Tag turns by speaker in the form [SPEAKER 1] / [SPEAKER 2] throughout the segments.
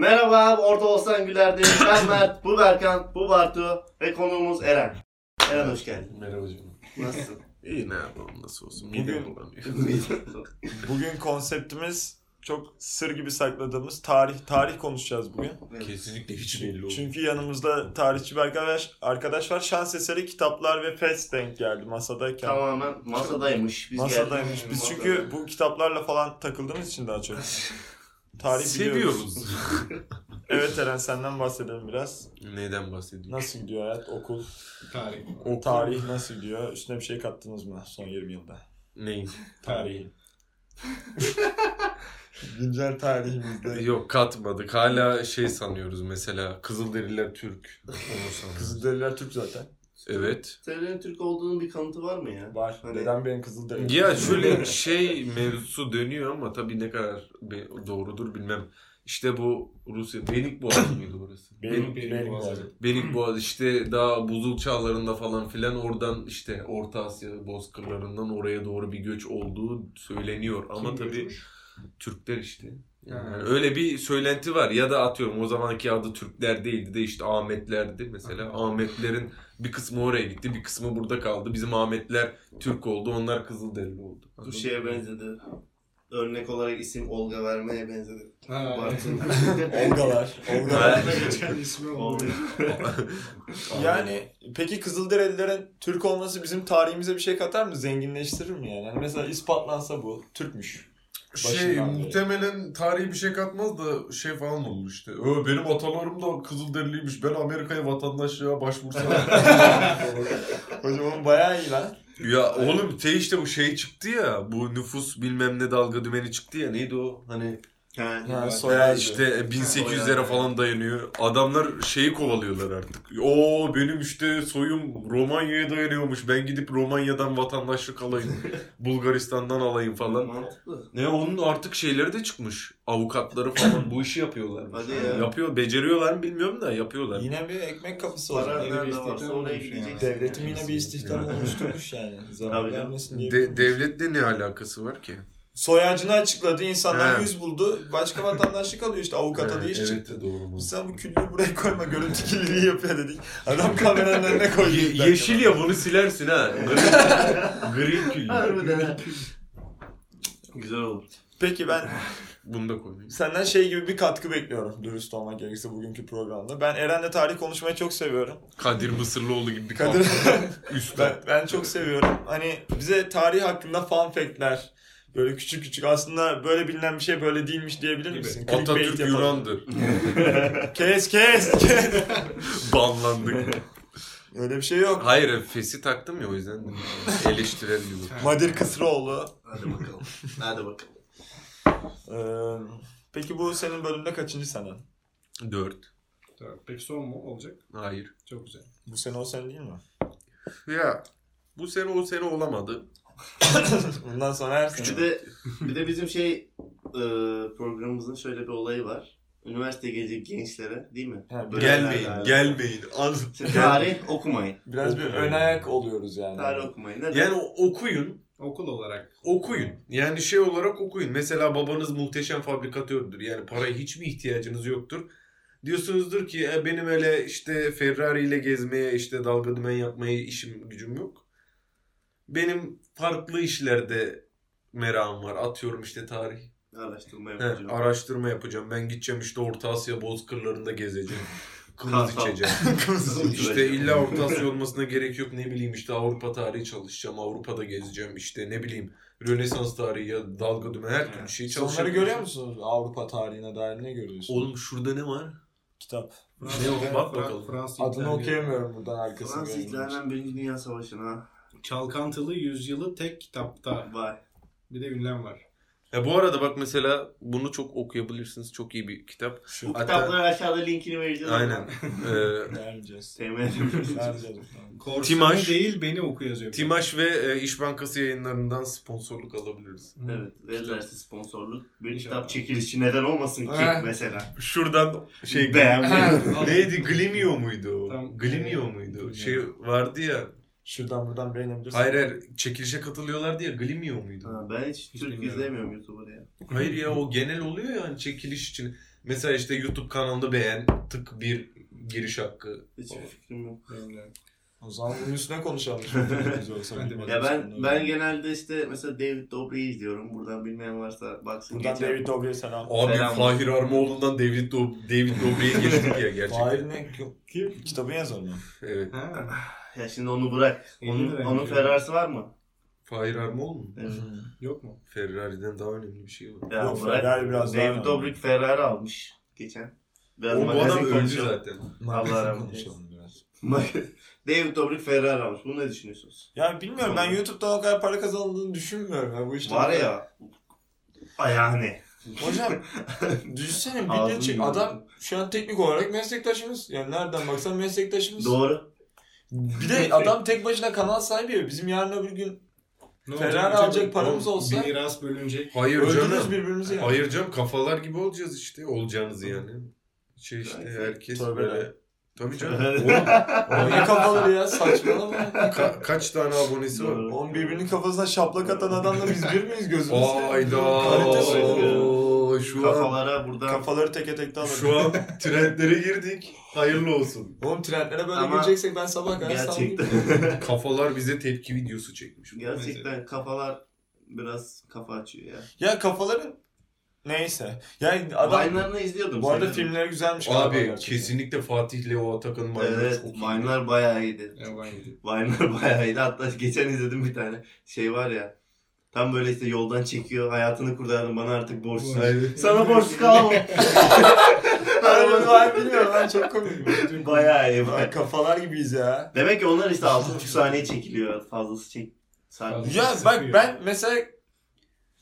[SPEAKER 1] Merhaba, Orta Olsan Güler'deyiz. Ben Mert, bu Berkan, bu Bartu ve konuğumuz Eren. Eren hoş geldin.
[SPEAKER 2] Merhaba canım.
[SPEAKER 1] Nasılsın?
[SPEAKER 2] İyi ne yapalım nasıl olsun.
[SPEAKER 3] Bugün-
[SPEAKER 2] bulanıyor.
[SPEAKER 3] Bugün konseptimiz çok sır gibi sakladığımız tarih tarih konuşacağız bugün.
[SPEAKER 2] Kesinlikle hiç belli olmuyor.
[SPEAKER 3] Çünkü yanımızda tarihçi bir arkadaş, arkadaş var. Şans eseri kitaplar ve fest denk geldi masadayken.
[SPEAKER 1] Tamamen masadaymış. Biz
[SPEAKER 3] Masadaymış.
[SPEAKER 1] geldik.
[SPEAKER 3] Biz çünkü bu kitaplarla falan takıldığımız için daha çok. Tarih biliyoruz.
[SPEAKER 2] Seviyoruz.
[SPEAKER 3] Evet Eren senden bahsedelim biraz.
[SPEAKER 2] Neyden bahsediyorsun?
[SPEAKER 3] Nasıl gidiyor hayat, okul,
[SPEAKER 4] Tarih.
[SPEAKER 3] o tarih nasıl gidiyor? Üstüne bir şey kattınız mı son 20 yılda?
[SPEAKER 2] Neyin?
[SPEAKER 3] Tarihi. Güncel tarihimizde.
[SPEAKER 2] Yok katmadık. Hala şey sanıyoruz mesela. Kızılderililer Türk. Onu sanıyoruz.
[SPEAKER 3] Kızılderililer Türk zaten.
[SPEAKER 2] Evet.
[SPEAKER 1] Senin Türk olduğunun bir kanıtı var mı ya?
[SPEAKER 3] Var.
[SPEAKER 1] Hani-
[SPEAKER 3] Dedem benim Kızılderili.
[SPEAKER 2] Ya şöyle şey mevzusu dönüyor ama tabii ne kadar doğrudur bilmem. İşte bu Rusya Benik Boğazı mıydı orası?
[SPEAKER 3] Benim,
[SPEAKER 4] benim
[SPEAKER 3] var.
[SPEAKER 4] Boğazı.
[SPEAKER 2] Benik Boğaz işte daha buzul çağlarında falan filan oradan işte Orta Asya bozkırlarından oraya doğru bir göç olduğu söyleniyor. Ama
[SPEAKER 4] Kim
[SPEAKER 2] tabii
[SPEAKER 4] göçmüş?
[SPEAKER 2] Türkler işte. Yani öyle bir söylenti var. Ya da atıyorum o zamanki adı Türkler değildi de işte Ahmetlerdi mesela. Ahmetlerin bir kısmı oraya gitti, bir kısmı burada kaldı. Bizim Ahmetler Türk oldu, onlar Kızılderili oldu.
[SPEAKER 1] Bu şeye benzedi. Örnek olarak isim Olga vermeye benzedi.
[SPEAKER 4] Ha.
[SPEAKER 3] Olgalar.
[SPEAKER 4] İsmi
[SPEAKER 3] yani peki Kızılderililerin Türk olması bizim tarihimize bir şey katar mı? Zenginleştirir mi yani? Hani mesela ispatlansa bu Türkmüş.
[SPEAKER 5] Şey
[SPEAKER 3] beri.
[SPEAKER 5] muhtemelen tarihi bir şey katmaz da şey falan olur işte. Ö, benim atalarım da Kızılderiliymiş. Ben Amerika'ya vatandaşlığa başvursam.
[SPEAKER 3] Hocam oğlum bayağı iyi lan.
[SPEAKER 2] Ya oğlum şey işte bu şey çıktı ya. Bu nüfus bilmem ne dalga dümeni çıktı ya. Neydi o? Hani
[SPEAKER 1] Ha, bak-
[SPEAKER 3] soyadı.
[SPEAKER 2] işte 1800'lere falan dayanıyor. Adamlar şeyi kovalıyorlar artık. Oo benim işte soyum Romanya'ya dayanıyormuş. Ben gidip Romanya'dan vatandaşlık alayım. Bulgaristan'dan alayım falan.
[SPEAKER 1] Mantıklı.
[SPEAKER 2] Ne onun artık şeyleri de çıkmış. Avukatları falan bu işi yapıyorlar.
[SPEAKER 1] Hadi ya.
[SPEAKER 2] Yapıyor. Beceriyorlar mı bilmiyorum da yapıyorlar.
[SPEAKER 3] Yine bir ekmek kapısı var.
[SPEAKER 1] Nerede
[SPEAKER 4] istihdam
[SPEAKER 1] varsa oraya
[SPEAKER 4] yani.
[SPEAKER 3] Devletim yine bir istihdam
[SPEAKER 2] Yani.
[SPEAKER 3] oluşturmuş yani. Zarar vermesin diye.
[SPEAKER 2] De- devletle ne alakası var ki?
[SPEAKER 3] Soy ağacını açıkladı. insanlar
[SPEAKER 2] He.
[SPEAKER 3] yüz buldu. Başka vatandaşlık alıyor işte. Avukata da iş
[SPEAKER 2] evet,
[SPEAKER 3] çıktı.
[SPEAKER 2] doğru.
[SPEAKER 3] Sen bu küllüğü buraya koyma. Görüntü kirliliği yapıyor dedik. Adam kameranın önüne koydu.
[SPEAKER 2] Ye- yeşil ya bunu silersin ha. Gri küllü.
[SPEAKER 1] Harbiden. Güzel olur.
[SPEAKER 3] Peki ben
[SPEAKER 2] Bunu da koyayım.
[SPEAKER 3] senden şey gibi bir katkı bekliyorum. Dürüst olmak gerekirse bugünkü programda. Ben Eren'le tarih konuşmayı çok seviyorum.
[SPEAKER 2] Kadir Mısırlıoğlu gibi bir
[SPEAKER 3] Kadir
[SPEAKER 2] Üstad.
[SPEAKER 3] ben, ben çok seviyorum. Hani bize tarih hakkında fun fact'ler böyle küçük küçük aslında böyle bilinen bir şey böyle değilmiş diyebilir
[SPEAKER 4] Gibi.
[SPEAKER 3] misin?
[SPEAKER 2] Atatürk
[SPEAKER 3] Clickbait yapalım.
[SPEAKER 2] Yunan'dır.
[SPEAKER 3] Kes kes kes.
[SPEAKER 2] Banlandık.
[SPEAKER 3] Öyle bir şey yok.
[SPEAKER 2] Hayır Fes'i taktım ya o yüzden de eleştirel gibi.
[SPEAKER 3] Madir Kısıroğlu.
[SPEAKER 1] Hadi bakalım. Hadi bakalım.
[SPEAKER 3] Ee, peki bu senin bölümde kaçıncı senen?
[SPEAKER 2] Dört.
[SPEAKER 4] Tamam. Peki son mu olacak?
[SPEAKER 2] Hayır.
[SPEAKER 4] Çok güzel.
[SPEAKER 3] Bu sene o sene değil mi?
[SPEAKER 2] Ya bu sene o sene olamadı.
[SPEAKER 3] Bundan sonra her
[SPEAKER 1] Bir
[SPEAKER 3] sene.
[SPEAKER 1] de bir de bizim şey e, programımızın şöyle bir olayı var. Üniversite gelecek gençlere değil mi?
[SPEAKER 3] Ha,
[SPEAKER 1] Böyle
[SPEAKER 2] Gelmeyin,
[SPEAKER 1] yerler-
[SPEAKER 2] gelmeyin. An-
[SPEAKER 1] İşte tarih okumayın.
[SPEAKER 3] Biraz bir ön ayak oluyoruz yani.
[SPEAKER 1] Tarih okumayın. Neden?
[SPEAKER 2] Yani o- okuyun,
[SPEAKER 4] Okul olarak.
[SPEAKER 2] okuyun. Yani şey olarak okuyun. Mesela babanız muhteşem fabrikatördür. Yani paraya hiç mi ihtiyacınız yoktur? Diyorsunuzdur ki "E, benim öyle işte Ferrari ile gezmeye işte dalga dümen yapmaya işim gücüm yok. Benim farklı işlerde merakım var. Atıyorum işte tarih.
[SPEAKER 1] Araştırma
[SPEAKER 2] He,
[SPEAKER 1] yapacağım.
[SPEAKER 2] araştırma yapacağım. Ben gideceğim işte Orta Asya bozkırlarında gezeceğim. Kımız içeceğim. İşte illa Orta Asya olmasına gerek yok. Ne bileyim işte Avrupa tarihi çalışacağım. Avrupa'da gezeceğim. İşte ne bileyim Rönesans tarihi ya dalga dümen her türlü şey
[SPEAKER 3] Siz onları
[SPEAKER 2] çalışacağım.
[SPEAKER 3] görüyor musunuz? Avrupa tarihine dair ne görüyorsun?
[SPEAKER 2] Oğlum şurada ne var?
[SPEAKER 3] Kitap.
[SPEAKER 2] Ne o? Bak bakalım.
[SPEAKER 4] Fransız
[SPEAKER 3] Adını okuyamıyorum buradan arkasını
[SPEAKER 1] Fransız ihlalinden Birinci Dünya Savaşı'na.
[SPEAKER 4] Çalkantılı yüzyılı tek kitapta.
[SPEAKER 1] Vay.
[SPEAKER 4] Bir de ünlem var.
[SPEAKER 2] Ya bu arada bak mesela bunu çok okuyabilirsiniz. Çok iyi bir kitap.
[SPEAKER 3] Şu
[SPEAKER 1] Bu
[SPEAKER 2] Hatta-
[SPEAKER 1] kitapları aşağıda linkini vereceğiz.
[SPEAKER 2] Aynen. Ee,
[SPEAKER 3] Vereceğiz.
[SPEAKER 4] Korsanı
[SPEAKER 2] Timaş-
[SPEAKER 4] değil beni oku yazıyor.
[SPEAKER 2] Timaş ve e, İş Bankası yayınlarından sponsorluk alabiliriz.
[SPEAKER 1] Evet. Verirlerse sponsorluk. Bir kitap çekilişi neden olmasın ki
[SPEAKER 4] Ha.
[SPEAKER 1] mesela.
[SPEAKER 2] Şuradan şey
[SPEAKER 1] Beğenmedim.
[SPEAKER 2] Neydi? Glimio muydu o?
[SPEAKER 4] Tam-
[SPEAKER 2] Glimio muydu? Şey vardı ya.
[SPEAKER 3] Şuradan buradan beğenebilirsin.
[SPEAKER 2] Hayır hayır çekilişe katılıyorlardı ya Glimio muydu?
[SPEAKER 1] Ha, ben hiç,
[SPEAKER 4] Hiç
[SPEAKER 1] Türk izlemiyorum YouTube'da ya.
[SPEAKER 2] Hayır ya o genel oluyor yani çekiliş için. Mesela işte YouTube kanalını beğen, tık bir giriş hakkı.
[SPEAKER 1] Hiçbir fikrim yok.
[SPEAKER 4] De.
[SPEAKER 3] O zaman bunun üstüne konuşalım.
[SPEAKER 1] Ya ben ben genelde işte mesela David Dobrik'i izliyorum. Buradan bilmeyen varsa baksın.
[SPEAKER 3] Buradan
[SPEAKER 1] Geçen-
[SPEAKER 3] David Dobrik'e selam.
[SPEAKER 2] Abi
[SPEAKER 1] Selam.
[SPEAKER 2] Fahir Armaoğlu'ndan David, Do- David Dobrik'e geçtik ya gerçekten.
[SPEAKER 3] Fahir ne?
[SPEAKER 4] Kim?
[SPEAKER 3] Kitabı yazar mı?
[SPEAKER 2] Evet.
[SPEAKER 4] Ha.
[SPEAKER 1] Ya şimdi onu bırak.
[SPEAKER 4] Elli
[SPEAKER 1] Onun,
[SPEAKER 4] lira
[SPEAKER 1] onun
[SPEAKER 4] mı?
[SPEAKER 1] Ferrari'si var mı?
[SPEAKER 2] Fahir Armaoğlu mu?
[SPEAKER 1] Evet.
[SPEAKER 4] Yok mu?
[SPEAKER 2] Ferrari'den daha önemli bir şey var.
[SPEAKER 1] Ya
[SPEAKER 3] Yok,
[SPEAKER 1] bırak.
[SPEAKER 3] Ferrari biraz daha
[SPEAKER 1] David
[SPEAKER 3] önemli.
[SPEAKER 1] Dobrik Ferrari almış geçen. Biraz
[SPEAKER 2] O bu
[SPEAKER 1] magazin
[SPEAKER 2] adam öldü
[SPEAKER 1] konuşalım.
[SPEAKER 2] zaten.
[SPEAKER 3] Magazin
[SPEAKER 1] Allah rahmet
[SPEAKER 3] konuşalım biraz.
[SPEAKER 1] David Dobrik Ferrari almış. Bunu ne düşünüyorsunuz?
[SPEAKER 3] Ya bilmiyorum ben YouTube'dan o kadar para kazandığını düşünmüyorum ya bu işte.
[SPEAKER 1] Var ya. Ne?
[SPEAKER 3] Hocam düşünsene video
[SPEAKER 1] Ağzını
[SPEAKER 3] çek.
[SPEAKER 1] yiyorum.
[SPEAKER 3] Adam şu an teknik olarak meslektaşımız. Yani nereden baksan meslektaşımız.
[SPEAKER 1] Doğru.
[SPEAKER 3] Bir de adam tek başına kanal sahibi ya. Bizim yarın öbür gün
[SPEAKER 4] Ne
[SPEAKER 3] Ferrari alacak paramız olsa
[SPEAKER 4] Bir miras bölünecek.
[SPEAKER 2] Hayır canım.
[SPEAKER 3] birbirimizi yani.
[SPEAKER 2] Hayır canım kafalar gibi olacağız işte. Olacağınız yani. Şey işte herkes
[SPEAKER 3] Tövbe
[SPEAKER 2] böyle. Tabii canım. Oğlum,
[SPEAKER 3] Ne kafaları ya saçmalama.
[SPEAKER 2] ka- kaç tane abonesi var?
[SPEAKER 3] Oğlum birbirinin kafasına şaplak atan adamla biz bir miyiz gözümüz?
[SPEAKER 2] Ayda.
[SPEAKER 3] Kalitesi
[SPEAKER 2] Şu an
[SPEAKER 1] Kafalara buradan
[SPEAKER 3] Kafaları teke tek alır.
[SPEAKER 2] şu an trendlere girdik. Hayırlı olsun.
[SPEAKER 3] Oğlum trendlere böyle
[SPEAKER 1] Ama
[SPEAKER 3] gireceksek ben sabah kadar
[SPEAKER 1] gerçekten
[SPEAKER 2] Kafalar bize tepki videosu çekmiş.
[SPEAKER 1] gerçekten kafalar biraz kafa açıyor ya.
[SPEAKER 3] Ya kafaların neyse. Yani adam
[SPEAKER 1] Vine'larını izliyordum.
[SPEAKER 3] bu arada
[SPEAKER 1] senin.
[SPEAKER 3] filmleri güzelmiş
[SPEAKER 2] Abi
[SPEAKER 3] gerçekten.
[SPEAKER 2] kesinlikle Fatih'le o Atakan'ın Vine'ları
[SPEAKER 1] Evet,
[SPEAKER 2] çok iyi.
[SPEAKER 1] Vine'lar bayağı iyiydi. Vine'lar bayağı iyiydi. Hatta geçen izledim bir tane şey var ya. Tam böyle işte yoldan çekiyor. Hayatını kurtardım. Bana artık borçsuz.
[SPEAKER 2] Aynen.
[SPEAKER 1] Sana borçlu kalamam.
[SPEAKER 3] Ben ben bilmiyorum ben çok komik.
[SPEAKER 1] bayağı iyi. Bayağı.
[SPEAKER 3] kafalar gibiyiz ya.
[SPEAKER 1] Demek ki onlar işte 6,5 saniye çekiliyor. Fazlası çek. Saniye.
[SPEAKER 3] Ya bak ben mesela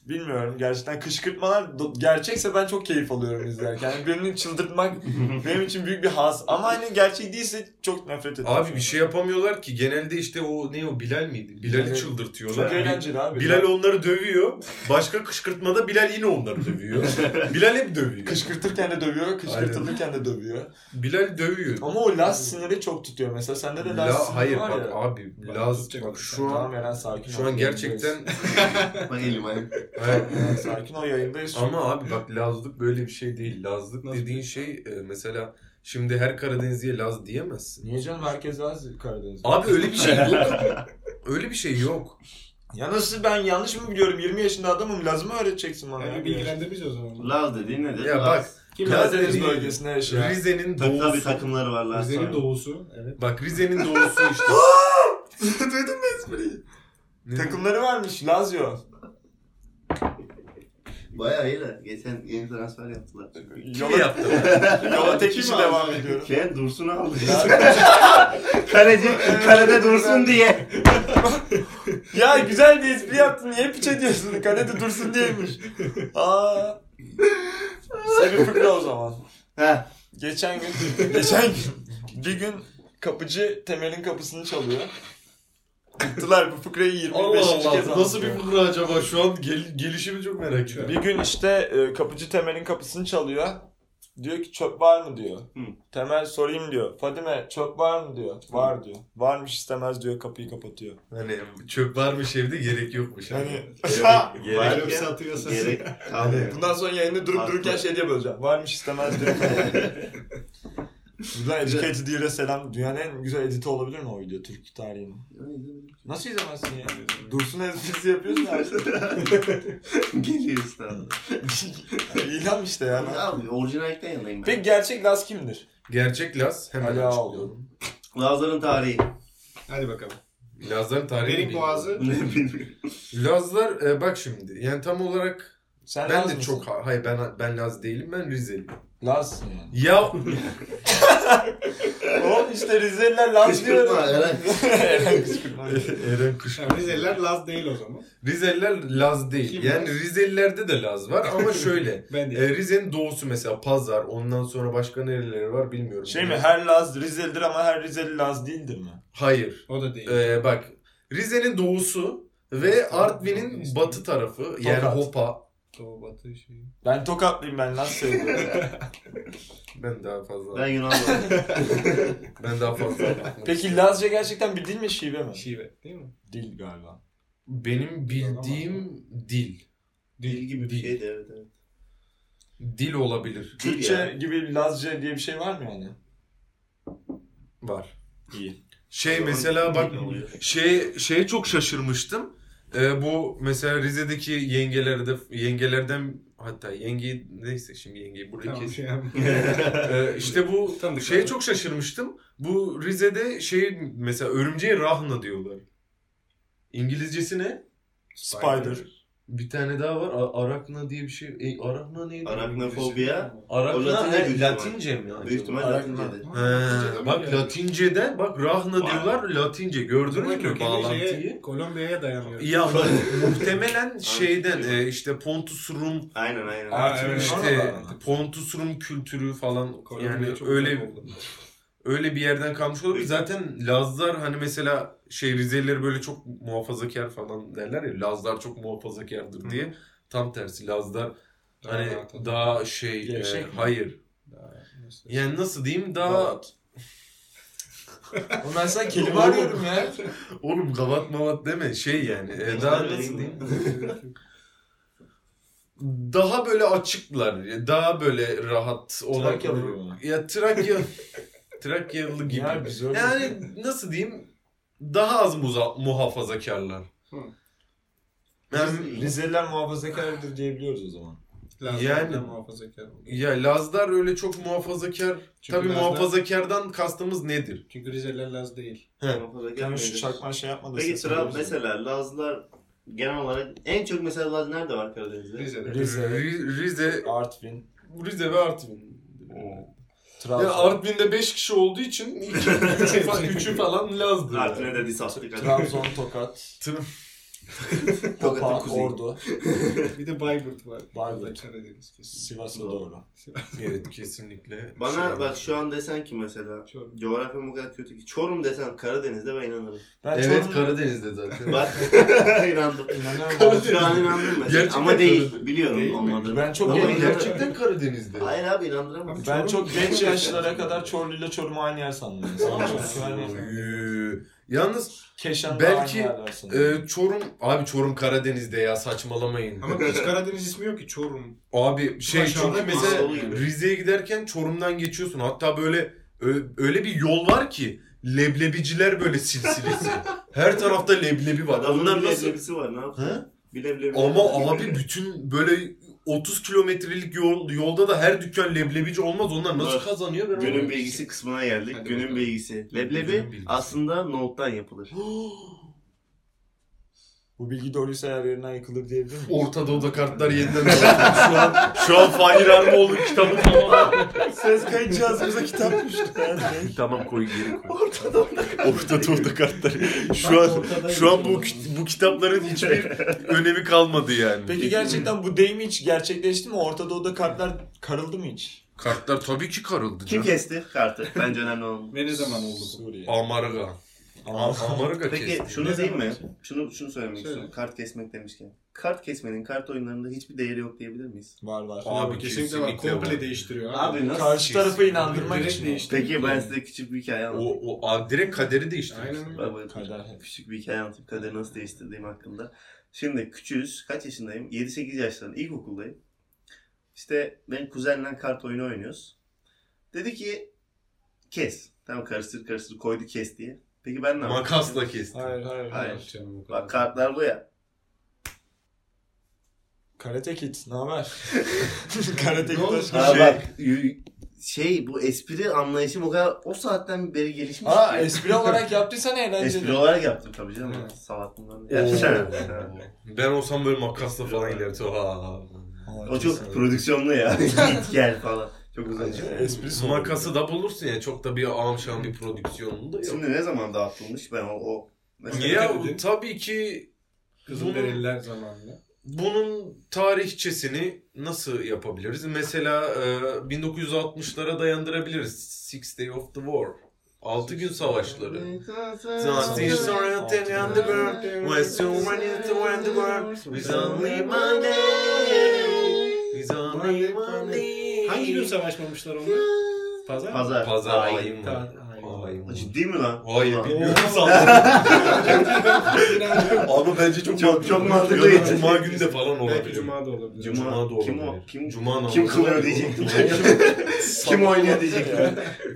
[SPEAKER 3] bilmiyorum gerçekten kışkırtmalar gerçekse ben çok keyif alıyorum izlerken. Yani birini çıldırtmak benim için büyük bir haz. Ama hani gerçek değilse çok nefret ediyorum.
[SPEAKER 2] Abi bir şey yapamıyorlar ki. Genelde işte o ne o Bilal miydi? Bilal'i
[SPEAKER 3] Evet.
[SPEAKER 2] çıldırtıyorlar.
[SPEAKER 3] Çok eğlenceli abi.
[SPEAKER 2] Bilal onları dövüyor. Başka kışkırtmada Bilal yine onları dövüyor. Bilal hep dövüyor.
[SPEAKER 3] Kışkırtırken de dövüyor, kışkırtılırken de dövüyor.
[SPEAKER 2] Bilal dövüyor.
[SPEAKER 3] Ama o Laz siniri çok tutuyor. Mesela sende de Laz
[SPEAKER 2] La,
[SPEAKER 3] siniri
[SPEAKER 2] hayır
[SPEAKER 3] var
[SPEAKER 2] bak
[SPEAKER 3] ya.
[SPEAKER 2] abi Laz bak şu
[SPEAKER 3] Tamam
[SPEAKER 2] an
[SPEAKER 3] Eren sakin
[SPEAKER 2] şu an gerçekten
[SPEAKER 1] Bak elim ayağım.
[SPEAKER 2] Hayır.
[SPEAKER 3] Eren sakin ol yayındayız. çünkü.
[SPEAKER 2] ama abi bak Lazlık böyle bir şey değil. Lazlık
[SPEAKER 4] Nasıl
[SPEAKER 2] dediğin şey e, mesela şimdi her Karadenizliye Laz diyemezsin.
[SPEAKER 3] Niye canım herkes Laz Karadeniz?
[SPEAKER 2] Abi öyle bir şey yok. öyle bir şey yok.
[SPEAKER 3] Ya nasıl ben yanlış mı biliyorum? 20 yaşında adamım Laz mı öğreteceksin bana?
[SPEAKER 4] Yani
[SPEAKER 3] ya?
[SPEAKER 4] bilgilendirmiş o zaman.
[SPEAKER 1] Laz dediğin nedir?
[SPEAKER 2] Ya
[SPEAKER 1] Laz.
[SPEAKER 2] bak
[SPEAKER 4] Kim
[SPEAKER 3] Karadeniz bölgesinde yaşayan.
[SPEAKER 2] Rize'nin
[SPEAKER 1] Tabii tabii
[SPEAKER 2] doğusu.
[SPEAKER 1] takımları var Laz.
[SPEAKER 4] Rize'nin doğusu. Evet.
[SPEAKER 2] Bak Rize'nin doğusu işte.
[SPEAKER 3] Duydun mu espriyi? Takımları varmış Lazio.
[SPEAKER 1] Bayağı iyi de. Geçen yeni transfer yaptılar.
[SPEAKER 2] Kim
[SPEAKER 3] Yola,
[SPEAKER 2] yaptı?
[SPEAKER 3] yola tek kişi devam ediyorum.
[SPEAKER 1] Şey Dursun'u aldı. Kaleci kalede dursun diye.
[SPEAKER 3] ya güzel bir espri yaptın. Niye piç ediyorsun? Kalede dursun diyemiş. Aa. Size bir fıkra o zaman.
[SPEAKER 1] Heh.
[SPEAKER 3] Geçen gün, geçen gün bir gün kapıcı Temel'in kapısını çalıyor. Tıktılar bu fıkrayı 25.
[SPEAKER 2] Allah
[SPEAKER 3] kez
[SPEAKER 2] Allah. Nasıl bir fıkra acaba? Şu an gel- gelişimi çok merak ediyorum.
[SPEAKER 3] Bir gün işte e, kapıcı Temel'in kapısını çalıyor. Diyor ki çöp var mı diyor.
[SPEAKER 1] Hı.
[SPEAKER 3] Temel sorayım diyor. Fadime çöp var mı diyor. Var diyor. Varmış istemez diyor kapıyı kapatıyor.
[SPEAKER 2] Hani çöp varmış evde gerek yokmuş.
[SPEAKER 3] Hani
[SPEAKER 2] Gerek, gerek.
[SPEAKER 1] Ya,
[SPEAKER 4] satıyorsa.
[SPEAKER 1] Gerek kalmıyor.
[SPEAKER 3] bundan sonra yayını durup
[SPEAKER 1] Haklı.
[SPEAKER 3] dururken şey diye böleceğim. Varmış istemez diyor. Buradan Educated Year'e selam. Dünyanın en güzel editi olabilir mi o video Türk tarihinin? Nasıl izlemezsin ya? Dursun esprisi yapıyorsun ya.
[SPEAKER 1] Geliyor işte abi.
[SPEAKER 3] İlham işte yani.
[SPEAKER 1] Abi orijinallikten yanayım ben.
[SPEAKER 3] Peki gerçek Laz kimdir?
[SPEAKER 2] Gerçek Laz hemen
[SPEAKER 3] Ali Ağaoğlu.
[SPEAKER 2] açıklıyorum.
[SPEAKER 1] Lazların tarihi.
[SPEAKER 4] Hadi bakalım.
[SPEAKER 2] Lazların tarihi
[SPEAKER 4] Derin
[SPEAKER 2] bilmiyorum.
[SPEAKER 4] boğazı.
[SPEAKER 1] Ne.
[SPEAKER 2] Lazlar e, bak şimdi yani tam olarak
[SPEAKER 3] Sen
[SPEAKER 2] ben
[SPEAKER 3] Laz
[SPEAKER 2] de
[SPEAKER 3] mısın?
[SPEAKER 2] çok hayır ben ben Laz değilim ben Rizeli.
[SPEAKER 3] Lazsın yani.
[SPEAKER 2] Ya
[SPEAKER 3] Oğlum işte Rizeliler Laz diyor.
[SPEAKER 1] Kışkırtma, Eren.
[SPEAKER 3] Eren kışkırtma.
[SPEAKER 2] Eren Kış.
[SPEAKER 4] Yani Rizeliler Laz değil o zaman.
[SPEAKER 2] Rizeliler Laz değil.
[SPEAKER 4] Kim
[SPEAKER 2] yani
[SPEAKER 4] Laz?
[SPEAKER 2] Rizelilerde de Laz var ama şöyle.
[SPEAKER 4] Ben
[SPEAKER 2] e, Rize'nin doğusu mesela Pazar ondan sonra başka nereleri var bilmiyorum.
[SPEAKER 3] Şey mi her Laz Rizelidir ama her Rizeli Laz değildir mi?
[SPEAKER 2] Hayır.
[SPEAKER 4] O da değil.
[SPEAKER 2] E, bak Rize'nin doğusu ve Artvin'in batı tarafı yani
[SPEAKER 3] Tokat.
[SPEAKER 2] Hopa.
[SPEAKER 4] Doğu batı şey.
[SPEAKER 3] Ben Tokatlıyım ben Laz seviyorum.
[SPEAKER 2] Ben daha fazla.
[SPEAKER 1] Ben
[SPEAKER 2] Ben,
[SPEAKER 1] Yunanlı.
[SPEAKER 2] daha fazla.
[SPEAKER 3] Peki Lazca gerçekten bir dil mi şive mi?
[SPEAKER 4] Şive değil mi?
[SPEAKER 3] Dil galiba.
[SPEAKER 2] Benim bildiğim dil.
[SPEAKER 1] Dil gibi bir
[SPEAKER 2] Dil.
[SPEAKER 1] şeydi evet evet.
[SPEAKER 2] Dil olabilir.
[SPEAKER 3] Türkçe
[SPEAKER 1] ya.
[SPEAKER 3] gibi Lazca diye bir şey var mı yani?
[SPEAKER 2] Var.
[SPEAKER 3] İyi.
[SPEAKER 2] Şey mesela bak şey şeye çok şaşırmıştım. Ee, bu mesela Rize'deki yengelerde yengelerden hatta yenge neyse şimdi yengeyi buraya
[SPEAKER 4] Tamam
[SPEAKER 2] kes.
[SPEAKER 4] şey.
[SPEAKER 2] Ee, işte bu
[SPEAKER 4] Tanıdık
[SPEAKER 2] şeye
[SPEAKER 4] abi.
[SPEAKER 2] çok şaşırmıştım. Bu Rize'de şey mesela örümceğe rahna diyorlar. İngilizcesi ne?
[SPEAKER 3] Spider.
[SPEAKER 2] Bir tane daha var. A- Arakna diye bir şey. E, arakna neydi?
[SPEAKER 1] Araknofobia. O
[SPEAKER 2] Arakna
[SPEAKER 1] Latince
[SPEAKER 2] he. Latince mi? acaba?
[SPEAKER 1] Büyük ihtimal. Latince'de.
[SPEAKER 2] He, bak Latince'den bak rahna diyorlar Latince. Gördünüz mü bağlantıyı?
[SPEAKER 4] Kolombiya'ya dayanıyor.
[SPEAKER 2] Ya mu- muhtemelen şeyden e, işte Pontus Rum
[SPEAKER 1] Aynen aynen.
[SPEAKER 4] Aa, evet.
[SPEAKER 2] işte. Pontus Rum kültürü falan
[SPEAKER 4] Kolombiya
[SPEAKER 2] yani
[SPEAKER 4] çok
[SPEAKER 2] öyle. Öyle bir yerden kalmış olabilir. Zaten Lazlar hani mesela şey Rizelileri böyle çok muhafazakar falan derler ya Lazlar çok muhafazakardır diye. Tam tersi Lazlar hani
[SPEAKER 4] rahat,
[SPEAKER 2] daha şey e,
[SPEAKER 3] mi?
[SPEAKER 2] hayır.
[SPEAKER 4] daha- nasıl-
[SPEAKER 2] Yani nasıl diyeyim daha
[SPEAKER 3] Rahat. Oğlum ben sana kelime arıyorum ya.
[SPEAKER 2] oğlum gavat mavat deme şey yani e, daha nasıl diyeyim daha böyle açıklar daha böyle rahat olan
[SPEAKER 3] gibi mi?
[SPEAKER 2] ya Trakya Trakyalı gibi
[SPEAKER 3] Ya biz öyle-
[SPEAKER 2] yani nasıl diyeyim daha az muza- muhafazakarlar
[SPEAKER 4] Hı.
[SPEAKER 2] yani,
[SPEAKER 3] Rizeliler muhafazakardır diyebiliyoruz o zaman.
[SPEAKER 4] Lazlar
[SPEAKER 2] Yani-
[SPEAKER 4] muhafazakar
[SPEAKER 2] ya Lazlar öyle çok muhafazakar
[SPEAKER 4] Çünkü
[SPEAKER 2] tabii
[SPEAKER 4] Lazlar-
[SPEAKER 2] muhafazakardan kastımız nedir?
[SPEAKER 4] Çünkü Rizeliler Laz değil.
[SPEAKER 1] Muhafazakar
[SPEAKER 3] Yani şu
[SPEAKER 1] mıydı?
[SPEAKER 3] çakma şey yapmadı.
[SPEAKER 1] Peki sıra mesela Lazlar genel olarak en çok mesela Laz nerede var Karadeniz'de?
[SPEAKER 4] Rize'de.
[SPEAKER 3] Rize.
[SPEAKER 2] Ri- Rize
[SPEAKER 3] Artvin.
[SPEAKER 2] Rize ve Artvin.
[SPEAKER 3] Trabzon.
[SPEAKER 2] Ya Artvin'de 5 kişi olduğu için 3'ü falan, Laz'dı.
[SPEAKER 1] Artvin'e de dis attık.
[SPEAKER 3] Trabzon, Tokat, Topa. Ordu,
[SPEAKER 4] Bir de Bayburt var.
[SPEAKER 3] Bayburt.
[SPEAKER 4] Karadeniz kesin.
[SPEAKER 3] Sivas'a doğru.
[SPEAKER 2] Evet kesinlikle.
[SPEAKER 1] Bana
[SPEAKER 2] Şey-
[SPEAKER 1] bak şu an desen ki mesela
[SPEAKER 4] Çorum.
[SPEAKER 1] coğrafyam o kadar kötü ki Çorum desen Karadeniz'de ben inanırım.
[SPEAKER 3] Ben
[SPEAKER 2] Evet
[SPEAKER 3] Çorum'da-
[SPEAKER 2] Karadeniz'de zaten.
[SPEAKER 1] Bak inandım.
[SPEAKER 3] İnanıyorum.
[SPEAKER 1] Şu an inandım mesela.
[SPEAKER 2] Gerçekten
[SPEAKER 1] Ama değil.
[SPEAKER 2] Karadeniz.
[SPEAKER 1] Biliyorum
[SPEAKER 4] Değil
[SPEAKER 1] olmadığını.
[SPEAKER 3] Ben çok
[SPEAKER 1] Ama
[SPEAKER 3] genç-
[SPEAKER 2] gerçekten Karadeniz'de.
[SPEAKER 1] Hayır abi inandıramam.
[SPEAKER 3] Ben
[SPEAKER 4] Çorum-
[SPEAKER 3] çok genç yaşlara kadar Çorlu ile Çorum'u aynı yer sandım. Mesela.
[SPEAKER 2] Yalnız
[SPEAKER 3] Keşan'da
[SPEAKER 2] Belki, e, Çorum, abi Çorum Karadeniz'de ya saçmalamayın.
[SPEAKER 4] Ama hiç Karadeniz ismi yok ki Çorum.
[SPEAKER 2] Abi şey çünkü mesela. Rize'ye giderken Çorum'dan geçiyorsun. Hatta böyle öyle bir yol var ki leblebiciler böyle silsilesi. Her tarafta leblebi var.
[SPEAKER 1] Adamın
[SPEAKER 2] Onlar
[SPEAKER 1] bir
[SPEAKER 2] nasıl?
[SPEAKER 1] leblebisi var ne yapsın?
[SPEAKER 2] He?
[SPEAKER 1] Bir leblebi.
[SPEAKER 2] Ama abi bütün böyle 30 kilometrelik yol, yolda da her dükkan leblebici olmaz. Onlar nasıl
[SPEAKER 1] Bak,
[SPEAKER 2] kazanıyor? Ben
[SPEAKER 1] Günün
[SPEAKER 2] anlamadım.
[SPEAKER 1] bilgisi kısmına geldik.
[SPEAKER 4] Hadi
[SPEAKER 1] Günün
[SPEAKER 4] bakalım.
[SPEAKER 1] bilgisi. Leblebi
[SPEAKER 2] Günün bilgisi.
[SPEAKER 1] aslında nohuttan yapılır.
[SPEAKER 3] Bu bilgi doğruysa eğer yerinden yıkılır diyebilir miyim?
[SPEAKER 2] Orta Doğu'da kartlar yeniden şu an şu an Fahir Armoğlu kitabı tamam.
[SPEAKER 3] Ses kayıt cihazımıza kitap düştü.
[SPEAKER 2] tamam koy geri koy. Orta Doğu'da Orta Doğu'da kartlar. Şu an şu an bu bu kitapların hiçbir önemi kalmadı yani.
[SPEAKER 3] Peki gerçekten bu deyim hiç gerçekleşti mi? Orta Doğu'da kartlar karıldı mı hiç?
[SPEAKER 2] Kartlar tabii ki karıldı
[SPEAKER 1] Kim
[SPEAKER 2] canım.
[SPEAKER 1] kesti kartı? Bence önemli olan.
[SPEAKER 4] Ve ne zaman oldu bu?
[SPEAKER 3] Suriye.
[SPEAKER 2] Amarga. Am- Amarga
[SPEAKER 1] Peki şunu diyeyim mi? Şunu şunu söylemek
[SPEAKER 4] Söyle.
[SPEAKER 1] istiyorum. Kart kesmek demişken. Kart kesmenin kart oyunlarında hiçbir değeri yok diyebilir miyiz?
[SPEAKER 3] Var var.
[SPEAKER 2] Abi
[SPEAKER 4] kesinlikle, var. Komple
[SPEAKER 2] var.
[SPEAKER 4] değiştiriyor abi.
[SPEAKER 1] Abi nasıl?
[SPEAKER 3] Karşı tarafı inandırmak için.
[SPEAKER 4] değişti.
[SPEAKER 1] Peki ben size küçük bir hikaye
[SPEAKER 2] O,
[SPEAKER 1] anlatayım.
[SPEAKER 2] o a, direkt kaderi değiştirdi.
[SPEAKER 4] Aynen öyle.
[SPEAKER 3] Kader.
[SPEAKER 1] Küçük bir hikaye anlatayım. Kaderi nasıl değiştirdiğim hakkında. Şimdi küçüğüz. Kaç yaşındayım? 7-8 yaşlarında. İlkokuldayım. İşte ben kuzenle kart oyunu oynuyoruz. Dedi ki kes. Tamam karıştır karıştır koydu kes diye. Peki ben ne yapayım?
[SPEAKER 2] Makasla kesti.
[SPEAKER 3] Hayır hayır.
[SPEAKER 1] Hayır.
[SPEAKER 4] Canım, o kadar.
[SPEAKER 1] Bak kartlar bu ya.
[SPEAKER 3] Karate Kid ne haber? Karate Kid hoş
[SPEAKER 1] Ha
[SPEAKER 3] geldin.
[SPEAKER 1] bak y- şey bu espri anlayışım o kadar o saatten beri gelişmiş
[SPEAKER 3] Aa
[SPEAKER 1] ki.
[SPEAKER 3] espri olarak yaptıysan eğlenceli.
[SPEAKER 1] Espri olarak yaptım tabii canım.
[SPEAKER 4] Evet.
[SPEAKER 1] Salaklığından. Ya,
[SPEAKER 2] ben olsam böyle makasla falan giderdim. Ha.
[SPEAKER 1] o çok prodüksiyonlu ya. Git gel falan. Çok uzun.
[SPEAKER 3] Espri sonu.
[SPEAKER 2] Makası da bulursun ya. Çok da bir amşan bir prodüksiyonun da yok.
[SPEAKER 1] Şimdi ne zaman dağıtılmış ben o, o mesela
[SPEAKER 2] Ya tabii ki
[SPEAKER 4] Kızılderililer zamanında.
[SPEAKER 2] bunun tarihçesini nasıl yapabiliriz? Mesela e, 1960'lara dayandırabiliriz. Six Day of the War. 6 gün savaşları. Something surrounding on the world, so running to around the world. It's only Monday. It's only Monday.
[SPEAKER 4] Hangi gün savaşmamışlar onlar? Pazar.
[SPEAKER 1] Pazar.
[SPEAKER 2] Pazar ayın var.
[SPEAKER 4] Ta-.
[SPEAKER 2] Aynen.
[SPEAKER 1] Ciddi mi lan?
[SPEAKER 2] Hayır bilmiyorum Ama bence çok
[SPEAKER 1] Çok-
[SPEAKER 2] mantıklı.
[SPEAKER 1] çok mantıklı
[SPEAKER 2] Ya da
[SPEAKER 1] değil.
[SPEAKER 2] Cuma günü de falan
[SPEAKER 4] Belki
[SPEAKER 2] olabilir.
[SPEAKER 4] Cuma da olabilir.
[SPEAKER 1] Cuma,
[SPEAKER 2] Cuma da
[SPEAKER 1] kim o?
[SPEAKER 2] olabilir.
[SPEAKER 1] Kim,
[SPEAKER 2] Cuma namazı
[SPEAKER 1] kim kılıyor diyecektim. Kim oynuyor diyecektim.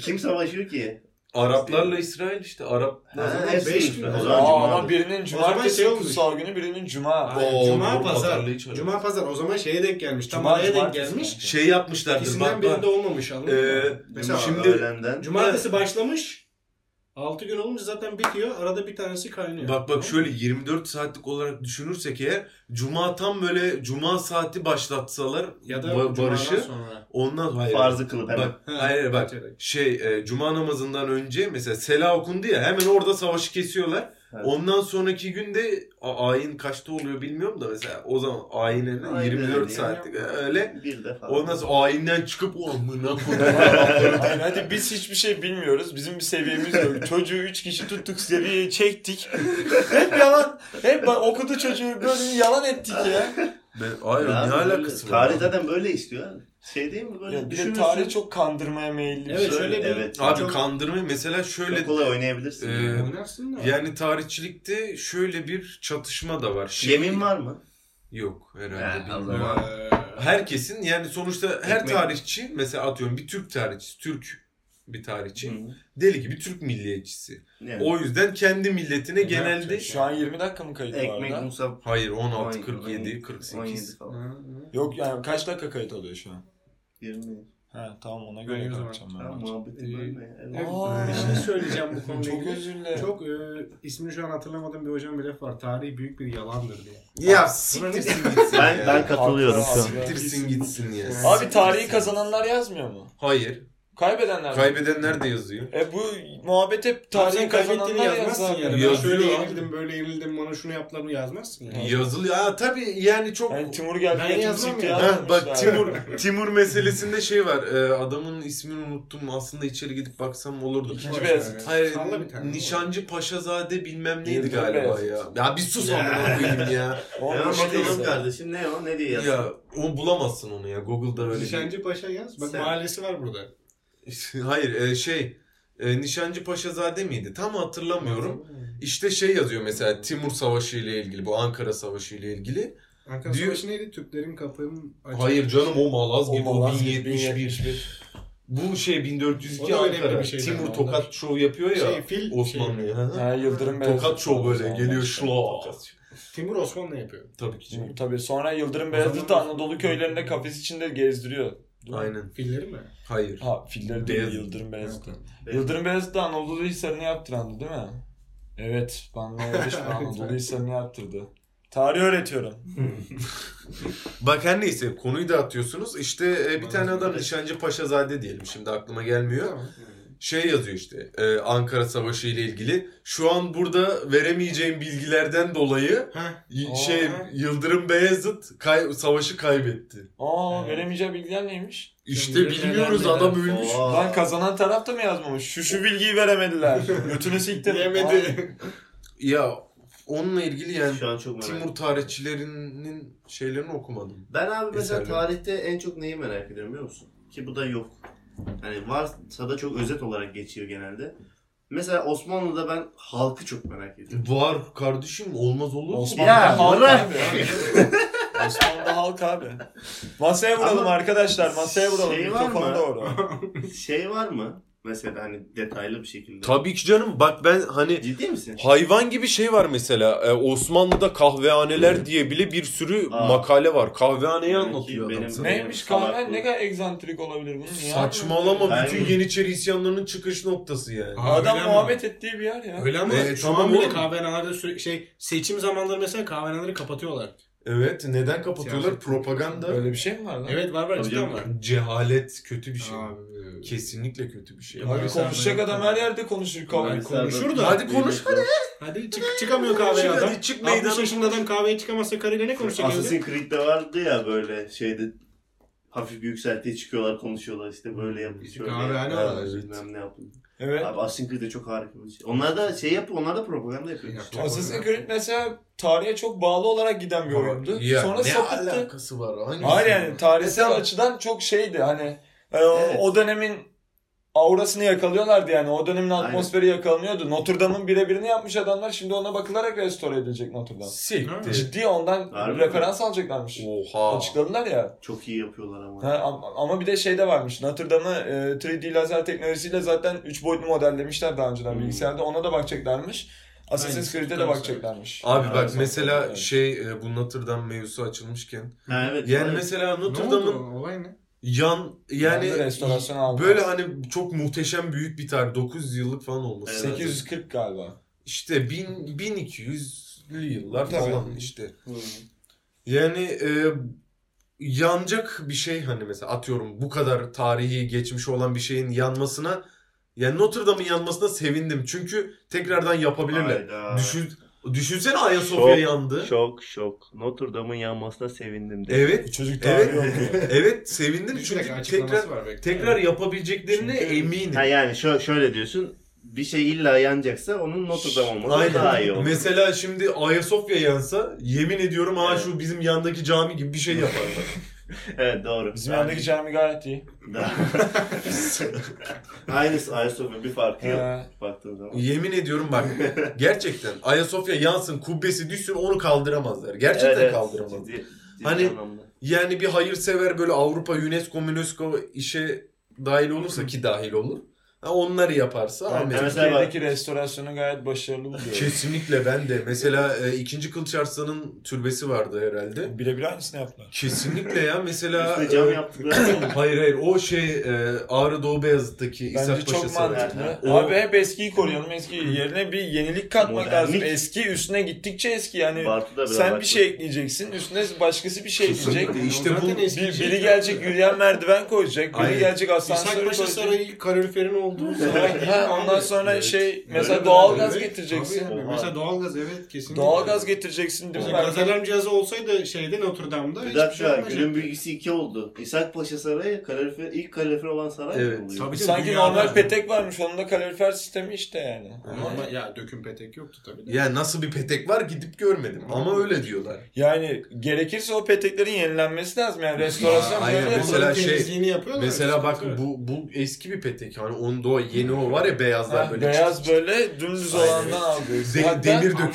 [SPEAKER 1] kim savaşıyor ki?
[SPEAKER 2] Araplarla İsrail işte Arap.
[SPEAKER 1] Ha,
[SPEAKER 4] beş
[SPEAKER 1] hepsi
[SPEAKER 4] gün.
[SPEAKER 1] O
[SPEAKER 4] O
[SPEAKER 1] zaman
[SPEAKER 3] Aa,
[SPEAKER 1] Cuma.
[SPEAKER 3] ama birinin cumartesi
[SPEAKER 4] şey olmuş.
[SPEAKER 3] kutsal günü, birinin cuma.
[SPEAKER 2] Oo,
[SPEAKER 4] Cuma
[SPEAKER 2] doğru,
[SPEAKER 4] pazar.
[SPEAKER 2] pazarlığı hiç
[SPEAKER 4] Cuma pazar. O zaman şeye denk gelmiş. Tam
[SPEAKER 3] Cuma,
[SPEAKER 4] araya denk
[SPEAKER 3] cumartesi
[SPEAKER 4] gelmiş.
[SPEAKER 2] Şey yapmışlardır
[SPEAKER 4] İkisinden
[SPEAKER 2] bak
[SPEAKER 4] birinde olmamış anladın
[SPEAKER 2] Ee,
[SPEAKER 4] mı? Mesela
[SPEAKER 2] şimdi-
[SPEAKER 1] öğlenden.
[SPEAKER 4] Cumartesi başlamış. 6 gün olunca zaten bitiyor. Arada bir tanesi kaynıyor.
[SPEAKER 2] Bak bak şöyle 24 saatlik olarak düşünürsek eğer Cuma tam böyle Cuma saati başlatsalar
[SPEAKER 4] ya da
[SPEAKER 2] ba- barışı
[SPEAKER 4] sonra.
[SPEAKER 2] ondan hayır.
[SPEAKER 1] Farzı kılıp hemen.
[SPEAKER 2] Bak hayır bak şey e, Cuma namazından önce mesela Sela okundu ya hemen orada savaşı kesiyorlar.
[SPEAKER 1] Evet.
[SPEAKER 2] Ondan sonraki günde ayin kaçta oluyor bilmiyorum da mesela o zaman ayinin
[SPEAKER 1] Aynen
[SPEAKER 2] 24
[SPEAKER 1] öyle.
[SPEAKER 2] saatlik öyle.
[SPEAKER 1] Bir defa.
[SPEAKER 2] Ondan sonra ayinden çıkıp o amına koyayım.
[SPEAKER 3] Hadi biz hiçbir şey bilmiyoruz. Bizim bir seviyemiz yok. Çocuğu üç kişi tuttuk seviyeye çektik. Hep yalan. Hep okudu çocuğu böyle yalan ettik ya.
[SPEAKER 2] Ben, hayır
[SPEAKER 1] Ya
[SPEAKER 2] ne alakası var?
[SPEAKER 1] Tarih zaten böyle istiyor. Şey değil mi böyle
[SPEAKER 3] ya bir tarih çok kandırmaya meyilli. bir
[SPEAKER 4] Evet,
[SPEAKER 3] şey.
[SPEAKER 4] şöyle bir-
[SPEAKER 1] Evet.
[SPEAKER 2] Abi
[SPEAKER 4] Çok-
[SPEAKER 2] kandırma mesela şöyle
[SPEAKER 1] Çok kolay oynayabilirsin.
[SPEAKER 2] Ee,
[SPEAKER 4] Oynarsın da.
[SPEAKER 2] yani tarihçilikte şöyle bir çatışma da var. Şey-
[SPEAKER 1] Yemin var mı?
[SPEAKER 2] Yok herhalde
[SPEAKER 1] Ha,
[SPEAKER 2] bilmiyorum.
[SPEAKER 4] Ee,
[SPEAKER 2] Herkesin yani sonuçta her
[SPEAKER 1] Ekmek.
[SPEAKER 2] tarihçi mesela atıyorum bir Türk tarihçisi, Türk bir tarihçi.
[SPEAKER 1] Hı.
[SPEAKER 2] Deli gibi Türk milliyetçisi.
[SPEAKER 1] Yani.
[SPEAKER 2] O yüzden kendi milletine
[SPEAKER 4] Ne
[SPEAKER 2] genelde
[SPEAKER 4] yapacak?
[SPEAKER 3] Şu an 20 dakika mı kayıt var
[SPEAKER 1] Ekmek
[SPEAKER 3] orada?
[SPEAKER 1] Musa
[SPEAKER 2] hayır 16,
[SPEAKER 1] 17,
[SPEAKER 2] 47, 48.
[SPEAKER 1] 17 falan.
[SPEAKER 4] hı.
[SPEAKER 3] Yok yani kaç dakika kayıt alıyor şu an?
[SPEAKER 1] 20.
[SPEAKER 3] Ha tamam ona göre bakacağım ben.
[SPEAKER 1] Tamam muhabbeti
[SPEAKER 4] Ee,
[SPEAKER 1] bölme ya.
[SPEAKER 4] Evet,
[SPEAKER 3] Aa.
[SPEAKER 4] bir şey söyleyeceğim bu konuyla
[SPEAKER 3] Çok
[SPEAKER 4] ilgili.
[SPEAKER 3] özür dilerim.
[SPEAKER 4] Çok e, ismini şu an hatırlamadığım bir hocam bir laf var. Tarih büyük bir yalandır diye.
[SPEAKER 2] Ya siktirsin gitsin
[SPEAKER 1] Ben,
[SPEAKER 2] ya.
[SPEAKER 1] ben katılıyorum şu an.
[SPEAKER 2] Siktirsin gitsin ya.
[SPEAKER 3] Abi tarihi kazananlar yazmıyor mu?
[SPEAKER 2] Hayır.
[SPEAKER 3] Kaybedenler?
[SPEAKER 2] Kaybedenler de yazıyor.
[SPEAKER 3] E bu muhabbet hep
[SPEAKER 4] Tarihin
[SPEAKER 3] tarihi
[SPEAKER 4] kaybettiğini yazmazsın
[SPEAKER 3] yazar.
[SPEAKER 4] yani. Ben
[SPEAKER 2] Yazıyor
[SPEAKER 4] şöyle
[SPEAKER 2] abi.
[SPEAKER 4] yenildim, böyle yenildim, bana şunu yaptılar mı yazmazsın yani.
[SPEAKER 2] Yazılıyor. Aa, tabii yani çok
[SPEAKER 3] Yani Timur geldi
[SPEAKER 4] Ben
[SPEAKER 3] getirdi
[SPEAKER 4] yazmam
[SPEAKER 3] çıktı
[SPEAKER 4] ya.
[SPEAKER 2] Ha,
[SPEAKER 3] yazmamışlar.
[SPEAKER 2] bak Timur Timur meselesinde şey var. e, adamın ismini unuttum. Aslında içeri gidip baksam olurdu.
[SPEAKER 3] İkinci Beyazıt.
[SPEAKER 4] ver ya.
[SPEAKER 2] Hayır,
[SPEAKER 4] Salla bir tane.
[SPEAKER 2] Nişancı Paşazade bilmem neydi
[SPEAKER 3] Yıldırım
[SPEAKER 2] galiba
[SPEAKER 3] Beyazıt.
[SPEAKER 2] ya. Ya bir sus
[SPEAKER 4] Ya.
[SPEAKER 2] amına koyayım ya.
[SPEAKER 3] O
[SPEAKER 1] Hemen
[SPEAKER 3] bir şey
[SPEAKER 1] bakalım kardeşim ne o ne diye yazsın.
[SPEAKER 2] ya o bulamazsın onu ya. Google'da öyle. bir-
[SPEAKER 4] Nişancı Paşa yaz. Bak
[SPEAKER 1] Sen-
[SPEAKER 4] mahallesi var burada.
[SPEAKER 2] Hayır, e, şey e, Nişancı Paşazade miydi? Tam hatırlamıyorum. İşte şey yazıyor mesela Timur Savaşı ile ilgili, bu Ankara Savaşı ile ilgili.
[SPEAKER 4] Ankara
[SPEAKER 2] Diyor-
[SPEAKER 4] Savaşı neydi? Türklerin kapının açık.
[SPEAKER 2] Hayır canım o Malazgirt,
[SPEAKER 3] O
[SPEAKER 2] o,
[SPEAKER 3] Malazgirt
[SPEAKER 2] 1071. Bu şey 1402
[SPEAKER 4] O da önemli
[SPEAKER 2] Ankara.
[SPEAKER 4] bir şeydi
[SPEAKER 2] Timur
[SPEAKER 4] ama
[SPEAKER 2] Tokat
[SPEAKER 4] onlar.
[SPEAKER 2] şov yapıyor ya.
[SPEAKER 4] Şey, fil
[SPEAKER 2] Osmanlı'ya. hı.
[SPEAKER 3] Ha, Yıldırım Beyazıt.
[SPEAKER 2] Tokat şov böyle geliyor şla.
[SPEAKER 4] Timur Osmanlı yapıyor.
[SPEAKER 2] Tabii ki.
[SPEAKER 3] Tabii sonra Yıldırım Beyazıt Anadolu köylerinde kafes içinde gezdiriyor. Değil mi?
[SPEAKER 2] Aynen.
[SPEAKER 4] Filleri mi?
[SPEAKER 2] Hayır.
[SPEAKER 3] Ha filleri değil
[SPEAKER 2] Beyazıt.
[SPEAKER 3] Yıldırım Beyazıt.
[SPEAKER 1] Ben-
[SPEAKER 3] Yıldırım Beyazıt da Anadolu Hisarı'nı yaptırandı değil mi? Evet. Bangladeş ve Anadolu Hisarı'nı yaptırdı. Tarih öğretiyorum.
[SPEAKER 2] Bak her neyse konuyu da atıyorsunuz. İşte e, bir tane adam. Nişancı Paşazade diyelim. Şimdi aklıma gelmiyor. Şey yazıyor işte e, Ankara Savaşı ile ilgili. Şu an burada veremeyeceğim bilgilerden dolayı
[SPEAKER 4] Heh.
[SPEAKER 2] y-
[SPEAKER 3] Aa.
[SPEAKER 2] şey Yıldırım Beyazıt kay- savaşı kaybetti.
[SPEAKER 3] Aa
[SPEAKER 4] Evet.
[SPEAKER 3] veremeyeceği bilgiler neymiş?
[SPEAKER 2] İşte
[SPEAKER 4] bilir
[SPEAKER 2] bilmiyoruz
[SPEAKER 4] neler
[SPEAKER 2] adam ölmüş.
[SPEAKER 1] Aa.
[SPEAKER 3] Lan kazanan taraf da mı yazmamış? Şu şu bilgiyi veremediler. Götünü siktir.
[SPEAKER 4] Yemedi.
[SPEAKER 2] Ya onunla ilgili yani
[SPEAKER 1] Şu an çok merak
[SPEAKER 2] Timur tarihçilerinin şeylerini okumadım.
[SPEAKER 1] Ben abi mesela
[SPEAKER 2] Eserleri.
[SPEAKER 1] tarihte en çok neyi merak ediyorum biliyor musun? Ki bu da yok. Hani varsa da çok özet olarak geçiyor genelde. Mesela Osmanlı'da ben halkı çok merak ediyorum.
[SPEAKER 2] Var kardeşim olmaz olur mu?
[SPEAKER 3] Osmanlı'da
[SPEAKER 1] Ya,
[SPEAKER 3] halk
[SPEAKER 1] bırak.
[SPEAKER 3] abi. Osmanlı'da halk abi. Masaya vuralım
[SPEAKER 1] Ama
[SPEAKER 3] arkadaşlar. Masaya vuralım.
[SPEAKER 1] şey var mı?
[SPEAKER 3] doğru.
[SPEAKER 1] Şey var mı? Mesela hani detaylı bir şekilde.
[SPEAKER 2] Tabii ki canım bak ben hani
[SPEAKER 1] Ciddi misin?
[SPEAKER 2] hayvan gibi şey var mesela e, Osmanlı'da kahvehaneler diye bile bir sürü
[SPEAKER 1] Aa.
[SPEAKER 2] makale var. Kahvehaneyi
[SPEAKER 1] Belki
[SPEAKER 2] anlatıyor
[SPEAKER 1] benim-
[SPEAKER 2] adam sana.
[SPEAKER 3] Neymiş
[SPEAKER 1] Salak
[SPEAKER 3] kahve?
[SPEAKER 1] bu.
[SPEAKER 3] Ne kadar egzantrik olabilir bunun? Niye
[SPEAKER 2] Saçmalama
[SPEAKER 1] Ben-
[SPEAKER 2] bütün Yeniçeri isyanlarının çıkış noktası yani.
[SPEAKER 4] Aa,
[SPEAKER 3] Adam
[SPEAKER 4] öyle ama.
[SPEAKER 3] muhabbet ettiği bir yer ya.
[SPEAKER 4] Öyle ama şu
[SPEAKER 2] tamam
[SPEAKER 4] an bile
[SPEAKER 2] oğlum.
[SPEAKER 4] kahvehanelerde sürekli şey seçim zamanları mesela kahvehaneleri kapatıyorlar.
[SPEAKER 2] Evet neden kapatıyorlar?
[SPEAKER 4] Siyaset-
[SPEAKER 2] Propaganda.
[SPEAKER 3] Öyle bir şey mi var lan?
[SPEAKER 4] Evet var var cidden var.
[SPEAKER 2] Cehalet kötü bir şey.
[SPEAKER 4] Abi.
[SPEAKER 2] Kesinlikle kötü bir şey.
[SPEAKER 4] Abi,
[SPEAKER 3] Abi konuşacak adam her yerde konuşur.
[SPEAKER 4] Abi konuşur da.
[SPEAKER 2] Hadi konuş hadi.
[SPEAKER 4] Hadi çık, çıkamıyor kahveye adam.
[SPEAKER 2] hadi, çık
[SPEAKER 4] 60
[SPEAKER 2] meydana
[SPEAKER 4] yaşında adam kahveye çıkamazsa karıyla ne konuşacak?
[SPEAKER 1] Assassin's Creed'de vardı ya böyle şeyde hafif bir yükseltiye çıkıyorlar konuşuyorlar işte böyle yapıyor. şöyle
[SPEAKER 4] Kahvehane var.
[SPEAKER 1] Bilmem ne yapıyor.
[SPEAKER 3] Evet.
[SPEAKER 1] Abi Assassin's Creed'de çok harika bir şey. Onlar da şey yapıyor, onlar da propaganda yapıyor.
[SPEAKER 4] Yapacak.
[SPEAKER 3] Assassin's Creed mesela tarihe çok bağlı olarak giden bir oyundu.
[SPEAKER 2] Ya,
[SPEAKER 3] Sonra
[SPEAKER 2] ne
[SPEAKER 3] sapıttı.
[SPEAKER 2] alakası var? Hangisi?
[SPEAKER 3] Hayır yani tarihsel açıdan çok şeydi hani e,
[SPEAKER 1] Evet.
[SPEAKER 3] o dönemin aurasını yakalıyorlardı yani. O dönemin atmosferi yakalanıyordu. Notre Dame'ın birebirini yapmış adamlar. Şimdi ona bakılarak restore edilecek Notre Dame.
[SPEAKER 2] Siktir.
[SPEAKER 3] Ciddi ondan
[SPEAKER 1] Harbi
[SPEAKER 3] referans alacaklarmış.
[SPEAKER 2] Oha.
[SPEAKER 3] Açıkladılar ya.
[SPEAKER 1] Çok iyi yapıyorlar ama.
[SPEAKER 3] Ha, am- ama bir de şey de varmış. Notre Dame'ı e, 3D lazer teknolojisiyle zaten 3 boyutlu modellemişler daha önceden
[SPEAKER 1] Hmm.
[SPEAKER 3] bilgisayarda. Ona da bakacaklarmış. Assassin's Creed'e de bakacaklarmış.
[SPEAKER 2] Abi
[SPEAKER 3] Evet,
[SPEAKER 2] bak mesela
[SPEAKER 3] evet.
[SPEAKER 2] şey e, bu Notre Dame mevzusu açılmışken.
[SPEAKER 1] Ha, evet.
[SPEAKER 2] Yani
[SPEAKER 1] var.
[SPEAKER 2] mesela
[SPEAKER 4] Ne
[SPEAKER 2] Notre
[SPEAKER 4] oldu?
[SPEAKER 2] Dame'ın
[SPEAKER 4] Olay ne?
[SPEAKER 2] Yan yani
[SPEAKER 3] restorasyon aldım.
[SPEAKER 2] böyle hani çok muhteşem büyük bir tarih 900 yıllık falan olması.
[SPEAKER 1] Evet.
[SPEAKER 2] lazım.
[SPEAKER 3] 840 galiba.
[SPEAKER 2] İşte 1000 1200'lü yıllar
[SPEAKER 3] Tabii.
[SPEAKER 2] falan işte.
[SPEAKER 1] Hı.
[SPEAKER 2] Yani e, yanacak bir şey hani mesela atıyorum bu kadar tarihi geçmiş olan bir şeyin yanmasına yani Notre Dame'ın yanmasına sevindim. Çünkü tekrardan yapabilirler.
[SPEAKER 1] Hayda.
[SPEAKER 2] Düşün, düşünsene Ayasofya
[SPEAKER 1] Şok,
[SPEAKER 2] yandı.
[SPEAKER 1] Şok şok. Notre Dame'ın yanmasına sevindim. de.
[SPEAKER 2] Evet.
[SPEAKER 3] Çocuk
[SPEAKER 2] Evet. Evet sevindim
[SPEAKER 4] Bir
[SPEAKER 2] çünkü tekrar
[SPEAKER 4] var belki.
[SPEAKER 2] tekrar yapabileceklerine
[SPEAKER 3] Çünkü-
[SPEAKER 2] eminim.
[SPEAKER 1] Ha yani şö- şöyle diyorsun. Bir şey illa yanacaksa onun Notre Dame olması daha iyi
[SPEAKER 2] Aynen.
[SPEAKER 1] olur.
[SPEAKER 2] Mesela şimdi Ayasofya yansa yemin ediyorum ha
[SPEAKER 1] Evet.
[SPEAKER 2] şu bizim yandaki cami gibi bir şey yaparlar.
[SPEAKER 1] Evet doğru.
[SPEAKER 3] Bizim yandaki cami gayet iyi.
[SPEAKER 1] Aynısı Ayasofya bir farkı yok. Baktığın zaman.
[SPEAKER 2] yemin ediyorum bak gerçekten Ayasofya yansın kubbesi düşsün onu kaldıramazlar. Gerçekten
[SPEAKER 1] Evet, evet.
[SPEAKER 2] kaldıramazlar.
[SPEAKER 1] Ciddi- ciddi
[SPEAKER 2] Hani-
[SPEAKER 1] anlamda.
[SPEAKER 2] Yani bir hayırsever böyle Avrupa UNESCO UNESCO işe dahil olursa ki dahil olur. Onları yaparsa Ahmet.
[SPEAKER 1] mesela
[SPEAKER 3] Türkiye'deki restorasyonu gayet başarılı buluyorum.
[SPEAKER 2] Kesinlikle ben de. Mesela e, ikinci Kılıç Arslan'ın türbesi vardı herhalde.
[SPEAKER 3] Birebir aynısını yaptılar.
[SPEAKER 2] Kesinlikle ya mesela
[SPEAKER 1] Üstüne cam
[SPEAKER 2] e, hayır hayır o şey e, Ağrı Doğu Beyazıt'taki
[SPEAKER 3] Bence
[SPEAKER 2] İshak Paşa
[SPEAKER 3] çok
[SPEAKER 2] Sarayı.
[SPEAKER 3] mantıklı.
[SPEAKER 2] O-
[SPEAKER 3] Abi hep eskiyi koruyalım eski yerine bir yenilik katmak
[SPEAKER 1] Modernlik.
[SPEAKER 3] lazım. Eski üstüne gittikçe eski yani. Sen bir şey ekleyeceksin üstüne başkası bir şey ekleyecek.
[SPEAKER 2] Kesinlikle. İşte
[SPEAKER 4] O zaten
[SPEAKER 2] bu-
[SPEAKER 3] Bir, biri gelecek yürüyen merdiven koyacak, biri
[SPEAKER 2] Aynen.
[SPEAKER 3] gelecek
[SPEAKER 4] İshak
[SPEAKER 3] asansörü
[SPEAKER 4] Paşa
[SPEAKER 3] koyacak.
[SPEAKER 4] Sarayı kaloriferin olduğu saray.
[SPEAKER 3] Ha, ondan sonra
[SPEAKER 2] Evet.
[SPEAKER 3] şey mesela
[SPEAKER 1] mi?
[SPEAKER 3] doğalgaz
[SPEAKER 4] Evet,
[SPEAKER 3] getireceksin.
[SPEAKER 4] tabii. Mesela doğalgaz evet kesinlikle.
[SPEAKER 3] Doğalgaz getireceksin değil mi?
[SPEAKER 4] Gaz alarm cihazı olsaydı şeyde Notre Dame'da
[SPEAKER 1] Bir
[SPEAKER 4] hiçbir şey
[SPEAKER 1] dakika
[SPEAKER 4] olmayacak.
[SPEAKER 1] günün bilgisi iki oldu. İshak Paşa Sarayı kalorifer, ilk kalorifer olan saray
[SPEAKER 2] Evet.
[SPEAKER 1] mı oluyor?
[SPEAKER 4] Tabii.
[SPEAKER 3] Sanki
[SPEAKER 4] Dünyada-
[SPEAKER 3] normal petek varmış. Onun da kalorifer sistemi işte yani.
[SPEAKER 4] Ama ya döküm petek yoktu tabii de.
[SPEAKER 2] Ya nasıl bir petek var gidip görmedim ama öyle diyorlar.
[SPEAKER 3] Yani gerekirse o peteklerin yenilenmesi lazım. Yani restorasyon
[SPEAKER 2] Aynen, mesela şey-. Mesela bak bu bu eski bir petek. Hani onun da o yeni o var ya beyazlar
[SPEAKER 3] Ha,
[SPEAKER 2] böyle.
[SPEAKER 3] beyaz böyle dümdüz olandan alıyorsun.
[SPEAKER 2] De- demir döküm.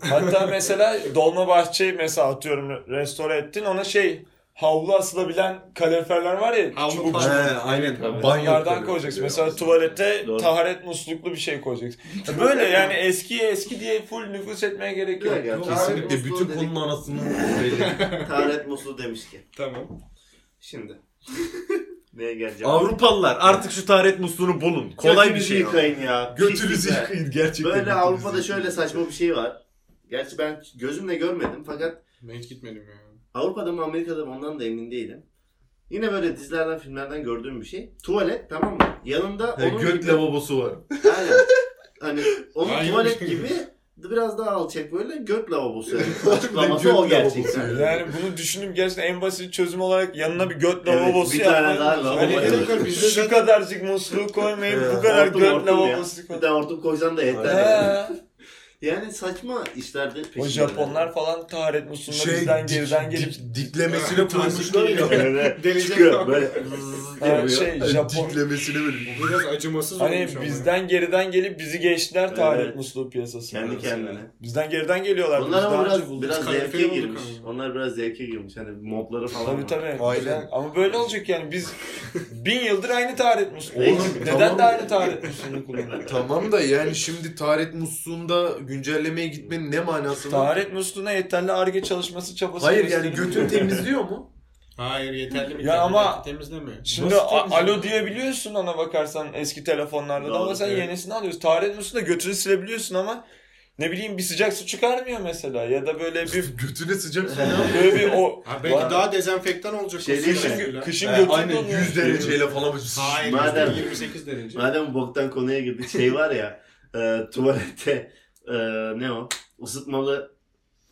[SPEAKER 3] Hatta mesela dolma bahçeyi mesela atıyorum restore ettin. Ona şey havlu asılabilen kaloriferler var ya
[SPEAKER 4] Havlu
[SPEAKER 3] çubuk çubuk.
[SPEAKER 2] aynen.
[SPEAKER 1] Tabii.
[SPEAKER 2] Banyo
[SPEAKER 3] Onlardan
[SPEAKER 2] böyle.
[SPEAKER 3] koyacaksın. Mesela tuvalete
[SPEAKER 1] Doğru.
[SPEAKER 3] taharet musluklu bir şey koyacaksın. Böyle yani eski eski diye full nüfus etmeye gerek yok.
[SPEAKER 1] Yok ya,
[SPEAKER 2] Kesinlikle
[SPEAKER 1] Taharet
[SPEAKER 2] bütün
[SPEAKER 1] musluğu
[SPEAKER 2] konunun anasını belli.
[SPEAKER 1] Taharet musluğu demiş ki.
[SPEAKER 4] tamam.
[SPEAKER 1] Şimdi. Neye geleceğim?
[SPEAKER 2] Avrupalılar artık şu taharet musluğunu bulun. Kolay bir
[SPEAKER 1] Götünüzü
[SPEAKER 2] şey.
[SPEAKER 1] yıkayın ya.
[SPEAKER 2] Götünüzü
[SPEAKER 1] Pislikler.
[SPEAKER 2] yıkayın gerçekten.
[SPEAKER 1] Böyle
[SPEAKER 2] götünüzü
[SPEAKER 1] Avrupa'da
[SPEAKER 2] yıkayın.
[SPEAKER 1] şöyle saçma bir şey var. Gerçi ben gözümle görmedim fakat
[SPEAKER 4] Ben hiç gitmedim ya.
[SPEAKER 1] Avrupa'da mı Amerika'da mı ondan da emin değilim. Yine böyle dizilerden filmlerden gördüğüm bir şey. Tuvalet tamam mı? Yanında
[SPEAKER 2] He,
[SPEAKER 1] onun
[SPEAKER 2] göt
[SPEAKER 1] gibi...
[SPEAKER 2] lavabosu var.
[SPEAKER 1] Aynen. Hani onun
[SPEAKER 4] Aynen.
[SPEAKER 1] tuvalet gibi biraz daha alçak böyle göt lavabosu. Yani. Açıklaması o
[SPEAKER 2] lavabosu
[SPEAKER 1] gerçekten.
[SPEAKER 2] yani.
[SPEAKER 3] Bunu düşünüp gerçekten en basit çözüm olarak yanına bir göt
[SPEAKER 1] Evet,
[SPEAKER 3] lavabosu
[SPEAKER 1] bir tane
[SPEAKER 3] yapmak.
[SPEAKER 1] daha lavabo
[SPEAKER 3] Hani
[SPEAKER 1] yapmak.
[SPEAKER 4] Bizde
[SPEAKER 3] şu
[SPEAKER 4] zaten-
[SPEAKER 3] kadarcık musluğu koymayıp bu kadar
[SPEAKER 1] Hortum,
[SPEAKER 3] göt
[SPEAKER 1] hortum ya.
[SPEAKER 3] lavabosu
[SPEAKER 1] Bir
[SPEAKER 3] koy.
[SPEAKER 1] tane hortum koysan da yeter. Yani. Yani saçma işlerde peşinde.
[SPEAKER 3] O Japonlar falan taharet musluğunda
[SPEAKER 2] Şey
[SPEAKER 3] bizden
[SPEAKER 2] dik-
[SPEAKER 3] geriden
[SPEAKER 2] dik-
[SPEAKER 3] gelip
[SPEAKER 2] diklemesine koymuşlar ya.
[SPEAKER 1] Evet. Çıkıyor böyle.
[SPEAKER 3] Ha, şey Japon
[SPEAKER 2] Diklemesine böyle.
[SPEAKER 4] Bu biraz acımasız
[SPEAKER 3] hani
[SPEAKER 4] olmuş ama.
[SPEAKER 3] bizden geriden gelip bizi geçtiler taharet
[SPEAKER 1] Evet.
[SPEAKER 3] musluğu piyasasında.
[SPEAKER 1] Kendi kendine.
[SPEAKER 3] Bizden geriden geliyorlar.
[SPEAKER 1] Onlar ama biraz biraz zevke girmiş. Onlar biraz zevke girmiş. Hani modları falan
[SPEAKER 3] Tabii tabii.
[SPEAKER 2] Aynen.
[SPEAKER 3] Ama böyle olacak yani biz bin yıldır aynı taharet musluğu.
[SPEAKER 1] Oğlum,
[SPEAKER 3] Neden
[SPEAKER 2] tamam.
[SPEAKER 3] de aynı taharet musluğunu kullanıyoruz?
[SPEAKER 2] Tamam da yani şimdi taharet musluğunda güncellemeye gitmenin ne manası var?
[SPEAKER 3] Taharet musluğuna yeterli arge çalışması çabası.
[SPEAKER 2] Hayır yani götün temizliyor mu?
[SPEAKER 4] Hayır yeterli mi?
[SPEAKER 3] Ya ama-
[SPEAKER 4] temizlemiyor.
[SPEAKER 3] Şimdi a- alo diyebiliyorsun ona bakarsan eski telefonlarda da ama sen
[SPEAKER 1] evet.
[SPEAKER 3] yenisini alıyorsun. Taharet musluğunda götünü silebiliyorsun ama ne bileyim bir sıcak su çıkarmıyor mesela ya da böyle bir
[SPEAKER 2] Götüne sıcak su ne
[SPEAKER 3] böyle bir o
[SPEAKER 4] Ha, belki
[SPEAKER 3] Var.
[SPEAKER 4] daha dezenfektan olacak.
[SPEAKER 1] Şey değil
[SPEAKER 4] suyla.
[SPEAKER 1] mi?
[SPEAKER 3] kışın, kışın
[SPEAKER 2] Ee,
[SPEAKER 3] götün
[SPEAKER 2] aynen
[SPEAKER 3] donuyor.
[SPEAKER 2] 100 dereceyle falan.
[SPEAKER 4] Hayır
[SPEAKER 1] Madem-
[SPEAKER 4] Madem. 28 derece.
[SPEAKER 1] Madem boktan konuya girdik şey var ya e, tuvalette e, ne o? Isıtmalı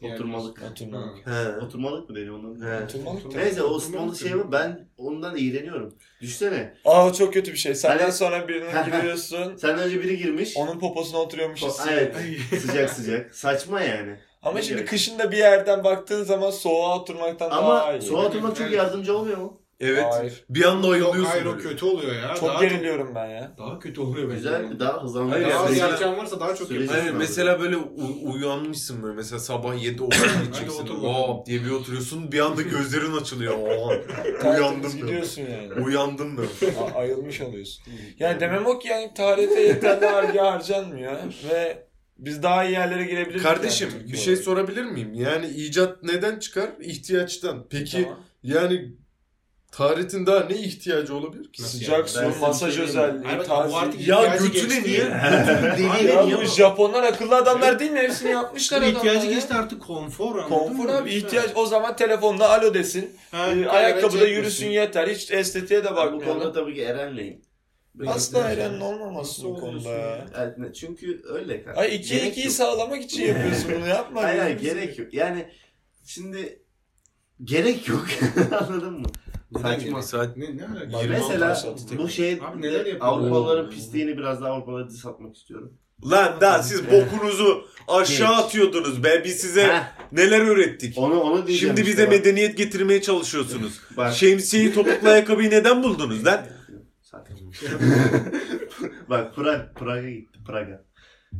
[SPEAKER 4] Yani-
[SPEAKER 1] oturmalık.
[SPEAKER 3] Oturmalık.
[SPEAKER 2] He.
[SPEAKER 1] Oturmalık mı deniyor ondan?
[SPEAKER 2] He.
[SPEAKER 3] Oturmalık.
[SPEAKER 1] Neyse o ısıtmalı şey var ben ondan iğreniyorum. Düşsene.
[SPEAKER 3] Aa o çok kötü bir şey. Senden
[SPEAKER 1] Hani-
[SPEAKER 3] sonra birine giriyorsun.
[SPEAKER 1] Senden önce biri girmiş.
[SPEAKER 3] Onun poposuna oturuyormuşuz.
[SPEAKER 1] Evet. sıcak sıcak. Saçma yani.
[SPEAKER 3] Ama
[SPEAKER 1] Ne
[SPEAKER 3] şimdi
[SPEAKER 1] gerek?
[SPEAKER 3] kışın da bir yerden baktığın zaman soğuğa oturmaktan daha
[SPEAKER 1] Ama
[SPEAKER 3] iyi.
[SPEAKER 1] soğuğa oturmak çok
[SPEAKER 4] Evet.
[SPEAKER 1] yardımcı olmuyor mu?
[SPEAKER 2] Evet.
[SPEAKER 3] Hayır.
[SPEAKER 2] Bir anda
[SPEAKER 4] Yok
[SPEAKER 2] ayılıyorsun.
[SPEAKER 4] hayır o kötü oluyor ya.
[SPEAKER 3] Çok
[SPEAKER 4] daha
[SPEAKER 3] geriliyorum ben ya.
[SPEAKER 4] Daha kötü oluyor bence.
[SPEAKER 1] Güzel, daha hızlandı.
[SPEAKER 2] Hayır,
[SPEAKER 4] Daha
[SPEAKER 2] ya,
[SPEAKER 4] az
[SPEAKER 2] mesela-
[SPEAKER 4] yapacağın varsa daha çok yapıyorsun.
[SPEAKER 2] Hayır, mesela böyle u- uyanmışsın böyle mesela sabah 7 okula gideceksin. Hop diye bir oturuyorsun bir anda gözlerin açılıyor. Oha. Uyandım ben.
[SPEAKER 3] gidiyorsun yani.
[SPEAKER 2] Uyandım.
[SPEAKER 3] A- ayılmış oluyorsun. Yani demem o ki yani tarihte yeterli vergi harcanmıyor ve biz daha iyi yerlere girebiliriz.
[SPEAKER 2] Kardeşim
[SPEAKER 3] yani
[SPEAKER 2] bir şey
[SPEAKER 3] olarak.
[SPEAKER 2] sorabilir miyim? Yani icat neden çıkar? İhtiyaçtan. Peki
[SPEAKER 3] Tamam.
[SPEAKER 2] yani tarihin daha ne ihtiyacı olabilir ki?
[SPEAKER 4] Nasıl
[SPEAKER 3] Sıcak
[SPEAKER 1] Ben
[SPEAKER 3] su, masaj
[SPEAKER 1] söyleyeyim mi?
[SPEAKER 3] özelliği,
[SPEAKER 4] Hayır, bu artık
[SPEAKER 2] Ya
[SPEAKER 4] ihtiyacı
[SPEAKER 2] götüne
[SPEAKER 4] geçti.
[SPEAKER 2] niye?
[SPEAKER 1] Deli
[SPEAKER 3] Ya bu Japonlar akıllı adamlar değil mi? Hepsini yapmışlar adamlar
[SPEAKER 4] ihtiyacı
[SPEAKER 3] ya.
[SPEAKER 4] geçti artık konfor anladın
[SPEAKER 3] Konfor
[SPEAKER 4] mı?
[SPEAKER 3] abi ihtiyaç. O zaman telefonda alo desin.
[SPEAKER 4] Ha,
[SPEAKER 3] Ee, ayakkabıda
[SPEAKER 4] çekmesin.
[SPEAKER 3] yürüsün yeter. Hiç estetiğe de
[SPEAKER 1] Ben bu konuda tabii ki Eren'leyim.
[SPEAKER 3] Asla Eren'in olmaması bu konuda ya.
[SPEAKER 1] Evet, çünkü öyle kanka.
[SPEAKER 3] Ay 2'ye
[SPEAKER 1] Gerek
[SPEAKER 3] 2'yi
[SPEAKER 1] yok.
[SPEAKER 3] sağlamak için yapıyorsun bunu yapma.
[SPEAKER 1] Hayır
[SPEAKER 3] ya.
[SPEAKER 1] hayır gerek yok. Yani şimdi gerek yok. Anladın mı? Saçma.
[SPEAKER 2] Saat
[SPEAKER 4] Ne, ne alaka?
[SPEAKER 1] Mesela bu şey
[SPEAKER 4] Abi neler yapıyor?
[SPEAKER 1] Avrupalıların pisliğini biraz daha Avrupalılara diss atmak istiyorum.
[SPEAKER 2] Lan daha siz bokunuzu aşağı
[SPEAKER 1] Geç.
[SPEAKER 2] atıyordunuz be. Biz size
[SPEAKER 1] Heh,
[SPEAKER 2] neler öğrettik?
[SPEAKER 1] onu onu diyeceğim
[SPEAKER 2] Şimdi
[SPEAKER 1] işte
[SPEAKER 2] bize
[SPEAKER 1] bak.
[SPEAKER 2] medeniyet getirmeye çalışıyorsunuz.
[SPEAKER 1] Bak.
[SPEAKER 2] Şemsiyeyi topuklu ayakkabıyı neden buldunuz lan?
[SPEAKER 1] Bak Prag, Prag'a gitti. Prag'a.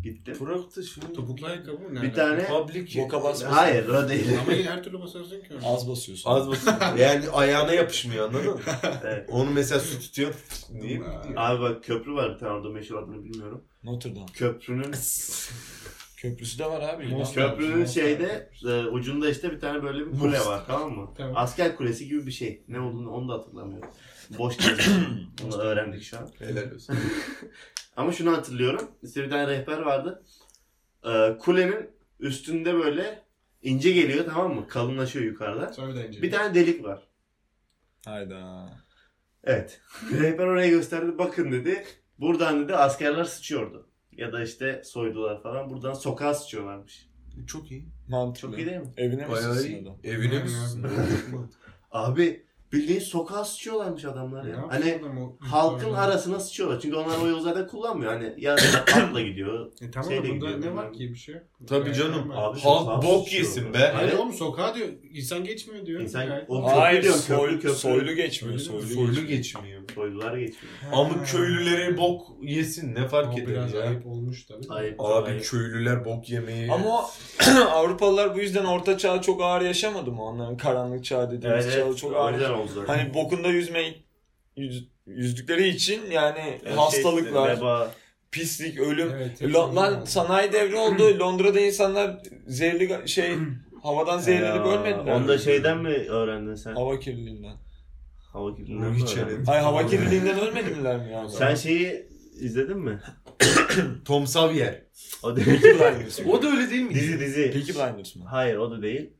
[SPEAKER 1] Gitti.
[SPEAKER 2] Bıraktı şimdi.
[SPEAKER 4] Topuklu ayakkabı mı? Ne
[SPEAKER 1] Bir tane
[SPEAKER 2] Public.
[SPEAKER 3] Boka basmasın.
[SPEAKER 1] Hayır o değil.
[SPEAKER 4] Ama yine her türlü basarsın ki.
[SPEAKER 3] Az basıyorsun.
[SPEAKER 2] Az basın. Yani ayağına yapışmıyor anladın mı?
[SPEAKER 1] Evet.
[SPEAKER 2] Onu mesela su tutuyor. Niye?
[SPEAKER 1] Abi bak köprü var bir tane orada meşhur adını bilmiyorum.
[SPEAKER 3] Notre Dame.
[SPEAKER 1] Köprünün
[SPEAKER 3] Köprüsü de var abi. Yunan.
[SPEAKER 1] köprünün şeyde e, ucunda işte bir tane böyle bir kule var tamam mı?
[SPEAKER 4] Tamam.
[SPEAKER 1] Asker kulesi gibi bir şey. Ne olduğunu onu da hatırlamıyorum. Boş gezdim. Onu öğrendik şu an.
[SPEAKER 2] Helal olsun.
[SPEAKER 1] Ama şunu hatırlıyorum. İşte bir tane rehber vardı. Ee, kulenin üstünde böyle ince geliyor tamam mı? Kalınlaşıyor yukarıda.
[SPEAKER 4] Sonra ince.
[SPEAKER 1] Bir tane delik var.
[SPEAKER 3] Hayda.
[SPEAKER 1] Evet. Rehber oraya gösterdi. Bakın dedi. Buradan dedi askerler sıçıyordu. Ya da işte soydular falan. Buradan sokağa sıçıyorlarmış.
[SPEAKER 2] Çok iyi.
[SPEAKER 3] Mantıklı.
[SPEAKER 1] Çok iyi değil mi?
[SPEAKER 3] Evine mi
[SPEAKER 2] Bayağı iyi. Evine mi?
[SPEAKER 1] Abi bildiğin sokağa sıçıyorlarmış adamlar ya.
[SPEAKER 4] yapsın
[SPEAKER 1] Hani
[SPEAKER 4] o-
[SPEAKER 1] halkın
[SPEAKER 4] Yukarıda.
[SPEAKER 1] arasına sıçıyorlar. Çünkü onlar o yolu zaten kullanmıyor. Hani ya atla gidiyor.
[SPEAKER 4] E tamam
[SPEAKER 1] Şeyle
[SPEAKER 4] bunda
[SPEAKER 1] gidiyor,
[SPEAKER 4] ne var ki bir şey?
[SPEAKER 2] Tabii canım.
[SPEAKER 1] Abi
[SPEAKER 2] Halk bok yesin be.
[SPEAKER 4] Hayır
[SPEAKER 1] Evet.
[SPEAKER 4] oğlum sokağa diyor. İnsan geçmiyor diyor.
[SPEAKER 1] İnsan-
[SPEAKER 4] Gayet-
[SPEAKER 1] o- Köprü
[SPEAKER 3] Hayır
[SPEAKER 1] diyorum,
[SPEAKER 3] soy,
[SPEAKER 1] köprü, köprü.
[SPEAKER 3] soylu geçmiyor.
[SPEAKER 4] Soylu
[SPEAKER 3] Soylu,
[SPEAKER 2] Soylu
[SPEAKER 3] geçmiyor.
[SPEAKER 2] geçmiyor.
[SPEAKER 1] Soylular geçmiyor.
[SPEAKER 2] Ama köylülere bok yesin ne fark
[SPEAKER 4] O
[SPEAKER 2] eder
[SPEAKER 4] biraz
[SPEAKER 2] ya?
[SPEAKER 4] ayıp olmuş tabii.
[SPEAKER 1] Ayıp.
[SPEAKER 2] Abi
[SPEAKER 1] Ayıp.
[SPEAKER 2] köylüler bok yemeyi.
[SPEAKER 3] Ama Avrupalılar bu yüzden orta çağı çok ağır yaşamadı mı? Onların karanlık çağı dediğimiz
[SPEAKER 1] Evet,
[SPEAKER 3] çağı çok ağır.
[SPEAKER 1] yüzden oldu zaten.
[SPEAKER 3] Hani bokunda yüzme yüz, yüzdükleri için yani
[SPEAKER 1] Yani
[SPEAKER 3] hastalıklar,
[SPEAKER 1] Şey, veba.
[SPEAKER 3] pislik, ölüm.
[SPEAKER 4] Evet,
[SPEAKER 3] lan sanayi devri oldu. Londra'da insanlar zehirli şey havadan zehirlenip ölmediler.
[SPEAKER 1] Onu da şeyden mi öğrendin sen?
[SPEAKER 3] Hava kirliliğinden.
[SPEAKER 1] Hava kirliliğinden mi öğrendin?
[SPEAKER 3] Ay hava kirliliğinden ölmediler mi ya?
[SPEAKER 1] Sen şeyi izledin mi?
[SPEAKER 2] Tom Sawyer.
[SPEAKER 1] O değil.
[SPEAKER 2] O da öyle değil mi?
[SPEAKER 1] dizi dizi.
[SPEAKER 3] Peaky Blinders mı?
[SPEAKER 1] Hayır o da değil.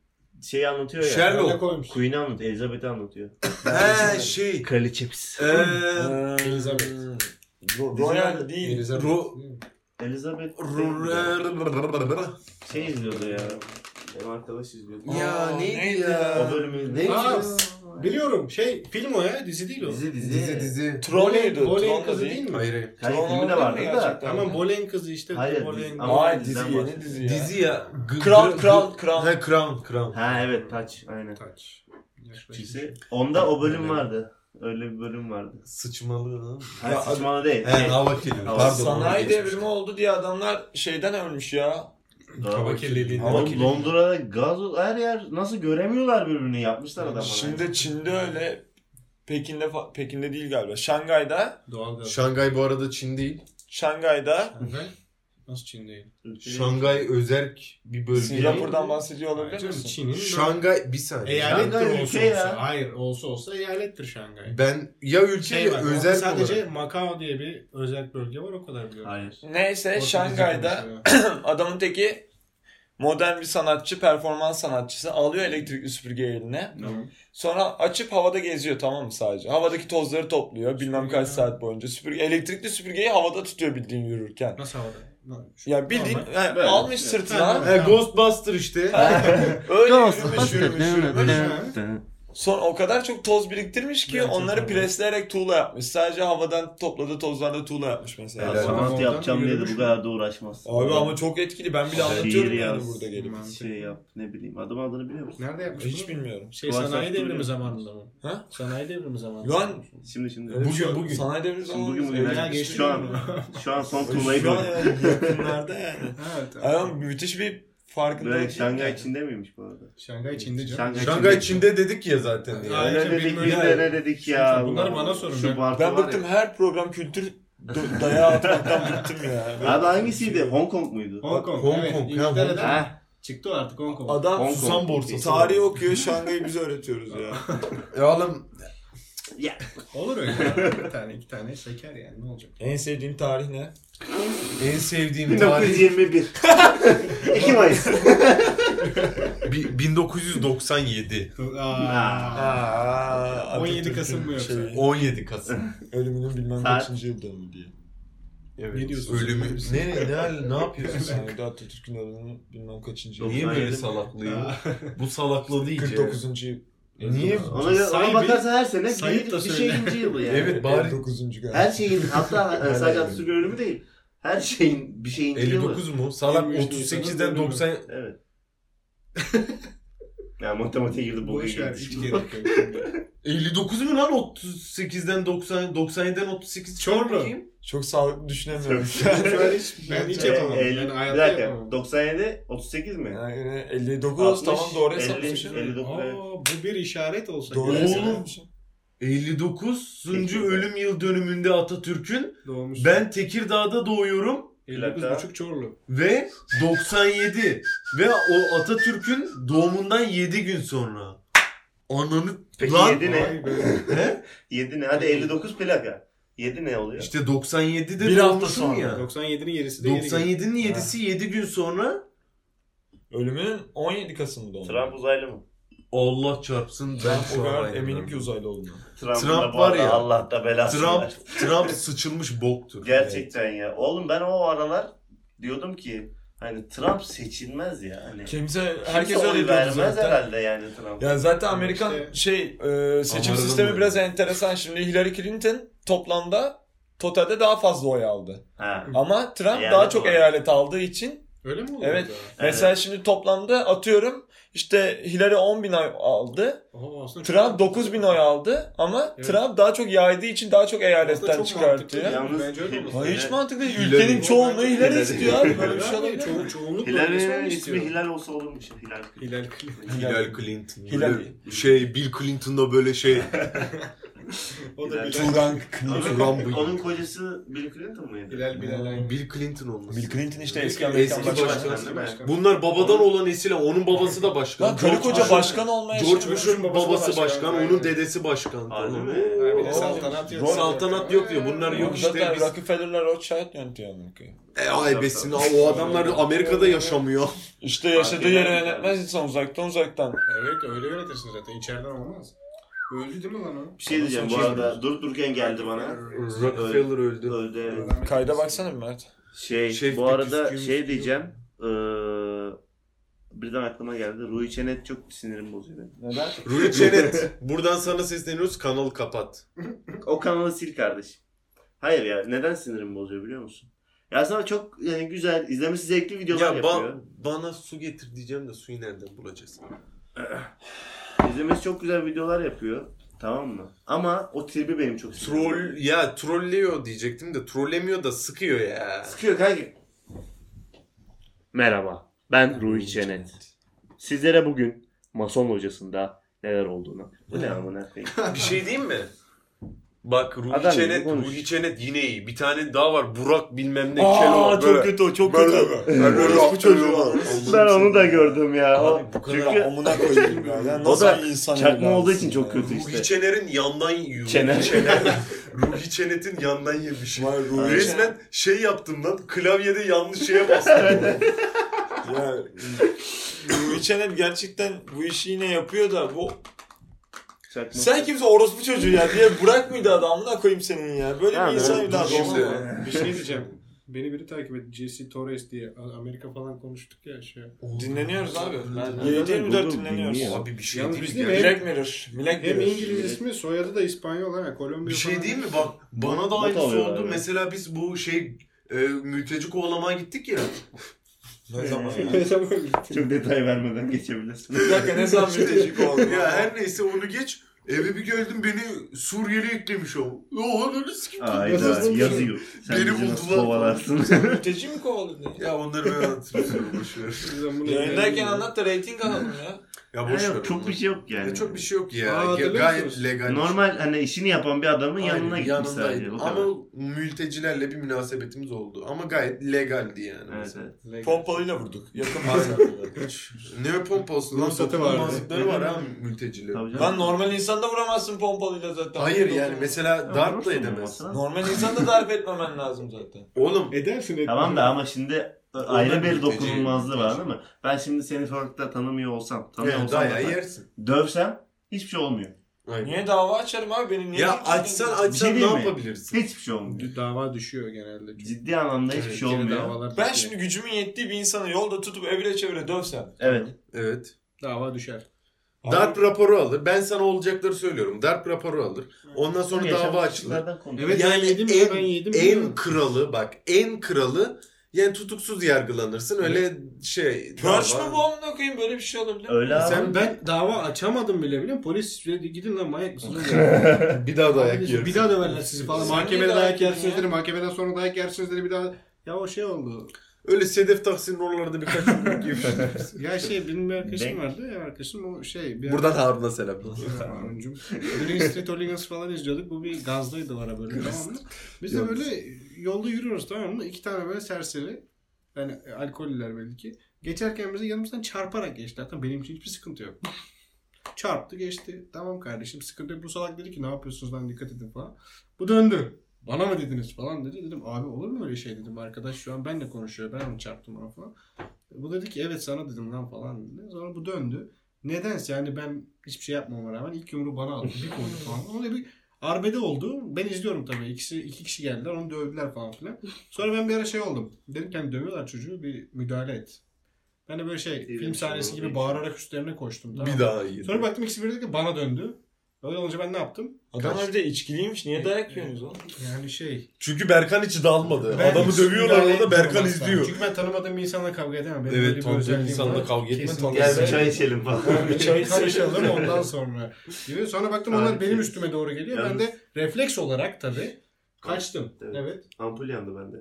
[SPEAKER 1] Şeyi anlatıyor ya.
[SPEAKER 2] Sherlock.
[SPEAKER 4] Koymuş.
[SPEAKER 1] Queen'i anlatıyor. Elizabeth'i anlatıyor.
[SPEAKER 2] He şey.
[SPEAKER 1] Kraliçe pis.
[SPEAKER 2] Eee.
[SPEAKER 3] Ee,
[SPEAKER 4] Elizabeth.
[SPEAKER 3] Ro- Royal değil.
[SPEAKER 4] Elizabeth.
[SPEAKER 2] Ro-?
[SPEAKER 1] Elizabeth şey izliyordu ya. Benim arkadaş izliyordu.
[SPEAKER 2] Ya neydi
[SPEAKER 3] neydi
[SPEAKER 2] ya?
[SPEAKER 1] O bölümü ne
[SPEAKER 4] Biliyorum şey film o ya dizi değil o.
[SPEAKER 1] Dizi dizi.
[SPEAKER 2] Dizi dizi.
[SPEAKER 3] Tron muydu?
[SPEAKER 4] Boleyn kızı
[SPEAKER 3] değil.
[SPEAKER 4] mi?
[SPEAKER 2] Hayır hayır.
[SPEAKER 1] Hayır
[SPEAKER 3] Tron
[SPEAKER 1] filmi de vardı da.
[SPEAKER 4] Tamam Boleyn kızı işte.
[SPEAKER 1] Hayır,
[SPEAKER 4] Boleyn.
[SPEAKER 1] dizi- ama-
[SPEAKER 3] Ay dizi yeni dizi ya.
[SPEAKER 2] Dizi ya.
[SPEAKER 3] Crown, Crown, Crown.
[SPEAKER 2] He Crown Crown.
[SPEAKER 1] Ha evet taç aynen.
[SPEAKER 4] Taç. Yaklaşık.
[SPEAKER 1] Çizi. Onda o bölüm vardı. Öyle bir bölüm vardı.
[SPEAKER 2] Sıçmalı.
[SPEAKER 1] Hayır sıçmalı değil.
[SPEAKER 2] He hava.
[SPEAKER 1] Hava-
[SPEAKER 2] Pardon.
[SPEAKER 3] Sanayi devrimi oldu diye adamlar şeyden ölmüş ya.
[SPEAKER 4] Hava kirliliği.
[SPEAKER 3] Hava
[SPEAKER 1] Oğlum
[SPEAKER 3] kirliliği.
[SPEAKER 1] Londra'da gaz her yer nasıl göremiyorlar birbirini yapmışlar adamlar.
[SPEAKER 3] Şimdi Çin'de öyle. Pekin'de Pekin'de değil galiba. Şangay'da,
[SPEAKER 4] Doğalgaz.
[SPEAKER 2] Şangay bu arada Çin değil.
[SPEAKER 3] Şangay'da
[SPEAKER 4] Şangay? Nasıl Çin değil?
[SPEAKER 2] Şangay özerk bir bölge.
[SPEAKER 3] Singapur'dan bahsediyor olabilir misin?
[SPEAKER 4] Çin'in
[SPEAKER 2] Şangay bir saniye.
[SPEAKER 4] eyalettir
[SPEAKER 1] Şangay
[SPEAKER 4] olsa
[SPEAKER 1] ülke
[SPEAKER 4] olsa.
[SPEAKER 1] ya.
[SPEAKER 4] Hayır olsa olsa eyalettir Şangay.
[SPEAKER 2] Ben ya ülke
[SPEAKER 4] Şey
[SPEAKER 2] ya
[SPEAKER 4] var,
[SPEAKER 2] özel
[SPEAKER 4] sadece
[SPEAKER 2] olarak.
[SPEAKER 4] Macao diye bir özel bölge var o kadar biliyorum.
[SPEAKER 1] Hayır.
[SPEAKER 3] Neyse
[SPEAKER 4] Orta
[SPEAKER 3] Şangay'da
[SPEAKER 4] konuşuyor.
[SPEAKER 3] adamın teki modern bir sanatçı, performans sanatçısı alıyor elektrikli süpürgeyi eline. Sonra açıp havada geziyor tamam mı sadece? Havadaki tozları topluyor bilmem kaç saat boyunca. Süpürge, elektrikli süpürgeyi havada tutuyor bildiğin yürürken.
[SPEAKER 4] Nasıl havada?
[SPEAKER 3] Ya bildiğin
[SPEAKER 4] Normal.
[SPEAKER 3] yani
[SPEAKER 1] Böyle.
[SPEAKER 3] almış sırtına.
[SPEAKER 2] He Ghostbuster işte.
[SPEAKER 3] Öyle yürümüş yürümüş yürümüş. Son o kadar çok toz biriktirmiş ki
[SPEAKER 4] Gerçekten
[SPEAKER 3] onları
[SPEAKER 4] öyle.
[SPEAKER 3] presleyerek tuğla yapmış. Sadece havadan topladığı tozlarla tuğla yapmış mesela.
[SPEAKER 1] Ya
[SPEAKER 2] Helal
[SPEAKER 1] sanat
[SPEAKER 4] olsun.
[SPEAKER 1] yapacağım diye de bu kadar da uğraşmaz.
[SPEAKER 3] Abi ama çok etkili. Ben bile
[SPEAKER 1] Şiir
[SPEAKER 3] anlatıyorum yani
[SPEAKER 1] yaz.
[SPEAKER 3] burada gelip.
[SPEAKER 1] Şey yap ne bileyim adım adını biliyor musun?
[SPEAKER 4] Nerede yapmış
[SPEAKER 3] Hiç bilmiyorum.
[SPEAKER 4] Şey
[SPEAKER 1] WhatsApp
[SPEAKER 4] sanayi devrimi zamanında mı?
[SPEAKER 3] Ha?
[SPEAKER 4] Sanayi devrimi zamanında.
[SPEAKER 3] Lan
[SPEAKER 1] Şimdi şimdi.
[SPEAKER 3] şey
[SPEAKER 2] Bugün, bugün.
[SPEAKER 3] Sanayi devrimi
[SPEAKER 1] Şimdi
[SPEAKER 3] zamanı.
[SPEAKER 1] bugün bugün.
[SPEAKER 4] Ya geçti
[SPEAKER 1] şu an şu an son tuğlayı
[SPEAKER 3] Şu an
[SPEAKER 1] koydum.
[SPEAKER 3] yani yakınlarda yani.
[SPEAKER 4] Evet.
[SPEAKER 3] Ama müthiş bir farkındalık.
[SPEAKER 1] Böyle Şangay
[SPEAKER 3] yani.
[SPEAKER 1] Çin'de miymiş bu arada?
[SPEAKER 4] Şangay Çin'de canım.
[SPEAKER 1] Şangay
[SPEAKER 2] Şangay Çin'de dedik ya zaten. Ya.
[SPEAKER 4] Aynen,
[SPEAKER 1] Öyle dedik biz de ne dedik ya.
[SPEAKER 4] Bunları bana sorun,
[SPEAKER 1] Şu
[SPEAKER 4] ben-
[SPEAKER 3] Ben
[SPEAKER 1] var ya.
[SPEAKER 3] bıktım her program kültür dayağı atmaktan bıktım ya.
[SPEAKER 1] Abi hangisiydi? Hong Kong muydu?
[SPEAKER 4] Hong Kong.
[SPEAKER 2] Hong
[SPEAKER 4] evet.
[SPEAKER 2] Kong, ya,
[SPEAKER 4] İngiltere'den çıktı artık Hong Kong.
[SPEAKER 3] Adam
[SPEAKER 1] Hong
[SPEAKER 2] Susam
[SPEAKER 1] Kong.
[SPEAKER 2] borsası.
[SPEAKER 3] tarih okuyor Şangay'ı biz öğretiyoruz ya.
[SPEAKER 2] Ya oğlum
[SPEAKER 4] Olur öyle. ya. bir tane iki tane şeker yani ne olacak?
[SPEAKER 3] En sevdiğin tarih ne?
[SPEAKER 2] En sevdiğim tarih
[SPEAKER 1] 1921. 2 Mayıs.
[SPEAKER 2] bi- 1997.
[SPEAKER 3] Aa,
[SPEAKER 4] 17
[SPEAKER 3] Atatürk'ün
[SPEAKER 4] Kasım mı yoksa?
[SPEAKER 3] şeyi,
[SPEAKER 2] 17 Kasım.
[SPEAKER 3] ölümünün bilmem
[SPEAKER 1] Saat.
[SPEAKER 3] kaçıncı yıl dönümü diye.
[SPEAKER 2] Evet.
[SPEAKER 4] Ne diyorsun?
[SPEAKER 2] Ölümü. Ne ne ne, ne yapıyorsun?
[SPEAKER 3] Yani Atatürk'ün ölümünün bilmem kaçıncı yıl.
[SPEAKER 2] Niye
[SPEAKER 1] 97
[SPEAKER 2] böyle
[SPEAKER 1] mi?
[SPEAKER 2] salaklıyor? Bu salakladı iyice.
[SPEAKER 3] 49. yıl.
[SPEAKER 2] Niye?
[SPEAKER 1] Ona, göre- ona
[SPEAKER 4] bir-
[SPEAKER 1] bakarsa her sene
[SPEAKER 4] sayıp
[SPEAKER 1] bir,
[SPEAKER 4] da
[SPEAKER 1] bir
[SPEAKER 4] söyle.
[SPEAKER 1] şeyinci yılı yani.
[SPEAKER 2] Evet bari
[SPEAKER 3] 59. galiba.
[SPEAKER 1] Her şeyin hatta sadece
[SPEAKER 3] Aynen.
[SPEAKER 1] Atatürk ölümü değil. Her şeyin bir şeyinci yılı.
[SPEAKER 2] 59 mu? Salak
[SPEAKER 4] 23
[SPEAKER 2] 38'den
[SPEAKER 4] Nisan'ın
[SPEAKER 2] 90
[SPEAKER 1] Evet. ya matematiğe girdi bu
[SPEAKER 4] Boş ver hiç gerek yok. şimdi.
[SPEAKER 2] 59 mu lan 38'den 90 97'den 38
[SPEAKER 4] Çorlu.
[SPEAKER 2] bakayım.
[SPEAKER 3] Çok sağlıklı düşünemiyorum.
[SPEAKER 4] Şu an hiç ben hiç yapamam. Yani
[SPEAKER 1] bir
[SPEAKER 4] hayatta
[SPEAKER 1] dakika.
[SPEAKER 4] yapamam.
[SPEAKER 1] 97, 38 mi?
[SPEAKER 3] yani 59
[SPEAKER 1] 60,
[SPEAKER 3] tamam doğru
[SPEAKER 1] 50,
[SPEAKER 3] hesaplamışım.
[SPEAKER 1] 59.
[SPEAKER 4] Aa, bu bir işaret olsa.
[SPEAKER 3] Doğru hesaplamışım.
[SPEAKER 2] 59.
[SPEAKER 1] Peki.
[SPEAKER 2] ölüm yıl dönümünde Atatürk'ün
[SPEAKER 4] Doğmuş.
[SPEAKER 2] ben Tekirdağ'da doğuyorum
[SPEAKER 4] 59,5 Çorlu.
[SPEAKER 2] ve 97 ve o Atatürk'ün doğumundan 7 gün sonra. Ananı
[SPEAKER 1] Peki
[SPEAKER 2] lan
[SPEAKER 1] 7 ne?
[SPEAKER 2] He?
[SPEAKER 1] 7 ne? Hadi 59 plaka. 7 ne oluyor?
[SPEAKER 2] İşte 97'de
[SPEAKER 3] Bir hafta sonra.
[SPEAKER 2] ya.
[SPEAKER 4] 97'nin gerisi de 7
[SPEAKER 2] 97'nin 7'si 7 gün sonra
[SPEAKER 3] Ölümünün 17 Kasım'da oldu.
[SPEAKER 1] Trump uzaylı mı?
[SPEAKER 2] Allah çarpsın ben
[SPEAKER 3] Ben
[SPEAKER 2] şu
[SPEAKER 3] o
[SPEAKER 2] an
[SPEAKER 3] kadar
[SPEAKER 2] aynen
[SPEAKER 3] eminim ki uzaylı olduğunu.
[SPEAKER 2] Trump
[SPEAKER 1] bu
[SPEAKER 2] var ya.
[SPEAKER 1] Allah da belasını
[SPEAKER 2] Trump
[SPEAKER 1] versin.
[SPEAKER 2] Trump sıçılmış boktur.
[SPEAKER 1] Gerçekten ya. Oğlum ben o aralar diyordum ki hani Trump seçilmez ya. Hani
[SPEAKER 3] Kimse
[SPEAKER 1] Kimse
[SPEAKER 3] herkes
[SPEAKER 1] oy
[SPEAKER 3] öyle diyordu
[SPEAKER 1] vermez
[SPEAKER 3] zaten.
[SPEAKER 1] herhalde yani Trump.
[SPEAKER 3] Ya zaten Amerikan
[SPEAKER 4] İşte-
[SPEAKER 3] şey e, seçim sistemi
[SPEAKER 2] mı?
[SPEAKER 3] biraz enteresan. Şimdi Hillary Clinton toplamda totalde daha fazla oy aldı.
[SPEAKER 1] Ha.
[SPEAKER 3] Ama Trump
[SPEAKER 1] Eyalet
[SPEAKER 3] daha çok
[SPEAKER 1] olarak.
[SPEAKER 3] eyalet aldığı için
[SPEAKER 4] Öyle mi oldu?
[SPEAKER 3] Evet.
[SPEAKER 4] da?
[SPEAKER 3] mesela şimdi toplamda atıyorum işte Hillary 10 bin oy aldı.
[SPEAKER 4] Çok
[SPEAKER 3] Trump
[SPEAKER 4] mantıklı.
[SPEAKER 3] 9 bin oy aldı ama
[SPEAKER 4] Evet.
[SPEAKER 3] Trump daha çok yaydığı için daha çok eyaletten
[SPEAKER 4] çok
[SPEAKER 3] çıkartıyor.
[SPEAKER 4] mantıklı.
[SPEAKER 1] Yalnız-
[SPEAKER 4] Bence öyle olması
[SPEAKER 3] Ha,
[SPEAKER 4] lazım.
[SPEAKER 3] hiç mantıklı değil.
[SPEAKER 2] Hillary-
[SPEAKER 3] Ülkenin çoğunluğu
[SPEAKER 1] Hillary-
[SPEAKER 3] Hillary istiyor abi. Böyle bir şey olabilir mi?
[SPEAKER 4] ço- çoğunluk bölgesi
[SPEAKER 1] Hillary'nin
[SPEAKER 4] onu
[SPEAKER 1] ismi. Hilal olsa olurmuş. Hilal.
[SPEAKER 4] Hilal Clinton.
[SPEAKER 2] Hillary Clinton.
[SPEAKER 3] Hillary.
[SPEAKER 2] Böyle şey Bill Clinton'da böyle şey
[SPEAKER 4] O da. Bilal.
[SPEAKER 3] Turan
[SPEAKER 1] Onun,
[SPEAKER 2] Trump bıyık.
[SPEAKER 1] onun kocası Bill Clinton mıydı?
[SPEAKER 4] Bilal Bilal aynı.
[SPEAKER 2] Bill Clinton olması.
[SPEAKER 3] Bill Clinton işte eski Amerikan
[SPEAKER 2] eski
[SPEAKER 3] başkanı.
[SPEAKER 2] başkan.
[SPEAKER 1] Değil mi?
[SPEAKER 2] Bunlar babadan olan esile. Onun babası da başkan.
[SPEAKER 3] Lan karı
[SPEAKER 2] George
[SPEAKER 3] koca
[SPEAKER 2] Bush'un-
[SPEAKER 3] başkan olmaya
[SPEAKER 2] George Bush'un babası,
[SPEAKER 4] babası
[SPEAKER 2] başkan,
[SPEAKER 4] başkan,
[SPEAKER 2] onun
[SPEAKER 4] aynen.
[SPEAKER 2] dedesi başkan.
[SPEAKER 1] Harbi mi?
[SPEAKER 4] Ha, bir de saltanat yok.
[SPEAKER 2] Saltanat yok diyor. Bunlar yok işte.
[SPEAKER 3] zaten
[SPEAKER 2] Biz...
[SPEAKER 3] Rockefeller'lar Rothschild yönetiyor Amerika'yı.
[SPEAKER 2] E, ay besin. O adamlar Amerika'da yaşamıyor.
[SPEAKER 3] İşte yaşadığı yere yönetmez insan uzaktan uzaktan.
[SPEAKER 4] Evet öyle yönetirsin zaten. İçeriden olmaz. Öldü değil mi lan o?
[SPEAKER 1] Bir şey diyeceğim bu arada. Dur dururken geldi bana.
[SPEAKER 2] Rockefeller öldü.
[SPEAKER 1] Öldü.
[SPEAKER 3] Kayda baksana bir Mert.
[SPEAKER 1] Şey
[SPEAKER 2] Şef
[SPEAKER 1] bu
[SPEAKER 2] de
[SPEAKER 1] arada şey
[SPEAKER 2] diyor.
[SPEAKER 1] diyeceğim. Eee birden aklıma geldi. Rui Çenet çok sinirim bozuyor benim.
[SPEAKER 3] Neden?
[SPEAKER 2] Rui Çenet. Buradan sana sesleniyoruz. Kanalı kapat.
[SPEAKER 1] O kanalı sil kardeşim. Hayır ya neden sinirim bozuyor biliyor musun? Ya sana çok yani güzel, izlemesi zevkli videolar
[SPEAKER 2] Ya ba-
[SPEAKER 1] yapıyor.
[SPEAKER 2] bana su getir diyeceğim de suyu nereden bulacağız?
[SPEAKER 1] İzlemesi çok güzel videolar yapıyor. Tamam mı? Ama o tribi benim çok.
[SPEAKER 2] Troll ya trollüyor diyecektim de trollemiyor da sıkıyor ya.
[SPEAKER 1] Sıkıyor kanka. Merhaba. Ben Rui Çenet. Sizlere bugün Mason hocasında neler olduğunu. Bu ne amına koyayım?
[SPEAKER 2] Bir şey diyeyim mi? Bak Ruhi
[SPEAKER 1] Adam gibi
[SPEAKER 2] Çenet,
[SPEAKER 1] konuş.
[SPEAKER 2] Ruhi Çenet yine iyi. Bir tane daha var. Burak bilmem ne.
[SPEAKER 3] Aa
[SPEAKER 2] Kelo.
[SPEAKER 3] çok kötü o çok kötü.
[SPEAKER 1] Orospu çocuğu. Ben onu da gördüm ya.
[SPEAKER 3] Abi bu kadar
[SPEAKER 1] çünkü
[SPEAKER 3] amına koyayım ya. Yani
[SPEAKER 1] O
[SPEAKER 3] nasıl
[SPEAKER 1] da
[SPEAKER 3] bir insan
[SPEAKER 1] çakma olduğu için çok
[SPEAKER 3] ya?
[SPEAKER 1] kötü
[SPEAKER 2] Ruhi
[SPEAKER 1] işte.
[SPEAKER 2] Çener'in yandan yiyor.
[SPEAKER 1] Çener.
[SPEAKER 2] Ruhi Çener. Ruhi Çenet'in yandan yemiş.
[SPEAKER 3] Vay Ruhi
[SPEAKER 2] Resmen şey yaptım lan. Klavyede yanlış şeye bastım.
[SPEAKER 3] Ya Ruhi Çenet gerçekten bu işi yine yapıyor da bu
[SPEAKER 1] Çakma.
[SPEAKER 3] sen kimse orospu çocuğu ya diye bırak mıydı adamına koyayım senin ya. Böyle
[SPEAKER 1] Ya
[SPEAKER 3] bir insan
[SPEAKER 2] Şimdi-
[SPEAKER 3] olmaz mı?
[SPEAKER 4] Bir şey diyeceğim. Beni biri takip etti. Jesse Torres diye. Amerika falan konuştuk ya şey.
[SPEAKER 3] Dinleniyoruz abi. 7-24
[SPEAKER 1] Google
[SPEAKER 3] dinleniyoruz.
[SPEAKER 1] dinliyor.
[SPEAKER 2] Abi bir şey
[SPEAKER 4] Yalnız
[SPEAKER 2] değil
[SPEAKER 4] biz
[SPEAKER 2] mi?
[SPEAKER 3] Black Mirror. Black
[SPEAKER 4] Hem
[SPEAKER 3] Mirror.
[SPEAKER 4] İngiliz ismi soyadı da İspanyol ha. Kolombiya
[SPEAKER 2] Bir şey
[SPEAKER 4] falan.
[SPEAKER 2] değil mi? Bak bana da aynısı oldu. Mesela biz bu şey e, mülteci kovalamaya gittik ya.
[SPEAKER 3] Ne zaman ya?
[SPEAKER 4] Ne zaman gitti?
[SPEAKER 1] Çok detay vermeden geçebilirsin.
[SPEAKER 3] Bir dakika ne zaman mülteci oldu?
[SPEAKER 2] ya her neyse onu geç. Eve bir geldim beni Suriyeli eklemiş o. Yo öyle sikim.
[SPEAKER 1] Ayda yazıyor. Sen
[SPEAKER 2] Beni buldular.
[SPEAKER 1] kovalarsın?
[SPEAKER 3] mülteci mi kovaladın?
[SPEAKER 2] Ya onları ben hatırlıyorum boşver.
[SPEAKER 4] Öğrendim.
[SPEAKER 3] anlat da reyting alalım ya.
[SPEAKER 2] Ya
[SPEAKER 1] Ha,
[SPEAKER 2] boşver.
[SPEAKER 1] yok, çok bir şey yok yani.
[SPEAKER 2] Ya çok bir şey yok ya.
[SPEAKER 4] Aa, hatırlıyor
[SPEAKER 2] Gayet legal.
[SPEAKER 1] Normal hani işini yapan bir adamın
[SPEAKER 2] Aynen,
[SPEAKER 1] yanına gitmiş sadece.
[SPEAKER 2] Ama mültecilerle bir münasebetimiz oldu. Ama gayet legaldi yani.
[SPEAKER 1] Evet,
[SPEAKER 2] mesela.
[SPEAKER 1] evet.
[SPEAKER 3] Pompalıyla vurduk. Yakın.
[SPEAKER 2] Ne pompası lan
[SPEAKER 4] Ruhsatı
[SPEAKER 2] satın
[SPEAKER 4] vardı.
[SPEAKER 2] almazlıkları var ha
[SPEAKER 1] canım.
[SPEAKER 3] Lan normal insanda vuramazsın pompalıyla zaten.
[SPEAKER 2] Hayır yani mesela darp da
[SPEAKER 1] olmasa.
[SPEAKER 3] Normal insanda darp etmemen lazım zaten.
[SPEAKER 2] Oğlum
[SPEAKER 4] Edersin.
[SPEAKER 1] Tamam da ama şimdi ayrı bir dokunulmazlığı var değil mi? Ben şimdi seni sokakta tanımıyor olsam,
[SPEAKER 2] yani
[SPEAKER 1] olsam da
[SPEAKER 2] yersin.
[SPEAKER 1] dövsem hiçbir şey olmuyor.
[SPEAKER 2] Aynen.
[SPEAKER 3] Niye dava açarım abi benim niye?
[SPEAKER 2] Ya açsan
[SPEAKER 3] dinlemiyor?
[SPEAKER 2] açsan
[SPEAKER 1] Bir
[SPEAKER 2] ne
[SPEAKER 1] şey değil mi?
[SPEAKER 2] yapabilirsin?
[SPEAKER 1] Hiçbir şey olmuyor.
[SPEAKER 4] Dava düşüyor genelde. Çünkü.
[SPEAKER 1] Ciddi anlamda hiçbir
[SPEAKER 2] Evet,
[SPEAKER 1] şey
[SPEAKER 4] Yine
[SPEAKER 1] olmuyor.
[SPEAKER 4] davalar
[SPEAKER 3] Ben
[SPEAKER 4] düşüyor.
[SPEAKER 3] şimdi gücümün yettiği bir insanı yolda tutup evire çevire dövsem.
[SPEAKER 1] Evet.
[SPEAKER 2] Evet.
[SPEAKER 4] Dava düşer.
[SPEAKER 2] Darp raporu alır. Ben sana olacakları söylüyorum. Darp raporu alır. Ondan sonra dava açılır.
[SPEAKER 4] Evet
[SPEAKER 2] Yani
[SPEAKER 4] ben yedim
[SPEAKER 2] en,
[SPEAKER 4] ya ben yedim.
[SPEAKER 2] en kralı bak en kralı yani tutuksuz yargılanırsın. Öyle şey.
[SPEAKER 3] Pörç mü
[SPEAKER 2] dava-
[SPEAKER 3] bu amına koyayım böyle bir şey olabilir mi?
[SPEAKER 1] Öyle abi.
[SPEAKER 4] Sen ben dava açamadım bile biliyor musun? Polis dedi gidin lan manyak mısınız?
[SPEAKER 2] Bir daha dayak yersin.
[SPEAKER 4] bir daha döverler sizi falan.
[SPEAKER 3] Sen
[SPEAKER 4] Mahkemede dayak yersiniz dedi. Mahkemeden sonra dayak yersiniz dedi bir daha. Ya o şey oldu.
[SPEAKER 2] Öyle Sedef Taksin'in oralarda birkaç yumruk gibi.
[SPEAKER 4] Ya şey benim bir arkadaşım vardı ya arkadaşım o şey. Bir
[SPEAKER 2] Buradan Harun'a selam.
[SPEAKER 4] Harun'cum. Green Street Hooligans falan izliyorduk. Bu bir gazdaydı o ara böyle tamam mı? Biz de böyle yolda yürüyoruz tamam mı? İki tane böyle serseri. Yani alkollüler belli ki. Geçerken bizi yanımızdan çarparak geçtiler. Tamam benim için hiçbir sıkıntı yok. Çarptı geçti. Tamam kardeşim sıkıntı yok. Bu salak dedi ki ne yapıyorsunuz lan dikkat edin falan. Bu döndü. Bana mı dediniz falan dedi. Dedim abi olur mu öyle şey dedim. Arkadaş şu an benle konuşuyor. Ben onu çarptım ona falan. Bu dedi ki evet sana dedim lan falan dedi. Sonra bu döndü. Nedense yani ben hiçbir şey yapmama rağmen ilk yumruğu bana aldı. Bir koydu falan. Öyle bir arbede oldu. Ben izliyorum tabii. İkisi, iki kişi geldiler. Onu dövdüler falan filan. Sonra ben bir ara şey oldum. Dedim ki hani dövüyorlar çocuğu bir müdahale et. Ben de böyle şey film
[SPEAKER 1] bir
[SPEAKER 4] sahnesi
[SPEAKER 1] şey
[SPEAKER 4] gibi bağırarak üstlerine koştum. Tamam.
[SPEAKER 2] Bir daha iyi.
[SPEAKER 4] Sonra baktım ikisi birlikte bana döndü. Öyle olunca ben ne yaptım?
[SPEAKER 3] Adamlar bir de içkiliymiş. Niye dayak yiyorsunuz oğlum?
[SPEAKER 4] Yani şey.
[SPEAKER 2] Çünkü Berkan içi dalmadı.
[SPEAKER 4] ben
[SPEAKER 2] Adamı dövüyorlar orada Berkan izliyor.
[SPEAKER 4] Çünkü ben tanımadığım bir insanla kavga edemem. Benim
[SPEAKER 2] Evet,
[SPEAKER 4] böyle bir
[SPEAKER 2] tanıdığın
[SPEAKER 4] özelliğim
[SPEAKER 2] insanla kavga etme,
[SPEAKER 1] Gel bir çay içelim falan.
[SPEAKER 4] bir çay karışalım ondan sonra. Gibi. Sonra baktım onlar benim üstüme doğru geliyor. Ben de refleks olarak tabii kaçtım.
[SPEAKER 1] Evet.
[SPEAKER 4] Evet.
[SPEAKER 1] Ampul yandı bende.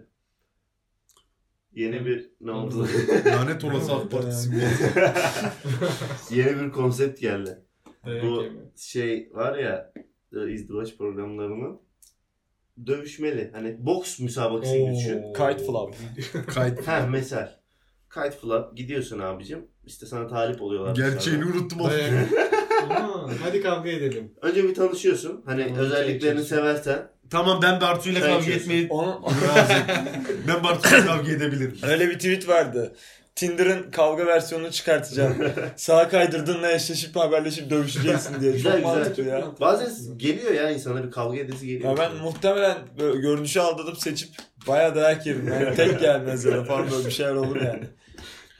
[SPEAKER 1] Yeni bir ne oldu?
[SPEAKER 2] Lanet olası AK Partisi.
[SPEAKER 1] Yeni bir konsept geldi.
[SPEAKER 4] Dayak
[SPEAKER 1] Bu
[SPEAKER 4] yeme.
[SPEAKER 1] şey var ya e, izdivaç programlarının dövüşmeli. Hani boks müsabakası gibi düşün.
[SPEAKER 3] Kite flop.
[SPEAKER 2] Kayıt.
[SPEAKER 1] Ha mesela. Kite flap gidiyorsun abicim. İşte sana talip oluyorlar.
[SPEAKER 2] Gerçeğini unuttum.
[SPEAKER 4] Aa, Hadi kavga edelim.
[SPEAKER 1] Önce bir tanışıyorsun. Hani
[SPEAKER 4] Tamam,
[SPEAKER 1] özelliklerini
[SPEAKER 4] içiyorsun.
[SPEAKER 1] seversen.
[SPEAKER 2] Tamam ben Bartu'yla kavga etmeyi razıyım. ben Bartu'yla kavga edebilirim.
[SPEAKER 3] öyle bir tweet vardı. Tinder'ın kavga versiyonunu çıkartacağım. Sağa kaydırdığınla eşleşip haberleşip dövüşeceksin diye.
[SPEAKER 1] Güzel,
[SPEAKER 3] Çok
[SPEAKER 1] güzel.
[SPEAKER 3] mantıklı ya.
[SPEAKER 1] Bazen geliyor ya insana bir kavga edesi geliyor.
[SPEAKER 3] Ya ben muhtemelen böyle görünüşü aldatıp seçip bayağı dayak yerim. Yani tek gelmez ya da falan böyle bir şeyler olur yani.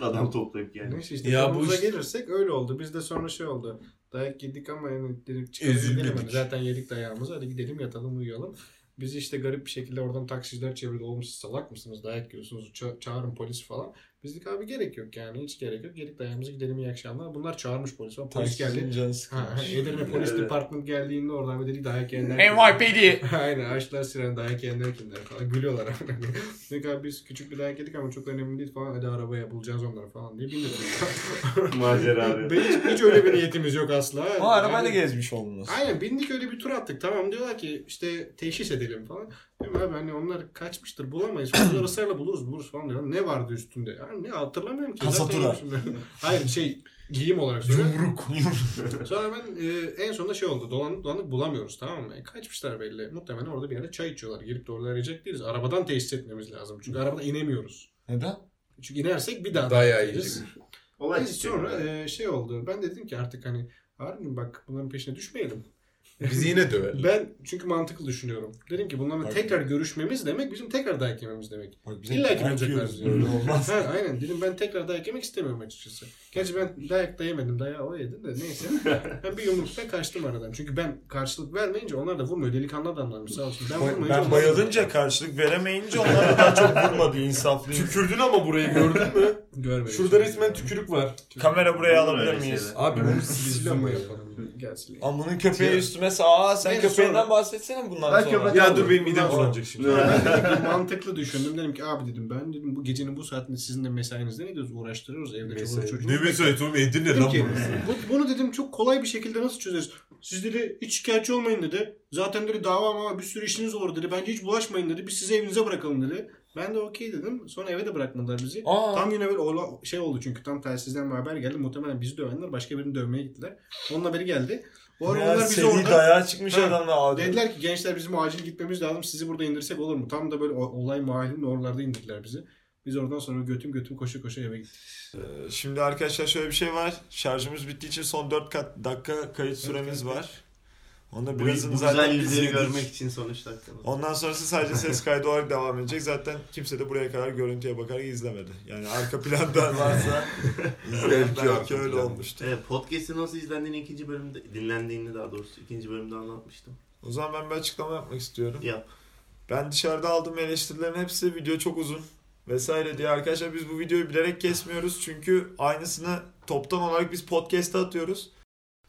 [SPEAKER 1] Adam toplayıp yani.
[SPEAKER 4] Neyse işte
[SPEAKER 2] Ya bu
[SPEAKER 4] konumuza
[SPEAKER 2] işte-
[SPEAKER 4] gelirsek öyle oldu. Bizde sonra şey oldu. Dayak yedik ama yani dedik çıkalım gidelim. Hani zaten yedik dayağımızı. Hadi gidelim yatalım uyuyalım. Biz işte garip bir şekilde oradan taksiciler çevirdi. Oğlum siz salak mısınız? Dayak yiyorsunuz. Ça- çağırın polis falan. Biz dedik abi gerek yok yani. Hiç gerek yok. Yedik dayağımızı gidelim iyi akşamlar. Bunlar çağırmış polis falan. Polis geldi. Ha. Edirne Polis
[SPEAKER 1] Evet.
[SPEAKER 4] Department geldiğinde oradan bir dedik dayak yiyenler.
[SPEAKER 3] NYPD.
[SPEAKER 4] Aynen açtılar siren dayak yiyenler kimler falan gülüyorlar. Dedik abi biz küçük bir dayak yedik ama çok önemli değil falan. Hadi arabaya bulacağız onları falan diye bindirdik.
[SPEAKER 1] Macera abi.
[SPEAKER 4] Hiç, hiç öyle bir niyetimiz yok asla.
[SPEAKER 3] Ama arabayla
[SPEAKER 4] Yani-
[SPEAKER 3] gezmiş oldunuz.
[SPEAKER 4] Aynen bindik öyle bir tur attık. Tamam diyorlar ki işte teşhis edelim falan. Diyorum abi hani onlar kaçmıştır bulamayız. Onlar ısrarla buluruz buluruz falan diyor. Ne vardı üstünde? Yani ne hatırlamıyorum ki. Zaten
[SPEAKER 3] Kasatura.
[SPEAKER 4] Hayır şey giyim olarak söylüyorum. Sonra ben e, en sonunda şey oldu. Dolandık dolandık bulamıyoruz tamam mı? E, kaçmışlar belli. Muhtemelen orada bir yerde çay içiyorlar. Girip de orada arayacak değiliz. Arabadan teşhis etmemiz lazım. Çünkü arabadan inemiyoruz.
[SPEAKER 3] Neden?
[SPEAKER 4] Çünkü inersek bir daha
[SPEAKER 2] Dayağı
[SPEAKER 4] yiyeceğiz.
[SPEAKER 1] Olay
[SPEAKER 4] sonra e, şey oldu. Ben dedim ki artık hani Harun bak bunların peşine düşmeyelim.
[SPEAKER 2] Bizi yine döver.
[SPEAKER 4] Ben çünkü mantıklı düşünüyorum. Dedim ki bunlarla
[SPEAKER 3] Bak-
[SPEAKER 4] tekrar görüşmemiz demek bizim tekrar dayak yememiz demek.
[SPEAKER 3] Bak
[SPEAKER 4] İlla ki
[SPEAKER 3] dayak
[SPEAKER 4] bulacaklar bizi.
[SPEAKER 3] Olmaz.
[SPEAKER 4] Ha, aynen dedim ben tekrar dayak yemek istemiyorum açıkçası. Gerçi ben dayak da yemedim dayağı o yedi de neyse. Ben bir yumrukta kaçtım aradan. Çünkü ben karşılık vermeyince onlar da vurmuyor. Delikanlı adamlarmış sağ olsun. Ben, vurmayınca
[SPEAKER 3] Ben bayılınca karşılık veremeyince onlar daha çok vurmadı insaflıyım.
[SPEAKER 2] Tükürdün ama burayı gördün mü?
[SPEAKER 4] görmedim.
[SPEAKER 2] Şurada resmen tükürük var.
[SPEAKER 3] Kamera buraya alabilir miyiz?
[SPEAKER 2] Abi bunu
[SPEAKER 4] Biz
[SPEAKER 2] silsile
[SPEAKER 4] yapalım. Gelsin.
[SPEAKER 3] Ama bunun köpeği üstüme aa sen
[SPEAKER 4] Neyse,
[SPEAKER 3] köpeğinden
[SPEAKER 4] sonra-
[SPEAKER 3] bahsetsene bundan
[SPEAKER 1] Ben
[SPEAKER 3] sonra.
[SPEAKER 1] köpek-
[SPEAKER 2] Ya dur benim midem bulanacak şimdi.
[SPEAKER 4] Ben dedim ki mantıklı düşündüm. Dedim ki abi dedim ben dedim bu gecenin bu saatinde sizin de mesainizde ne diyoruz uğraştırıyoruz evde çoluğumuz çocuğumuz.
[SPEAKER 2] Ne mesajı oğlum Edirne
[SPEAKER 4] Dedim
[SPEAKER 2] lan
[SPEAKER 4] ki
[SPEAKER 2] burası.
[SPEAKER 4] bu, bunu dedim çok kolay bir şekilde nasıl çözeriz? Siz dedi hiç şikayetçi olmayın dedi. Zaten dedi dava ama bir sürü işiniz olur dedi. Bence hiç bulaşmayın dedi. Biz sizi evinize bırakalım dedi. Ben de okey dedim. Sonra eve de bırakmadılar bizi.
[SPEAKER 3] Aa.
[SPEAKER 4] Tam yine böyle ola, şey oldu çünkü tam telsizden bir haber geldi. Muhtemelen bizi dövenler başka birini dövmeye gittiler. Onun haberi geldi. Bu arada onlar bizi orada
[SPEAKER 3] dayağı çıkmış
[SPEAKER 4] Ha,
[SPEAKER 3] adamla abi.
[SPEAKER 4] dediler ki gençler bizim acil gitmemiz lazım. Sizi burada indirsek olur mu? Tam da böyle olay mahallinin oralarda indirdiler bizi. Biz oradan sonra götüm götüm koşa koşa eve gittik.
[SPEAKER 3] Ee, Şimdi arkadaşlar şöyle bir şey var. Şarjımız bittiği için son 4 kat dakika kayıt süremiz var. Onu da
[SPEAKER 1] Bu, bu güzel
[SPEAKER 3] zaten biz
[SPEAKER 1] yüzleri görmek için sonuç dakika.
[SPEAKER 3] Ondan sonrası sadece ses kaydı olarak devam edecek. Zaten kimse de buraya kadar görüntüye bakarak izlemedi. Yani arka planda varsa
[SPEAKER 2] Belki
[SPEAKER 3] belki öyle
[SPEAKER 2] plan.
[SPEAKER 3] olmuştur.
[SPEAKER 1] Evet, podcast'in nasıl izlendiğini ikinci bölümde, dinlendiğini daha doğrusu ikinci bölümde anlatmıştım.
[SPEAKER 3] O zaman ben bir açıklama yapmak istiyorum.
[SPEAKER 1] Yap.
[SPEAKER 3] Ben dışarıda aldığım eleştirilerin hepsi video çok uzun vesaire diye arkadaşlar biz bu videoyu bilerek kesmiyoruz. Çünkü aynısını toptan olarak biz podcast'te atıyoruz.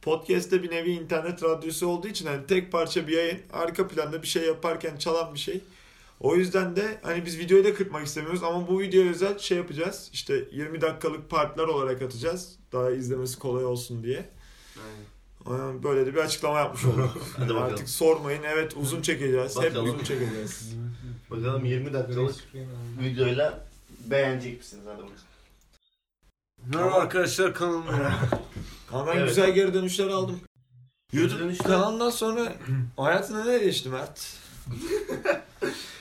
[SPEAKER 3] Podcast'te bir nevi internet radyosu olduğu için hani tek parça bir yayın arka planda bir şey yaparken çalan bir şey. O yüzden de hani biz videoyu da kırpmak istemiyoruz ama bu videoya özel şey yapacağız. İşte 20 dakikalık partlar olarak atacağız. Daha izlemesi kolay olsun diye. Ee, Böyle de bir açıklama yapmış olduk.
[SPEAKER 1] Hadi bakalım.
[SPEAKER 3] Artık sormayın. Evet uzun çekeceğiz. Hep
[SPEAKER 1] Bakalım.
[SPEAKER 3] uzun çekeceğiz.
[SPEAKER 1] Bakalım 20 dakikalık videoyla beğenecek misiniz? Hadi bakalım.
[SPEAKER 2] Merhaba arkadaşlar kanalıma.
[SPEAKER 3] Ama ben
[SPEAKER 1] Evet.
[SPEAKER 3] güzel geri dönüşler aldım. YouTube
[SPEAKER 1] dönüşler-
[SPEAKER 3] kanalından sonra hayatına ne değişti Mert?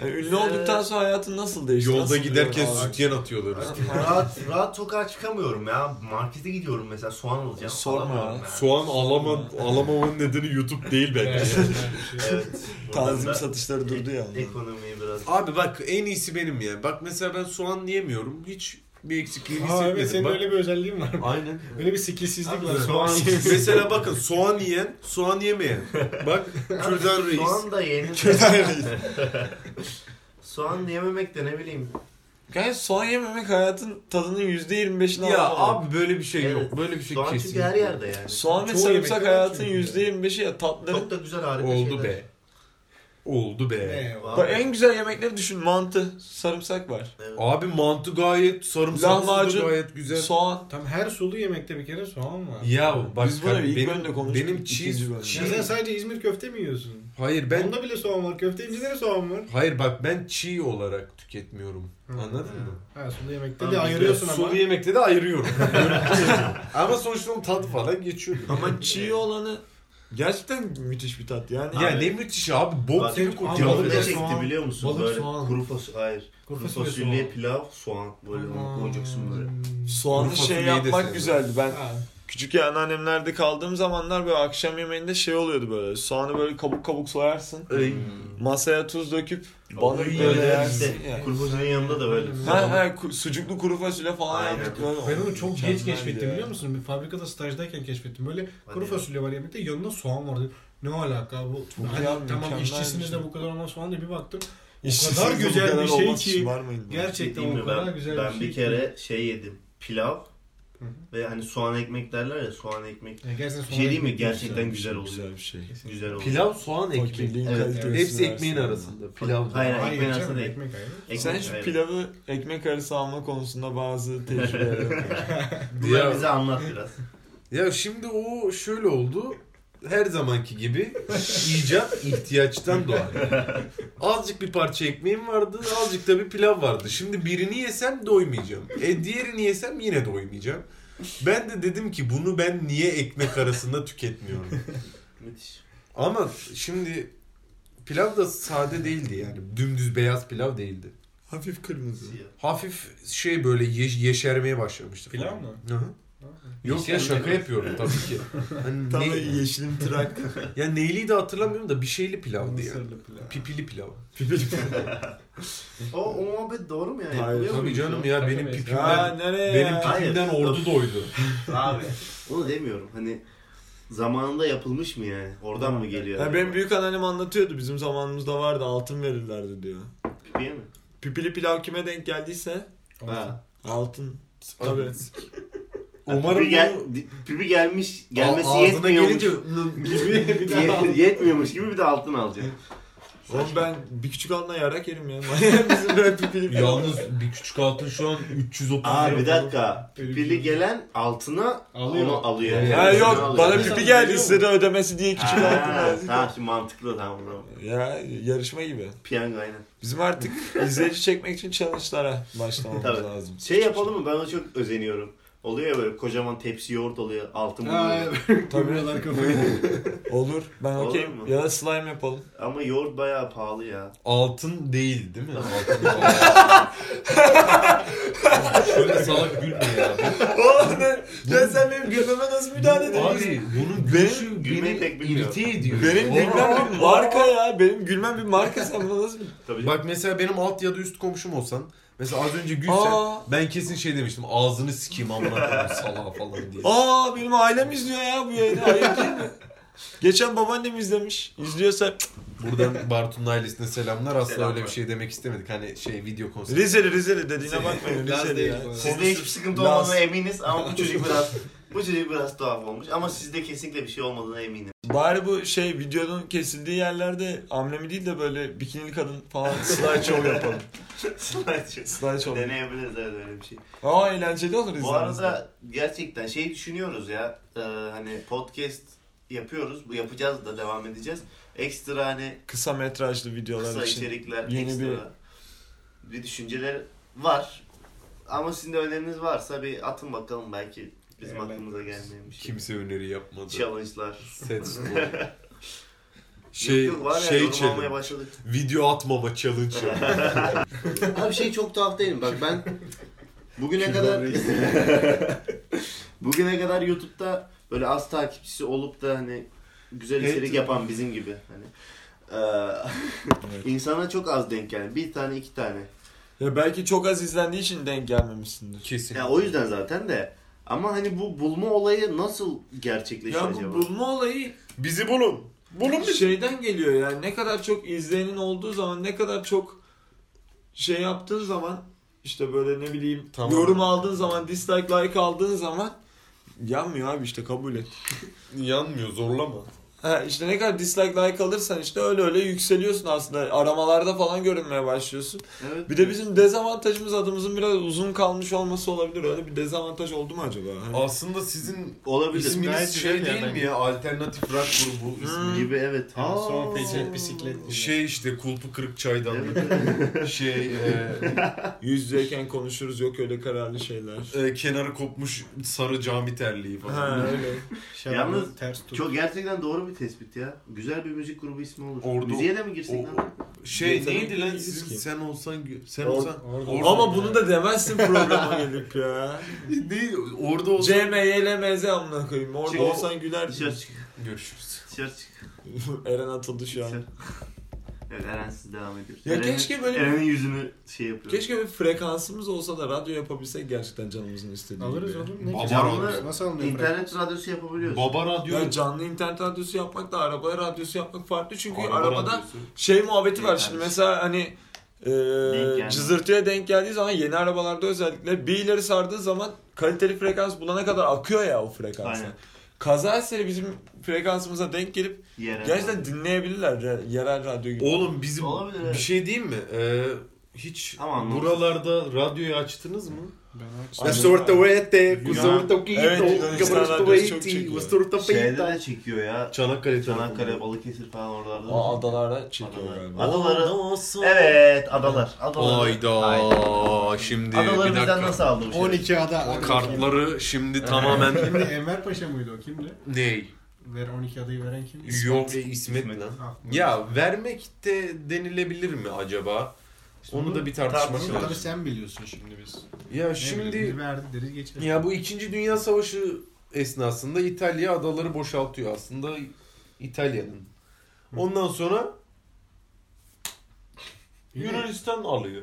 [SPEAKER 3] Yani ünlü olduktan sonra hayatın nasıl değişti?
[SPEAKER 2] Yolda
[SPEAKER 3] Nasıl
[SPEAKER 2] giderken sütyen atıyorlar.
[SPEAKER 1] rahat, rahat sokağa çıkamıyorum ya. Markete gidiyorum mesela soğan alacağım.
[SPEAKER 3] Sorma
[SPEAKER 1] Alamıyorum
[SPEAKER 3] ya.
[SPEAKER 1] ya.
[SPEAKER 2] Soğan alama, alamamanın nedeni YouTube değil bence.
[SPEAKER 1] Evet.
[SPEAKER 3] Tanzim satışları durdu ya.
[SPEAKER 1] Ekonomiyi biraz.
[SPEAKER 2] Abi bak en iyisi benim ya. Bak mesela ben soğan yiyemiyorum. Hiç bir eksikliğini hissetmedim.
[SPEAKER 4] evet senin
[SPEAKER 2] Bak-
[SPEAKER 4] öyle bir özelliğin var.
[SPEAKER 1] Aynen.
[SPEAKER 4] Öyle bir skillsizlik var. Soğan
[SPEAKER 2] Mesela bakın soğan yiyen, soğan yemeyen. Bak Kürdan Reis.
[SPEAKER 1] Soğan da yenir. Soğan yememek de ne bileyim.
[SPEAKER 3] Yani soğan yememek hayatın tadının %25'ini
[SPEAKER 2] Ya
[SPEAKER 3] alamamak.
[SPEAKER 2] abi böyle bir şey
[SPEAKER 1] Evet.
[SPEAKER 2] yok. Böyle bir şey
[SPEAKER 1] Soğan
[SPEAKER 2] kesin.
[SPEAKER 1] çünkü her yerde yani.
[SPEAKER 3] Soğan ve sarımsak hayatın
[SPEAKER 4] çünkü.
[SPEAKER 3] %25'i ya tatların.
[SPEAKER 1] Çok da güzel harika
[SPEAKER 2] Oldu
[SPEAKER 1] şeyler.
[SPEAKER 2] be. Oldu be.
[SPEAKER 3] Bak en güzel yemekleri düşün. Mantı, sarımsak var.
[SPEAKER 1] Evet.
[SPEAKER 2] Abi mantı gayet sarımsaklı
[SPEAKER 3] Lahmacun,
[SPEAKER 2] gayet güzel.
[SPEAKER 3] Soğan.
[SPEAKER 4] Tam her sulu yemekte bir kere soğan var.
[SPEAKER 2] Ya bak
[SPEAKER 3] Biz bunu
[SPEAKER 2] abi,
[SPEAKER 3] ilk
[SPEAKER 2] benim,
[SPEAKER 3] bölümde konuştuk,
[SPEAKER 2] benim
[SPEAKER 3] ikinci
[SPEAKER 2] cheese,
[SPEAKER 3] bölümde.
[SPEAKER 4] Ya sen sadece İzmir köfte mi yiyorsun?
[SPEAKER 2] Hayır ben
[SPEAKER 4] Onda bile soğan var. Köfte incide de soğan var.
[SPEAKER 2] Hayır bak ben çiğ olarak tüketmiyorum.
[SPEAKER 4] Hı.
[SPEAKER 2] Anladın mı?
[SPEAKER 4] Ha sulu yemekte
[SPEAKER 1] Tamam,
[SPEAKER 4] de ayırıyorsun ama.
[SPEAKER 2] Sulu yemekte de ayırıyorum. ama sonuçta onun tadı falan geçiyor.
[SPEAKER 3] Ama çiğ olanı gerçekten müthiş bir tat. Yani
[SPEAKER 2] Ya ne müthiş abi. Bok gibi kokuyor.
[SPEAKER 4] Balık
[SPEAKER 1] ne çekti
[SPEAKER 4] soğan.
[SPEAKER 1] biliyor musun?
[SPEAKER 4] Balık
[SPEAKER 1] böyle
[SPEAKER 4] soğan.
[SPEAKER 1] kuru fasulye, hayır.
[SPEAKER 4] Kuru
[SPEAKER 1] Kuru
[SPEAKER 4] fasulye soğan.
[SPEAKER 1] pilav, soğan. Böyle onu koyacaksın böyle.
[SPEAKER 3] soğanlı şey yapmak güzeldi. Ben
[SPEAKER 4] Ha.
[SPEAKER 3] Küçükken anneannemlerde kaldığım zamanlar böyle akşam yemeğinde şey oluyordu böyle. Soğanı böyle kabuk kabuk soyarsın.
[SPEAKER 1] Ay.
[SPEAKER 3] Masaya tuz döküp
[SPEAKER 1] Ay,
[SPEAKER 3] balık böyle
[SPEAKER 1] evet,
[SPEAKER 3] yersin
[SPEAKER 1] işte,
[SPEAKER 3] ya.
[SPEAKER 1] Kuru fasulyenin yanında da böyle.
[SPEAKER 3] Ha ha ku- sucuklu kuru fasulye falan
[SPEAKER 1] Aynen.
[SPEAKER 3] yaptık böyle.
[SPEAKER 4] Ben onu çok geç keşfettim
[SPEAKER 3] ya.
[SPEAKER 4] biliyor musun? Bir fabrikada stajdayken keşfettim. Böyle kuru
[SPEAKER 1] ya.
[SPEAKER 4] fasulye var yemekte yanında soğan vardı. Ne alaka bu?
[SPEAKER 3] Çok
[SPEAKER 4] Hani
[SPEAKER 3] ya,
[SPEAKER 4] tamam işçisiniz
[SPEAKER 3] bir
[SPEAKER 4] de
[SPEAKER 3] şey.
[SPEAKER 4] bu kadar olmaz soğan diye bir baktım.
[SPEAKER 3] İşsizsiniz
[SPEAKER 4] kadar
[SPEAKER 3] de bu
[SPEAKER 4] güzel
[SPEAKER 3] kadar
[SPEAKER 4] bir şey ki-. Gerçekten o kadar
[SPEAKER 1] Ben,
[SPEAKER 4] güzel
[SPEAKER 1] ben
[SPEAKER 4] bir
[SPEAKER 1] bir,
[SPEAKER 4] şey. ki.
[SPEAKER 1] kere şey yedim. Pilav
[SPEAKER 4] Hı hı.
[SPEAKER 1] ve hani soğan ekmek derler ya soğan ekmek.
[SPEAKER 4] Ya gerçekten
[SPEAKER 1] Bir
[SPEAKER 4] soğan
[SPEAKER 1] şey değil mi? Gerçekten
[SPEAKER 3] bir
[SPEAKER 1] güzel
[SPEAKER 3] şey,
[SPEAKER 1] oluyor.
[SPEAKER 3] Güzel bir şey.
[SPEAKER 1] Güzel oluyor.
[SPEAKER 2] Pilav, soğan, ekmek.
[SPEAKER 3] Fakirliğin
[SPEAKER 1] Evet,
[SPEAKER 3] kalitesini
[SPEAKER 2] Hepsi ekmeğin arasında. Pilav.
[SPEAKER 1] Hayır,
[SPEAKER 4] Hayır
[SPEAKER 1] ekmeğin arasında değil.
[SPEAKER 4] ekmek ayrı.
[SPEAKER 1] Ekmek
[SPEAKER 3] Sen şu
[SPEAKER 1] ayrı.
[SPEAKER 3] pilavı ekmek arası alma konusunda bazı tecrübeler
[SPEAKER 1] Bunları bize anlat biraz.
[SPEAKER 2] Ya şimdi o şöyle oldu. Her zamanki gibi icat ihtiyaçtan doğar. Azıcık bir parça ekmeğim vardı, azıcık da bir pilav vardı. Şimdi birini yesem doymayacağım. E diğerini yesem yine doymayacağım. Ben de dedim ki bunu ben niye ekmek arasında tüketmiyorum.
[SPEAKER 1] Müthiş.
[SPEAKER 2] Ama şimdi pilav da sade değildi yani. Dümdüz beyaz pilav değildi.
[SPEAKER 3] Hafif kırmızı.
[SPEAKER 2] Hafif şey böyle ye- yeşermeye başlamıştı.
[SPEAKER 4] Pilav mı?
[SPEAKER 2] Hı hı. Yok ya şaka yapıyorum tabii ki. Hani
[SPEAKER 3] Tam
[SPEAKER 2] ne-
[SPEAKER 3] yeşilim trak.
[SPEAKER 2] ya neyliydi hatırlamıyorum da bir şeyli pilavdı ya.
[SPEAKER 4] Mısırlı pilav.
[SPEAKER 2] Pipili pilav.
[SPEAKER 1] O, o muhabbet doğru mu ya?
[SPEAKER 3] Hayır,
[SPEAKER 2] Tabii canım ya
[SPEAKER 4] Tabii,
[SPEAKER 2] benim pipimden
[SPEAKER 3] ya nereye
[SPEAKER 2] benim pipimden
[SPEAKER 1] Hayır.
[SPEAKER 2] ordu doydu.
[SPEAKER 1] Abi onu demiyorum. Hani zamanında yapılmış mı yani? Oradan mı geliyor?
[SPEAKER 3] Ya benim büyük anneannem anlatıyordu bizim zamanımızda vardı altın verirlerdi diyor.
[SPEAKER 1] Pipiye mi?
[SPEAKER 3] Pipili pilav kime denk geldiyse
[SPEAKER 1] Ha.
[SPEAKER 3] altın. Tabii.
[SPEAKER 2] Umarım
[SPEAKER 1] Pipi, gel,
[SPEAKER 2] bunu
[SPEAKER 1] pipi gelmiş, gelmesi
[SPEAKER 2] ağzına
[SPEAKER 1] yetmiyormuş.
[SPEAKER 2] gelince
[SPEAKER 1] gibi bir de yetmiyormuş gibi bir de altın alacak.
[SPEAKER 3] Oğlum ben bir küçük altına yarak yerim ya. bizim böyle pipili.
[SPEAKER 2] Yalnız bir küçük altın şu an 330
[SPEAKER 1] Aa bir dakika. Pipili gelen altına
[SPEAKER 4] Alıyor.
[SPEAKER 1] onu alıyor.
[SPEAKER 2] Ya
[SPEAKER 3] Ha
[SPEAKER 1] Yani
[SPEAKER 3] yok
[SPEAKER 1] alıyor.
[SPEAKER 3] bana
[SPEAKER 1] Yani-
[SPEAKER 3] pipi geldi sıra ödemesi diye küçük altın lazım.
[SPEAKER 1] Tamam şimdi mantıklı tamam. tamam.
[SPEAKER 3] Ya yarışma gibi.
[SPEAKER 1] Piyango aynen.
[SPEAKER 3] Bizim artık izleyici çekmek için challenge'lara başlamamız lazım.
[SPEAKER 1] Şey yapalım mı? Ben ona çok özeniyorum. Oluyor ya böyle kocaman tepsi yoğurt oluyor. Altın
[SPEAKER 4] Ha,
[SPEAKER 1] buluyor.
[SPEAKER 4] evet. Kameralar kafayı.
[SPEAKER 3] Olur. Ben
[SPEAKER 1] Olur
[SPEAKER 3] okeyim.
[SPEAKER 1] mu?
[SPEAKER 3] Ya da slime yapalım.
[SPEAKER 1] Ama yoğurt bayağı pahalı ya.
[SPEAKER 2] Altın değil değil mi? Altın. Şöyle salak gülme ya.
[SPEAKER 3] Oğlum ne? Ya sen benim gülmeme nasıl müdahale ediyorsun?
[SPEAKER 2] Abi bunun
[SPEAKER 3] Benim
[SPEAKER 2] gülüşü
[SPEAKER 1] gülmeyi
[SPEAKER 2] beni
[SPEAKER 1] pek bilmiyorum.
[SPEAKER 2] irite ediyor.
[SPEAKER 3] Benim gülmem bir marka ya. Benim gülmem bir marka sen buna nasıl...
[SPEAKER 1] Tabii.
[SPEAKER 2] Bak mesela benim alt ya da üst komşum olsan Mesela az önce gülsen
[SPEAKER 3] Aa.
[SPEAKER 2] ben kesin şey demiştim ağzını sikeyim amına koyayım salağa falan diye.
[SPEAKER 3] Aa benim ailem izliyor ya bu yayını. Ayıp değil mi? Geçen babaannem izlemiş. İzliyorsa
[SPEAKER 2] Buradan Bartu'nun ailesine selamlar. Asla
[SPEAKER 1] Selamlar.
[SPEAKER 2] öyle bir şey demek istemedik. Hani şey video konsept.
[SPEAKER 3] Rizeli Rizeli dediğine bakmayın.
[SPEAKER 4] Laz
[SPEAKER 3] Rizeli
[SPEAKER 4] değil
[SPEAKER 3] ya.
[SPEAKER 4] bu arada.
[SPEAKER 1] Sizde hiçbir sıkıntı
[SPEAKER 3] Laz.
[SPEAKER 1] olmadığına eminiz ama bu çocuk biraz bu çocuk biraz tuhaf olmuş ama sizde kesinlikle bir şey olmadığına eminim.
[SPEAKER 3] Bari bu şey videonun kesildiği yerlerde amblemi değil de böyle bikinili kadın falan slideshow yapalım. Slideshow.
[SPEAKER 1] Deneyebiliriz evet öyle bir şey.
[SPEAKER 3] Aa eğlenceli olur
[SPEAKER 1] Bu arada gerçekten şey düşünüyoruz ya e, hani podcast yapıyoruz bu yapacağız da devam edeceğiz. Ekstra hani
[SPEAKER 3] kısa metrajlı videolar
[SPEAKER 1] kısa
[SPEAKER 3] için.
[SPEAKER 1] içerikler
[SPEAKER 3] yeni
[SPEAKER 1] ekstra
[SPEAKER 3] bir-
[SPEAKER 1] bir... düşünceler var. Ama sizin de öneriniz varsa bir atın bakalım belki bizim
[SPEAKER 4] Evet.
[SPEAKER 1] aklımıza gelmeyen bir şey.
[SPEAKER 2] Kimse öneri yapmadı.
[SPEAKER 1] Challenge'lar.
[SPEAKER 2] Set şey
[SPEAKER 1] Yok, yok, var ya,
[SPEAKER 2] şey
[SPEAKER 1] almaya
[SPEAKER 2] challenge.
[SPEAKER 1] başladık.
[SPEAKER 2] Video atmama challenge.
[SPEAKER 1] Abi şey çok tuhaf değilim bak ben bugüne kadar bugüne kadar YouTube'da böyle az takipçisi olup da hani güzel
[SPEAKER 2] Evet.
[SPEAKER 1] içerik yapan bizim gibi hani eee, insana çok az denk geldi. Bir tane iki tane.
[SPEAKER 3] Ya belki çok az izlendiği için denk gelmemişsindir.
[SPEAKER 2] Kesin.
[SPEAKER 1] Ya o yüzden zaten de ama hani bu bulma olayı nasıl gerçekleşiyor
[SPEAKER 3] Ya bu
[SPEAKER 1] acaba?
[SPEAKER 3] bulma olayı
[SPEAKER 2] Bizi bulun. Bulun bizi.
[SPEAKER 3] şeyden geliyor yani ne kadar çok izleyenin olduğu zaman ne kadar çok şey yaptığın zaman işte böyle ne bileyim
[SPEAKER 2] Tamam.
[SPEAKER 3] yorum aldığın zaman dislike like aldığın zaman yanmıyor abi işte kabul et.
[SPEAKER 2] Yanmıyor zorlama.
[SPEAKER 3] Ha işte ne kadar dislike like alırsan işte öyle öyle yükseliyorsun aslında aramalarda falan görünmeye başlıyorsun.
[SPEAKER 1] Evet.
[SPEAKER 3] Bir de bizim dezavantajımız adımızın biraz uzun kalmış olması olabilir. Öyle bir dezavantaj oldu mu acaba? Hani-
[SPEAKER 2] Aslında sizin
[SPEAKER 1] olabilir.
[SPEAKER 2] isminiz
[SPEAKER 4] Gayet
[SPEAKER 2] şey
[SPEAKER 4] güzel
[SPEAKER 2] değil
[SPEAKER 4] yani.
[SPEAKER 2] mi ya? Alternatif rock grubu ismi.
[SPEAKER 1] gibi evet.
[SPEAKER 4] Ha, son peçet bisiklet.
[SPEAKER 2] Şey işte kulpu kırık çaydanlık.
[SPEAKER 1] Evet.
[SPEAKER 2] şey e,
[SPEAKER 3] Yüz yüzeyken konuşuruz yok öyle kararlı şeyler.
[SPEAKER 2] e, kenarı kopmuş sarı cami terliği falan.
[SPEAKER 3] Ha öyle.
[SPEAKER 1] Yalnız
[SPEAKER 4] ters.
[SPEAKER 1] Çok gerçekten doğru bir tespit ya. Güzel bir müzik grubu ismi olur.
[SPEAKER 2] Ordu-
[SPEAKER 1] Müziğe de mi girsek
[SPEAKER 2] o-
[SPEAKER 1] lan?
[SPEAKER 2] Şey
[SPEAKER 3] Yetenek
[SPEAKER 2] neydi lan sizin
[SPEAKER 3] ki.
[SPEAKER 2] sen olsan sen
[SPEAKER 3] Or-
[SPEAKER 2] olsan
[SPEAKER 4] orada-
[SPEAKER 2] Orada-
[SPEAKER 3] Ama bunu da demezsin programa gelip ya.
[SPEAKER 2] ne orada olsan
[SPEAKER 3] CMYLMZ amına koyayım. Orada
[SPEAKER 1] Çık.
[SPEAKER 3] olsan güler.
[SPEAKER 1] Dışarı çık.
[SPEAKER 2] görüşürüz.
[SPEAKER 1] Dışarı çık.
[SPEAKER 3] Eren atıldı şu an.
[SPEAKER 1] Evet Eren'siz devam ediyoruz.
[SPEAKER 3] Ya
[SPEAKER 1] Eren'in-
[SPEAKER 3] keşke böyle-
[SPEAKER 1] Eren'in yüzünü şey yapıyoruz.
[SPEAKER 3] Keşke bir frekansımız olsa da radyo yapabilsek gerçekten canımızın istediği
[SPEAKER 4] Alırız
[SPEAKER 3] gibi.
[SPEAKER 4] oğlum. Ne
[SPEAKER 2] Baba
[SPEAKER 4] ki?
[SPEAKER 1] Canlı
[SPEAKER 4] Nasıl alınıyor?
[SPEAKER 1] İnternet radyosu yapabiliyoruz.
[SPEAKER 2] Baba radyo.
[SPEAKER 3] Ya canlı internet radyosu yapmak da araba radyosu yapmak farklı çünkü
[SPEAKER 2] Araba
[SPEAKER 3] arabada
[SPEAKER 2] radyosu.
[SPEAKER 3] şey muhabbeti var
[SPEAKER 1] Denk
[SPEAKER 3] şimdi
[SPEAKER 1] gelmiş.
[SPEAKER 3] mesela hani e,
[SPEAKER 1] gelmiş.
[SPEAKER 3] cızırtıya denk geldiği zaman yeni arabalarda özellikle bir ileri sardığı zaman kaliteli frekans bulana kadar akıyor ya o frekans.
[SPEAKER 1] Aynen.
[SPEAKER 3] Kaza eseri bizim frekansımıza denk gelip
[SPEAKER 1] Yerel.
[SPEAKER 3] gerçekten dinleyebilirler re- yerel radyo gibi.
[SPEAKER 2] Oğlum bizim
[SPEAKER 1] Olabilir, evet.
[SPEAKER 2] bir şey diyeyim mi? Ee, hiç
[SPEAKER 1] Ama anlamadım.
[SPEAKER 2] buralarda radyoyu açtınız mı? Sortavete,
[SPEAKER 1] Yunan-
[SPEAKER 3] Evet, Yunanistan radyosu çok çekiyor.
[SPEAKER 1] Şeyde de çekiyor ya.
[SPEAKER 2] Çanakkale
[SPEAKER 1] Çanakkale, Balıkesir falan oralarda.
[SPEAKER 3] Aa, adalarda çekiyor
[SPEAKER 1] Adalar.
[SPEAKER 3] galiba.
[SPEAKER 1] Adaları. Evet adalar. Adaları.
[SPEAKER 2] Hayda. Şimdi
[SPEAKER 1] Adaları
[SPEAKER 2] bir dakika.
[SPEAKER 1] nasıl aldı bu şey?
[SPEAKER 4] 12 ada.
[SPEAKER 2] Kartları şimdi tamamen
[SPEAKER 4] Kimdi? Enver Paşa mıydı o? Kimdi?
[SPEAKER 2] ney?
[SPEAKER 4] Ver 12 adayı veren kimdi?
[SPEAKER 2] Yok İsmet lan.
[SPEAKER 4] Ah,
[SPEAKER 2] Ya vermek de denilebilir mi acaba? Onu da bir.
[SPEAKER 4] Bunları
[SPEAKER 2] lazım.
[SPEAKER 4] sen biliyorsun şimdi biz.
[SPEAKER 2] Ya
[SPEAKER 4] Ne
[SPEAKER 2] şimdi
[SPEAKER 4] bileyim, verdi deriz geçeriz.
[SPEAKER 2] ya bu 2. Dünya Savaşı esnasında İtalya adaları boşaltıyor aslında İtalya'nın. Ondan sonra Yunanistan alıyor.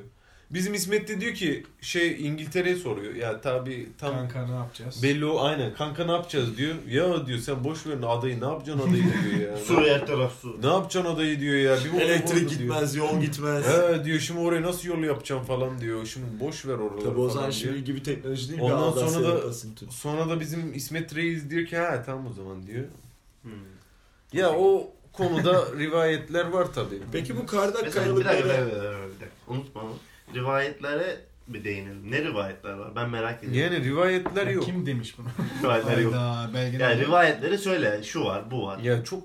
[SPEAKER 2] Bizim İsmet de diyor ki şey İngiltere'ye soruyor. Ya tabi tam
[SPEAKER 4] Kanka ne yapacağız?
[SPEAKER 2] belli o aynen. Kanka ne yapacağız diyor. Ya diyor sen boş ver adayı ne yapacaksın adayı diyor ya.
[SPEAKER 1] Su her taraf su.
[SPEAKER 2] ne yapacaksın adayı diyor ya. Bir
[SPEAKER 3] Elektrik
[SPEAKER 2] diyor.
[SPEAKER 3] gitmez, yol gitmez.
[SPEAKER 2] He diyor şimdi oraya nasıl yol yapacağım falan diyor. Şimdi boş ver oraları
[SPEAKER 3] Tabii o zaman
[SPEAKER 2] diyor.
[SPEAKER 3] şimdi gibi teknoloji değil
[SPEAKER 2] Ondan sonra da-
[SPEAKER 3] seyretmesin tüm.
[SPEAKER 2] Sonra da bizim İsmet Reis diyor ki ha tamam o zaman diyor.
[SPEAKER 1] Hmm.
[SPEAKER 2] Ya o konuda rivayetler var tabii.
[SPEAKER 3] Peki bu kardak
[SPEAKER 1] Mesela bir dakika, bir
[SPEAKER 3] kayalıkları...
[SPEAKER 1] dakika, bir dakika. Unutma. Rivayetlere bir değinelim. Ne rivayetler var? Ben merak ediyorum.
[SPEAKER 2] Yani rivayetler yok.
[SPEAKER 4] Kim demiş bunu?
[SPEAKER 1] Rivayetler yok.
[SPEAKER 4] Hayda.
[SPEAKER 1] Yani rivayetleri söyle. Şu var, bu var.
[SPEAKER 2] Ya çok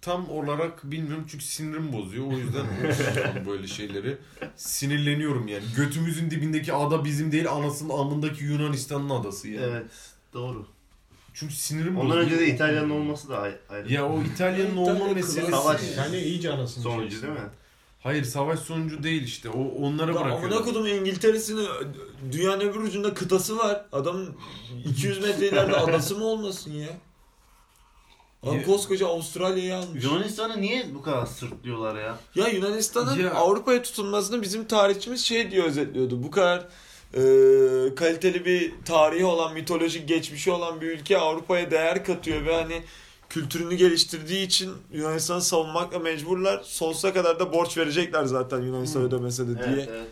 [SPEAKER 2] tam olarak bilmiyorum çünkü sinirim bozuyor. O yüzden böyle şeyleri. Sinirleniyorum yani. Götümüzün dibindeki ada bizim değil anasının amındaki Yunanistan'ın adası yani.
[SPEAKER 1] Evet, doğru.
[SPEAKER 2] Çünkü sinirim
[SPEAKER 1] Ondan
[SPEAKER 2] bozuyor.
[SPEAKER 1] önce de İtalya'nın olması da ay- ayrı.
[SPEAKER 2] Ya o İtalya'nın
[SPEAKER 3] İtalya
[SPEAKER 2] olma meselesi.
[SPEAKER 1] Savaş.
[SPEAKER 4] Yani iyice anasını
[SPEAKER 1] sonucu değil mi?
[SPEAKER 2] Hayır savaş sonucu değil işte. O onları
[SPEAKER 3] Lan Amına
[SPEAKER 2] bırakıyor.
[SPEAKER 3] kodum İngiltere'sinin dünyanın öbür ucunda kıtası var. Adamın 200 metre ileride adası mı olmasın ya? Adam
[SPEAKER 2] Ya-
[SPEAKER 3] koskoca Avustralya'yı almış.
[SPEAKER 1] Yunanistan'ı niye bu kadar sırtlıyorlar ya?
[SPEAKER 3] Ya Yunanistan'ın
[SPEAKER 2] Ya-
[SPEAKER 3] Avrupa'ya tutunmasını bizim tarihçimiz şey diye özetliyordu. Bu kadar e, kaliteli bir tarihi olan, mitolojik geçmişi olan bir ülke Avrupa'ya değer katıyor ve hani kültürünü geliştirdiği için Yunanistan'ı savunmakla mecburlar. Sonsuza kadar da borç verecekler zaten Yunanistan
[SPEAKER 1] Hı.
[SPEAKER 3] ödemese de
[SPEAKER 1] Evet,
[SPEAKER 3] diye.
[SPEAKER 1] evet.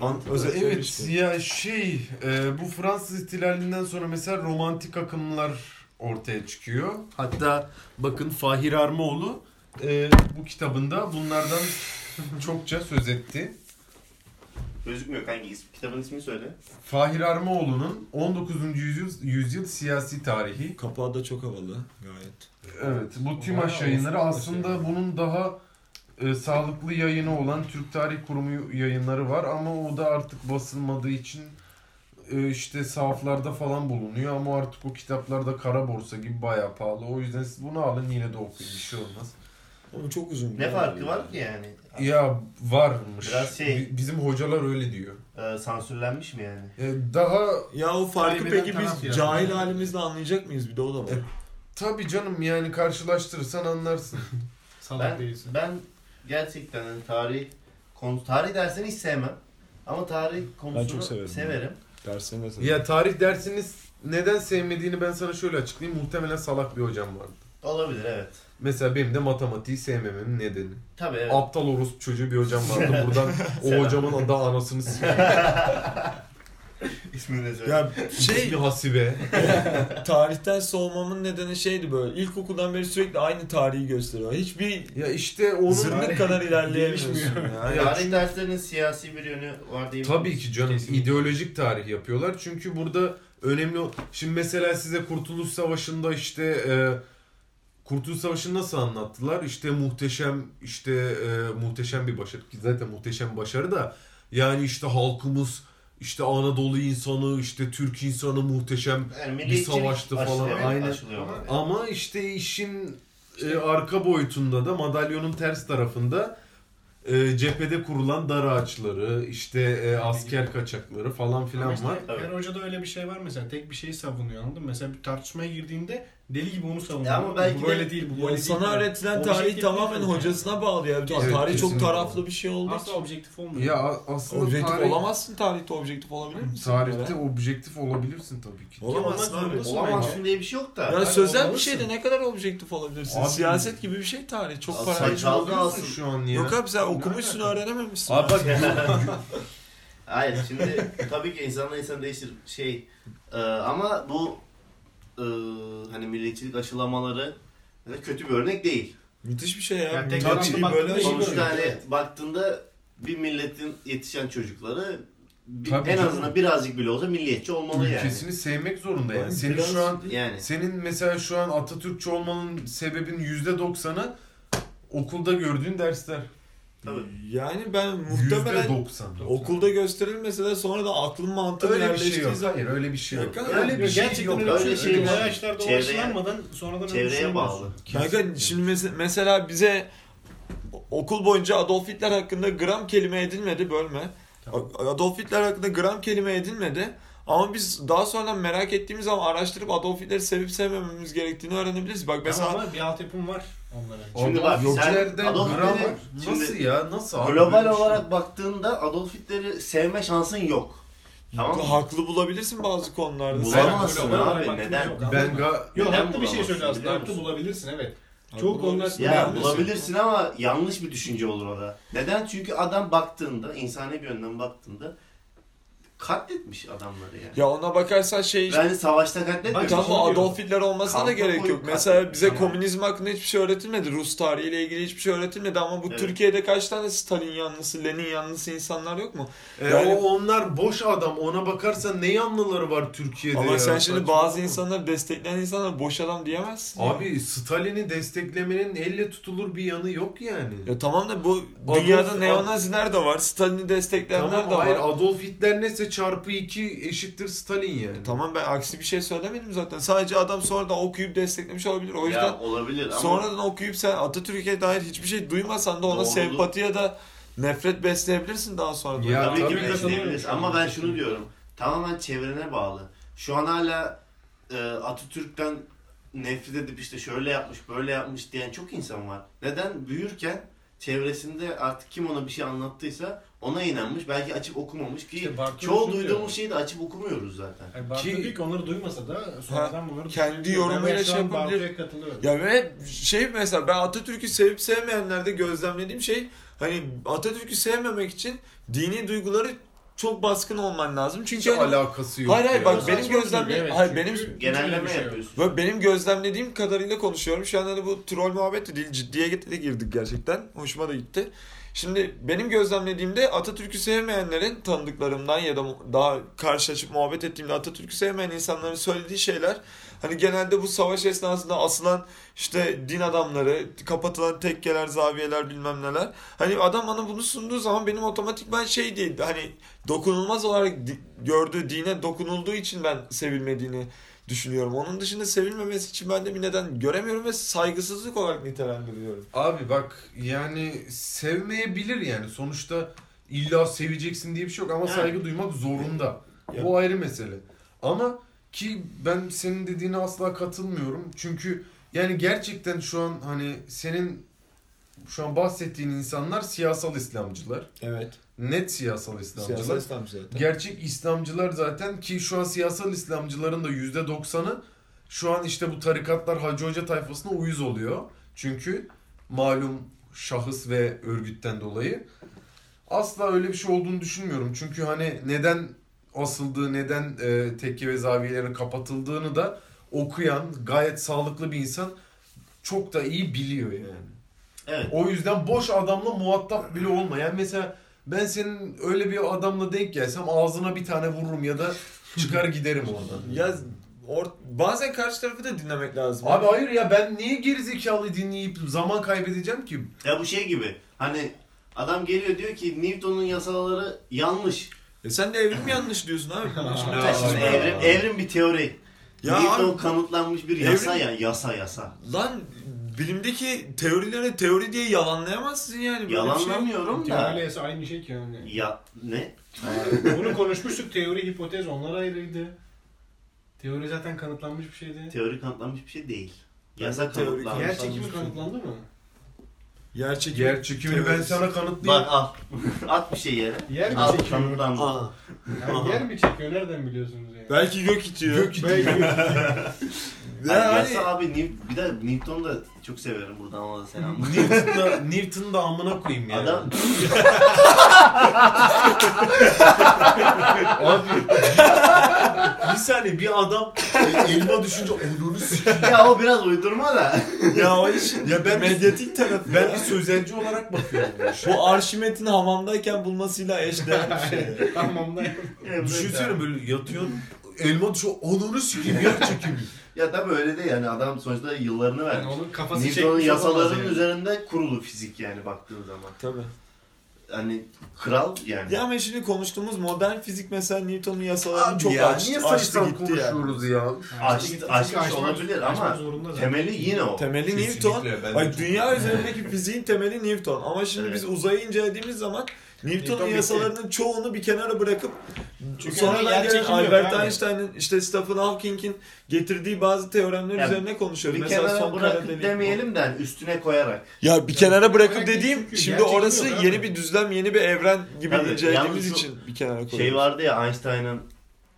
[SPEAKER 3] An-
[SPEAKER 1] Mantıklı.
[SPEAKER 2] Evet
[SPEAKER 3] işte.
[SPEAKER 2] ya şey e, bu Fransız ihtilalinden sonra mesela romantik akımlar ortaya çıkıyor. Hatta bakın Fahir Armaoğlu e, bu kitabında bunlardan çokça söz etti.
[SPEAKER 1] Gözükmüyor kanki. İsmi- Kitabın ismini söyle.
[SPEAKER 2] Fahir Armaoğlu'nun 19. yüzyıl, yüzyıl siyasi tarihi.
[SPEAKER 3] Kapağı da çok havalı gayet.
[SPEAKER 2] Evet bu TİMAŞ yayınları aslında
[SPEAKER 4] şey.
[SPEAKER 2] bunun daha e, sağlıklı yayını olan Türk Tarih Kurumu yayınları var ama o da artık basılmadığı için e, işte sahaflarda falan bulunuyor ama artık o kitaplarda kara borsa gibi bayağı pahalı. O yüzden siz bunu alın yine de okuyun bir şey olmaz.
[SPEAKER 3] Ama çok uzun.
[SPEAKER 1] Ne farkı var ki yani?
[SPEAKER 2] Ya varmış.
[SPEAKER 1] Biraz şey-
[SPEAKER 2] Bi- Bizim hocalar öyle diyor.
[SPEAKER 1] Ee, sansürlenmiş mi yani?
[SPEAKER 2] E, daha
[SPEAKER 3] Ya o farkı peki biz cahil halimizle anlayacak mıyız bir de o da var.
[SPEAKER 2] tabii canım yani karşılaştırırsan anlarsın.
[SPEAKER 4] Salak
[SPEAKER 1] Ben,
[SPEAKER 4] değilsin.
[SPEAKER 1] ben gerçekten hani tarih konu tarih dersini hiç sevmem. Ama tarih konusunu
[SPEAKER 3] çok severim.
[SPEAKER 1] severim.
[SPEAKER 3] Dersine
[SPEAKER 2] ya tarih dersiniz neden sevmediğini ben sana şöyle açıklayayım. Muhtemelen salak bir hocam vardı.
[SPEAKER 1] Olabilir evet.
[SPEAKER 2] Mesela benim de matematiği sevmememin nedeni.
[SPEAKER 1] Tabii evet.
[SPEAKER 2] Aptal orospu çocuğu bir hocam vardı. Buradan o hocamın da anasını sikeyim.
[SPEAKER 1] İsmini de söyle.
[SPEAKER 3] Ya şey
[SPEAKER 2] İsmi Hasibe.
[SPEAKER 3] tarihten soğumamın nedeni şeydi böyle. İlkokuldan beri sürekli aynı tarihi gösteriyor. Hiçbir
[SPEAKER 2] Ya işte onun...
[SPEAKER 3] zırnık kadar ilerleyemiyorsun ya.
[SPEAKER 2] Ya
[SPEAKER 1] tarih derslerinin siyasi bir yönü var diye
[SPEAKER 2] Tabii ki canım
[SPEAKER 4] Kesinlikle.
[SPEAKER 2] ideolojik tarih yapıyorlar. Çünkü burada önemli Şimdi mesela size Kurtuluş Savaşı'nda işte e, Kurtuluş Savaşı'nı nasıl anlattılar? İşte muhteşem işte e, muhteşem bir başarı. Ki Zaten muhteşem bir başarı da yani işte halkımız işte Anadolu insanı işte Türk insanı muhteşem
[SPEAKER 1] Yani
[SPEAKER 2] bir savaştı falan.
[SPEAKER 1] evet, aşılıyor.
[SPEAKER 4] Ama-
[SPEAKER 2] işte işin e, arka boyutunda da madalyonun ters tarafında e, cephede kurulan dar ağaçları, işte e, asker kaçakları falan
[SPEAKER 4] Ama
[SPEAKER 2] filan
[SPEAKER 4] işte
[SPEAKER 2] var.
[SPEAKER 4] Her hocada öyle bir şey var mesela. Tek bir şeyi savunuyor anladın mı? Mesela bir tartışmaya girdiğinde deli gibi onu savunuyor.
[SPEAKER 1] Ya ama belki
[SPEAKER 4] bu
[SPEAKER 1] de-
[SPEAKER 4] böyle değil, bu böyle
[SPEAKER 3] Ya
[SPEAKER 4] değil.
[SPEAKER 3] sana öğretilen tarih
[SPEAKER 4] Objektif
[SPEAKER 3] tamamen
[SPEAKER 4] değil.
[SPEAKER 3] hocasına bağlı ya.
[SPEAKER 2] Evet,
[SPEAKER 3] tarih çok taraflı bir şey olduğu
[SPEAKER 4] Asla objektif olmuyor.
[SPEAKER 2] Ya aslında
[SPEAKER 3] Objektif
[SPEAKER 2] tarih,
[SPEAKER 3] olamazsın tarihte objektif olabilir misin?
[SPEAKER 2] tarihte objektif olabilirsin tabii ki.
[SPEAKER 3] Olamazsın abi.
[SPEAKER 1] Olamazsın diye bir şey yok da.
[SPEAKER 3] Ya
[SPEAKER 4] Hayır,
[SPEAKER 3] sözel bir
[SPEAKER 4] olmalısın.
[SPEAKER 3] şeyde ne kadar objektif olabilirsin?
[SPEAKER 2] Abi-
[SPEAKER 3] Siyaset gibi bir şey tarih. Çok
[SPEAKER 1] Al,
[SPEAKER 3] para.
[SPEAKER 1] saç- Çalgı
[SPEAKER 2] Oluyorsun şu an ya.
[SPEAKER 3] Yok abi sen okumuşsun öğrenememişsin.
[SPEAKER 2] Abi bak
[SPEAKER 1] Hayır şimdi tabii ki insanla insan değişir şey e, ama bu e, hani milliyetçilik aşılamaları yani kötü bir örnek değil.
[SPEAKER 3] Müthiş bir şey ya.
[SPEAKER 4] Yani tek
[SPEAKER 3] Tabii
[SPEAKER 4] taraflı
[SPEAKER 3] böyle
[SPEAKER 1] Sonuçta hani
[SPEAKER 4] evet.
[SPEAKER 1] baktığında bir milletin yetişen çocukları bir-
[SPEAKER 2] Tabii
[SPEAKER 1] en
[SPEAKER 2] canım.
[SPEAKER 1] azından birazcık bile olsa milliyetçi olmalı yani.
[SPEAKER 2] ülkesini sevmek zorunda yani.
[SPEAKER 3] Abi
[SPEAKER 2] Senin
[SPEAKER 3] biraz-
[SPEAKER 2] şu an
[SPEAKER 1] Yani.
[SPEAKER 2] senin mesela şu an Atatürkçü olmanın sebebin yüzde doksanı okulda gördüğün dersler.
[SPEAKER 1] Tabii.
[SPEAKER 3] Yani ben muhtemelen
[SPEAKER 2] doksan.
[SPEAKER 3] okulda gösterilmese de sonra da aklım mantığım
[SPEAKER 2] Öyle bir şey
[SPEAKER 3] yerleştiği
[SPEAKER 2] yok. Hayır öyle bir şey yok.
[SPEAKER 3] Yok,
[SPEAKER 2] Öyle bir şey
[SPEAKER 4] Gerçekten
[SPEAKER 2] yok.
[SPEAKER 4] öyle,
[SPEAKER 1] Öyle
[SPEAKER 4] bir
[SPEAKER 1] şey
[SPEAKER 4] şey.
[SPEAKER 1] yok.
[SPEAKER 4] Yaşlarda ulaşılanmadan sonradan öyle
[SPEAKER 1] Çevreye
[SPEAKER 4] düşünemiyorsun.
[SPEAKER 1] bağlı.
[SPEAKER 3] Kanka şimdi mes- mesela bize okul boyunca Adolf Hitler hakkında gram kelime edilmedi bölme. Adolf Hitler hakkında gram kelime edilmedi. Ama biz daha sonra merak ettiğimiz zaman araştırıp Adolf Hitler'i sevip sevmememiz gerektiğini öğrenebiliriz. Bak mesela
[SPEAKER 4] Ama bir altyapım var onların.
[SPEAKER 1] Şimdi bak, sen Adolf
[SPEAKER 2] gram
[SPEAKER 1] Hitler'i-
[SPEAKER 2] nasıl
[SPEAKER 1] şimdi
[SPEAKER 2] ya? Nasıl abi?
[SPEAKER 1] Global
[SPEAKER 2] Böyle bir şey-
[SPEAKER 1] olarak baktığında Adolf Hitler'i sevme şansın yok. Tamam mı?
[SPEAKER 3] haklı bulabilirsin bazı konularda.
[SPEAKER 1] Bulamazsın
[SPEAKER 4] Global
[SPEAKER 1] abi. Neden?
[SPEAKER 4] yok,
[SPEAKER 2] Ben ga
[SPEAKER 4] Yok
[SPEAKER 1] Neden
[SPEAKER 4] haklı bir şey
[SPEAKER 1] bulamazsın
[SPEAKER 4] söylüyor aslında.
[SPEAKER 1] biliyor
[SPEAKER 4] Haklı
[SPEAKER 1] musun?
[SPEAKER 4] bulabilirsin evet. Çok konular
[SPEAKER 3] bulabilirsin.
[SPEAKER 1] Ya
[SPEAKER 4] bulabilirsin.
[SPEAKER 1] bulabilirsin ama yanlış bir düşünce olur o da. Neden? Çünkü adam baktığında, insani bir yönden baktığında katletmiş adamları yani.
[SPEAKER 3] Ya ona bakarsan şey.
[SPEAKER 1] Yani savaşta katletmemiş.
[SPEAKER 3] Tamam
[SPEAKER 4] Şunu
[SPEAKER 3] Adolf Hitler olmasına da
[SPEAKER 1] Kanka
[SPEAKER 3] gerek yok. Mesela bize
[SPEAKER 1] Tamam.
[SPEAKER 3] komünizm hakkında hiçbir şey öğretilmedi. Rus tarihiyle ilgili hiçbir şey öğretilmedi ama bu
[SPEAKER 1] Evet.
[SPEAKER 3] Türkiye'de kaç tane Stalin yanlısı, Lenin yanlısı insanlar yok mu?
[SPEAKER 2] E,
[SPEAKER 3] Yani-
[SPEAKER 2] o onlar boş adam. Ona bakarsan ne yanlıları var Türkiye'de
[SPEAKER 3] Ama
[SPEAKER 2] ya?
[SPEAKER 3] sen şimdi
[SPEAKER 2] Saçma
[SPEAKER 3] bazı
[SPEAKER 2] mı?
[SPEAKER 3] insanları destekleyen insanlar boş adam diyemezsin. ya.
[SPEAKER 2] Abi Stalin'i desteklemenin elle tutulur bir yanı yok yani.
[SPEAKER 3] Ya tamam da bu
[SPEAKER 2] Adolf-
[SPEAKER 3] dünyada neonaziler de var, Stalin'i destekleyenler
[SPEAKER 2] Tamam
[SPEAKER 3] de var.
[SPEAKER 2] hayır Adolf Hitler neyse çarpı 2 eşittir Stalin yani.
[SPEAKER 3] Tamam ben aksi bir şey söylemedim zaten. Sadece adam sonradan okuyup desteklemiş olabilir. O yüzden
[SPEAKER 1] Ya olabilir ama
[SPEAKER 3] sonradan okuyup sen Atatürk'e dair hiçbir şey duymasan da ona
[SPEAKER 1] Doğru.
[SPEAKER 3] sempati ya da nefret besleyebilirsin daha sonra.
[SPEAKER 2] Ya
[SPEAKER 1] tabii
[SPEAKER 2] tabii
[SPEAKER 1] ki besleyebiliriz. Ama ben şunu diyorum. Tamamen çevrene bağlı. Şu an hala e, Atatürk'ten nefret edip işte şöyle yapmış, böyle yapmış diyen çok insan var. Neden? Büyürken çevresinde artık kim ona bir şey anlattıysa ona inanmış. Belki açıp okumamış ki
[SPEAKER 4] İşte
[SPEAKER 1] çoğu duyduğumuz şeyi de açıp okumuyoruz zaten.
[SPEAKER 4] Yani
[SPEAKER 2] Ki-
[SPEAKER 4] ki onları duymasa da sonradan bunları
[SPEAKER 3] kendi
[SPEAKER 4] düşünüyor.
[SPEAKER 3] yorumuyla
[SPEAKER 4] Ben şu
[SPEAKER 3] şey
[SPEAKER 4] an
[SPEAKER 3] yapabilir.
[SPEAKER 4] Katılıyorum.
[SPEAKER 3] Ya ve şey mesela ben Atatürk'ü sevip sevmeyenlerde gözlemlediğim şey hani Atatürk'ü sevmemek için dini duyguları çok baskın olman lazım.
[SPEAKER 2] Hiç
[SPEAKER 3] Çünkü hani-
[SPEAKER 2] alakası yok.
[SPEAKER 3] Hayır hayır
[SPEAKER 2] ya.
[SPEAKER 3] bak benim
[SPEAKER 4] saçma
[SPEAKER 3] gözlemle hayır
[SPEAKER 4] Çünkü
[SPEAKER 3] benim
[SPEAKER 4] hiç öyle
[SPEAKER 1] Genelleme
[SPEAKER 4] şey yok.
[SPEAKER 1] yapıyorsun.
[SPEAKER 3] ve benim gözlemlediğim kadarıyla konuşuyorum. Şu anda da bu troll muhabbeti değil ciddiye de girdik gerçekten. Hoşuma da gitti. Şimdi benim gözlemlediğimde Atatürk'ü sevmeyenlerin tanıdıklarımdan ya da daha karşılaşıp muhabbet ettiğimde Atatürk'ü sevmeyen insanların söylediği şeyler hani genelde bu savaş esnasında asılan işte din adamları, kapatılan tekkeler, zaviyeler bilmem neler. Hani adam bana bunu sunduğu zaman benim otomatikman şey değil hani dokunulmaz olarak gördüğü dine dokunulduğu için ben sevilmediğini düşünüyorum. Onun dışında sevilmemesi için ben de bir neden göremiyorum ve saygısızlık olarak nitelendiriyorum.
[SPEAKER 2] Abi bak yani sevmeyebilir yani. Sonuçta illa seveceksin diye bir şey yok ama saygı duymak zorunda. Bu ayrı mesele. Ama ki ben senin dediğine asla katılmıyorum. Çünkü yani gerçekten şu an hani senin şu an bahsettiğin insanlar siyasal İslamcılar.
[SPEAKER 3] Evet.
[SPEAKER 2] Net siyasal İslamcılar.
[SPEAKER 3] Siyasal İslam zaten.
[SPEAKER 2] Gerçek İslamcılar zaten ki şu an siyasal İslamcıların da %90'ı şu an işte bu tarikatlar Hacı Hoca tayfasına uyuz oluyor. Çünkü malum şahıs ve örgütten dolayı. Asla öyle bir şey olduğunu düşünmüyorum. Çünkü hani neden asıldığı, neden e, tekke ve zaviyelerin kapatıldığını da okuyan gayet sağlıklı bir insan çok da iyi biliyor yani.
[SPEAKER 1] Evet.
[SPEAKER 2] O yüzden boş adamla muhatap bile olma. Yani mesela ben senin öyle bir adamla denk gelsem ağzına bir tane vururum ya da çıkar giderim oradan.
[SPEAKER 3] Ya or- bazen karşı tarafı da dinlemek lazım.
[SPEAKER 2] Abi hayır ya ben niye gerizekalı dinleyip zaman kaybedeceğim ki?
[SPEAKER 1] Ya bu şey gibi. Hani adam geliyor diyor ki Newton'un yasaları yanlış.
[SPEAKER 3] E sen de evrim yanlış diyorsun abi.
[SPEAKER 1] Ya şimdi evrim, evrim bir teori.
[SPEAKER 3] Ya
[SPEAKER 1] Newton
[SPEAKER 3] abi-
[SPEAKER 1] kanıtlanmış bir yasa ya. Yasa yasa.
[SPEAKER 3] Lan bilimdeki teorileri teori diye yalanlayamazsın yani. Böyle şey.
[SPEAKER 1] Yalanlamıyorum da.
[SPEAKER 4] Teoriyle aynı şey ki yani.
[SPEAKER 1] Ya ne?
[SPEAKER 4] Bunu konuşmuştuk. Teori, hipotez onlar ayrıydı. Teori zaten kanıtlanmış bir şeydi.
[SPEAKER 1] Teori kanıtlanmış bir şey değil. Yasa
[SPEAKER 3] teori
[SPEAKER 1] kanıtlanmış.
[SPEAKER 4] Yer çekimi
[SPEAKER 3] şey.
[SPEAKER 4] kanıtlandı mı?
[SPEAKER 3] Yer çekimi.
[SPEAKER 2] Yer çekimini ben sana kanıtlayayım.
[SPEAKER 1] Bak al. At bir şey yere.
[SPEAKER 4] Yer mi
[SPEAKER 1] Al
[SPEAKER 4] çekiyor?
[SPEAKER 1] kanıtlandı.
[SPEAKER 4] Yani yer mi çekiyor? Nereden biliyorsunuz yani?
[SPEAKER 3] Belki gök itiyor.
[SPEAKER 2] Gök itiyor.
[SPEAKER 3] Ya
[SPEAKER 1] Yani
[SPEAKER 3] hani-
[SPEAKER 1] yasa abi New- bir de Newton'u da çok severim buradan ona da selam.
[SPEAKER 2] Newton'da, Newton'u da amına koyayım yani.
[SPEAKER 1] Adam
[SPEAKER 2] Abi bir saniye bir adam elma düşünce onunu sikeyim.
[SPEAKER 1] ya o biraz uydurma da.
[SPEAKER 3] ya o işin
[SPEAKER 2] Ya ben-
[SPEAKER 3] medyatik tarafı.
[SPEAKER 2] Ben bir sözelci olarak bakıyorum. bu
[SPEAKER 3] Arşimet'in hamamdayken bulmasıyla eşdeğer bir şey.
[SPEAKER 4] Tamam da.
[SPEAKER 2] Düşünsene böyle yatıyorsun elma düşüyor onunu sikeyim yer çekimi.
[SPEAKER 1] Ya tabii öyle de yani adam sonuçta yıllarını
[SPEAKER 4] Yani
[SPEAKER 1] vermiş.
[SPEAKER 4] onun kafası
[SPEAKER 1] Newton'un yasalarının
[SPEAKER 4] yani.
[SPEAKER 1] üzerinde kurulu fizik yani baktığın zaman.
[SPEAKER 3] Tabii.
[SPEAKER 1] hani kral yani.
[SPEAKER 3] Ya ama şimdi konuştuğumuz modern fizik mesela Newton'un yasalarını
[SPEAKER 5] Abi
[SPEAKER 3] çok
[SPEAKER 5] ya
[SPEAKER 3] aç,
[SPEAKER 5] niye
[SPEAKER 3] açtı gitti
[SPEAKER 5] konuşuyoruz
[SPEAKER 3] yani.
[SPEAKER 5] ya?
[SPEAKER 1] Açtı- açmış
[SPEAKER 4] açmak-
[SPEAKER 1] olabilir ama. Temeli yine o.
[SPEAKER 3] Temeli
[SPEAKER 5] Kesinlikle,
[SPEAKER 3] Newton.
[SPEAKER 5] çok
[SPEAKER 3] dünya üzerindeki fiziğin temeli Newton. Ama şimdi
[SPEAKER 1] Evet.
[SPEAKER 3] biz uzayı incelediğimiz zaman Newton'un
[SPEAKER 4] Newton bitti.
[SPEAKER 3] yasalarının çoğunu bir kenara bırakıp
[SPEAKER 4] Çünkü
[SPEAKER 3] sonradan gelen Albert. Einstein'ın işte Stephen Hawking'in getirdiği bazı teoremler
[SPEAKER 1] Ya,
[SPEAKER 3] üzerine konuşuyoruz.
[SPEAKER 1] Bir
[SPEAKER 3] Mesela
[SPEAKER 1] kenara
[SPEAKER 3] son
[SPEAKER 1] bırakıp
[SPEAKER 3] delik.
[SPEAKER 1] demeyelim de hani üstüne koyarak.
[SPEAKER 3] Ya bir kenara bırakıp dediğim şimdi orası yeni bir düzlem, yeni bir evren gibi
[SPEAKER 1] Tabii,
[SPEAKER 3] incelediğimiz için bir kenara koyuyoruz.
[SPEAKER 1] Şey vardı ya Einstein'ın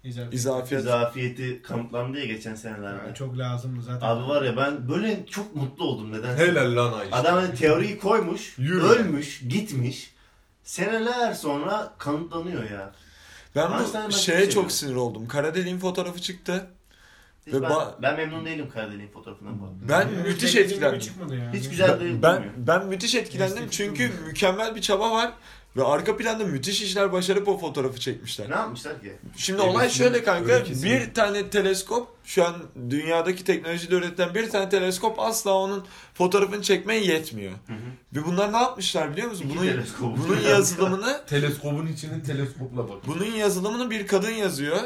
[SPEAKER 4] İzafiyet.
[SPEAKER 3] İzafiyet.
[SPEAKER 1] izafiyeti kanıtlandı ya geçen senelerde.
[SPEAKER 4] Yani çok lazımdı zaten.
[SPEAKER 1] Abi var ya ben böyle çok mutlu oldum neden?
[SPEAKER 5] Helal lan Ayşe.
[SPEAKER 1] Adam hani teoriyi koymuş,
[SPEAKER 5] Yürü.
[SPEAKER 1] ölmüş, gitmiş. Seneler sonra kanıtlanıyor ya.
[SPEAKER 3] Ben bu şeye çok sinir oldum. Kara deliğin fotoğrafı çıktı.
[SPEAKER 1] Hiç
[SPEAKER 3] Ve
[SPEAKER 1] ben,
[SPEAKER 3] ba-
[SPEAKER 1] ben memnun değilim Karadeniz'in fotoğrafından bu arada.
[SPEAKER 3] Ben
[SPEAKER 4] Yani
[SPEAKER 3] müthiş etkilendim.
[SPEAKER 1] Hiç güzel değil.
[SPEAKER 3] Ben ben müthiş etkilendim çünkü mükemmel bir çaba var ve arka planda müthiş işler başarıp o fotoğrafı çekmişler.
[SPEAKER 1] Ne yapmışlar ki?
[SPEAKER 3] Şimdi olay şöyle kanka. Bir tane teleskop şu an dünyadaki teknolojide üretilen bir tane teleskop asla onun fotoğrafını çekmeye yetmiyor.
[SPEAKER 1] Hı hı.
[SPEAKER 3] Ve bunlar ne yapmışlar biliyor musun?
[SPEAKER 1] İki
[SPEAKER 3] Bunun
[SPEAKER 1] teleskop.
[SPEAKER 3] bunun yazılımını
[SPEAKER 5] Teleskopun içini teleskopla bak.
[SPEAKER 3] bunun yazılımını bir kadın yazıyor.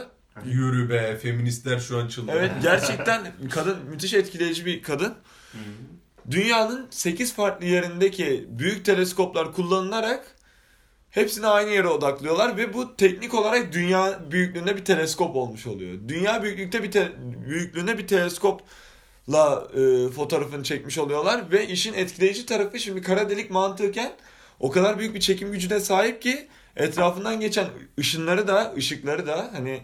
[SPEAKER 5] Yürü be feministler şu an çıldırdı.
[SPEAKER 3] Evet gerçekten kadın müthiş etkileyici bir kadın.
[SPEAKER 1] Hı hı.
[SPEAKER 3] Dünyanın 8 farklı yerindeki büyük teleskoplar kullanılarak hepsini aynı yere odaklıyorlar ve bu teknik olarak dünya büyüklüğünde bir teleskop olmuş oluyor. Dünya büyüklükte bir te- büyüklüğünde bir teleskopla e, fotoğrafını çekmiş oluyorlar ve işin etkileyici tarafı şimdi kara delik mantıken o kadar büyük bir çekim gücüne sahip ki etrafından geçen ışınları da ışıkları da hani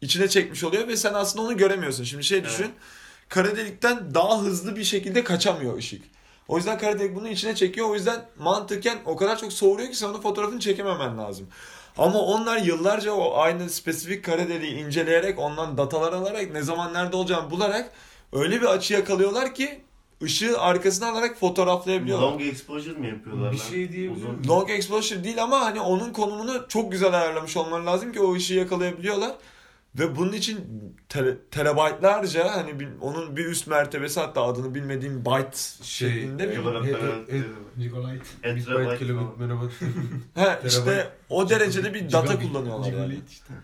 [SPEAKER 3] içine çekmiş oluyor ve sen aslında onu göremiyorsun. Şimdi şey düşün. Kara delikten daha hızlı bir şekilde kaçamıyor ışık. O yüzden kara delik bunu içine çekiyor. O yüzden mantıken o kadar çok soğuruyor ki onun fotoğrafını çekememen lazım. Ama onlar yıllarca o aynı spesifik kara deliği inceleyerek ondan datalar alarak ne zaman nerede olacağını bularak öyle bir açı yakalıyorlar ki ışığı arkasına alarak fotoğraflayabiliyorlar.
[SPEAKER 1] Long exposure mi yapıyorlar
[SPEAKER 5] Bir şey diyebilir miyim?
[SPEAKER 3] Long exposure değil ama hani onun konumunu çok güzel ayarlamış olman lazım ki o ışığı yakalayabiliyorlar. Ve bunun için tele, terabaytlarca hani bir- onun bir üst mertebesi hatta adını bilmediğim byte
[SPEAKER 5] Şey,
[SPEAKER 3] şeklinde bir...
[SPEAKER 1] Falan.
[SPEAKER 5] megabyte.
[SPEAKER 3] He işte o derecede bir data kullanıyorlar yani.
[SPEAKER 4] İşte.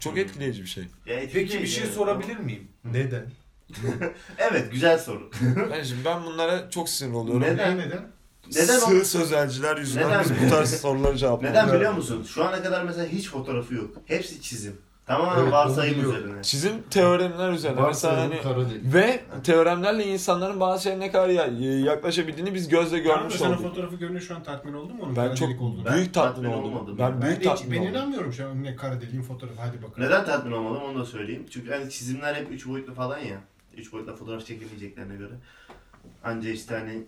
[SPEAKER 3] Çok etkileyici bir şey.
[SPEAKER 1] Ya
[SPEAKER 5] Peki bir şey
[SPEAKER 1] yani.
[SPEAKER 5] sorabilir miyim? Neden?
[SPEAKER 1] Evet güzel soru.
[SPEAKER 3] Ben şimdi ben bunlara çok sinir oluyorum.
[SPEAKER 1] Neden?
[SPEAKER 4] Neden? Neden?
[SPEAKER 3] Sığ sözelciler yüzünden
[SPEAKER 1] Neden?
[SPEAKER 3] biz bu tarz soruları cevaplıyoruz.
[SPEAKER 1] Neden biliyor musun? Şu ana kadar mesela hiç fotoğrafı yok. Hepsi çizim. Tamamen
[SPEAKER 5] Evet,
[SPEAKER 1] varsayım üzerine.
[SPEAKER 3] Çizim teoremler üzerine. Mesela hani ve teoremlerle insanların bazı şeylere ne kadar ya- yaklaşabildiğini biz gözle
[SPEAKER 4] Tamam
[SPEAKER 3] görmüş
[SPEAKER 4] sen o
[SPEAKER 3] olduk.
[SPEAKER 4] fotoğrafı görünce şu an tatmin oldun mu? Onun
[SPEAKER 3] Ben çok
[SPEAKER 4] olduğunu?
[SPEAKER 1] Ben
[SPEAKER 3] büyük tatmin
[SPEAKER 1] tatmin
[SPEAKER 3] oldum.
[SPEAKER 1] olmadım.
[SPEAKER 3] Ben
[SPEAKER 1] Ben
[SPEAKER 3] büyük
[SPEAKER 4] Ben, de hiç,
[SPEAKER 3] tatmin
[SPEAKER 4] ben
[SPEAKER 3] oldum.
[SPEAKER 4] inanmıyorum şu an ne kara deliğin fotoğrafı hadi bakalım.
[SPEAKER 1] Neden tatmin olmadım onu da söyleyeyim. Çünkü hani çizimler hep 3 boyutlu falan ya. 3 boyutla fotoğraf çekemeyeceklerine göre. Anca işte hani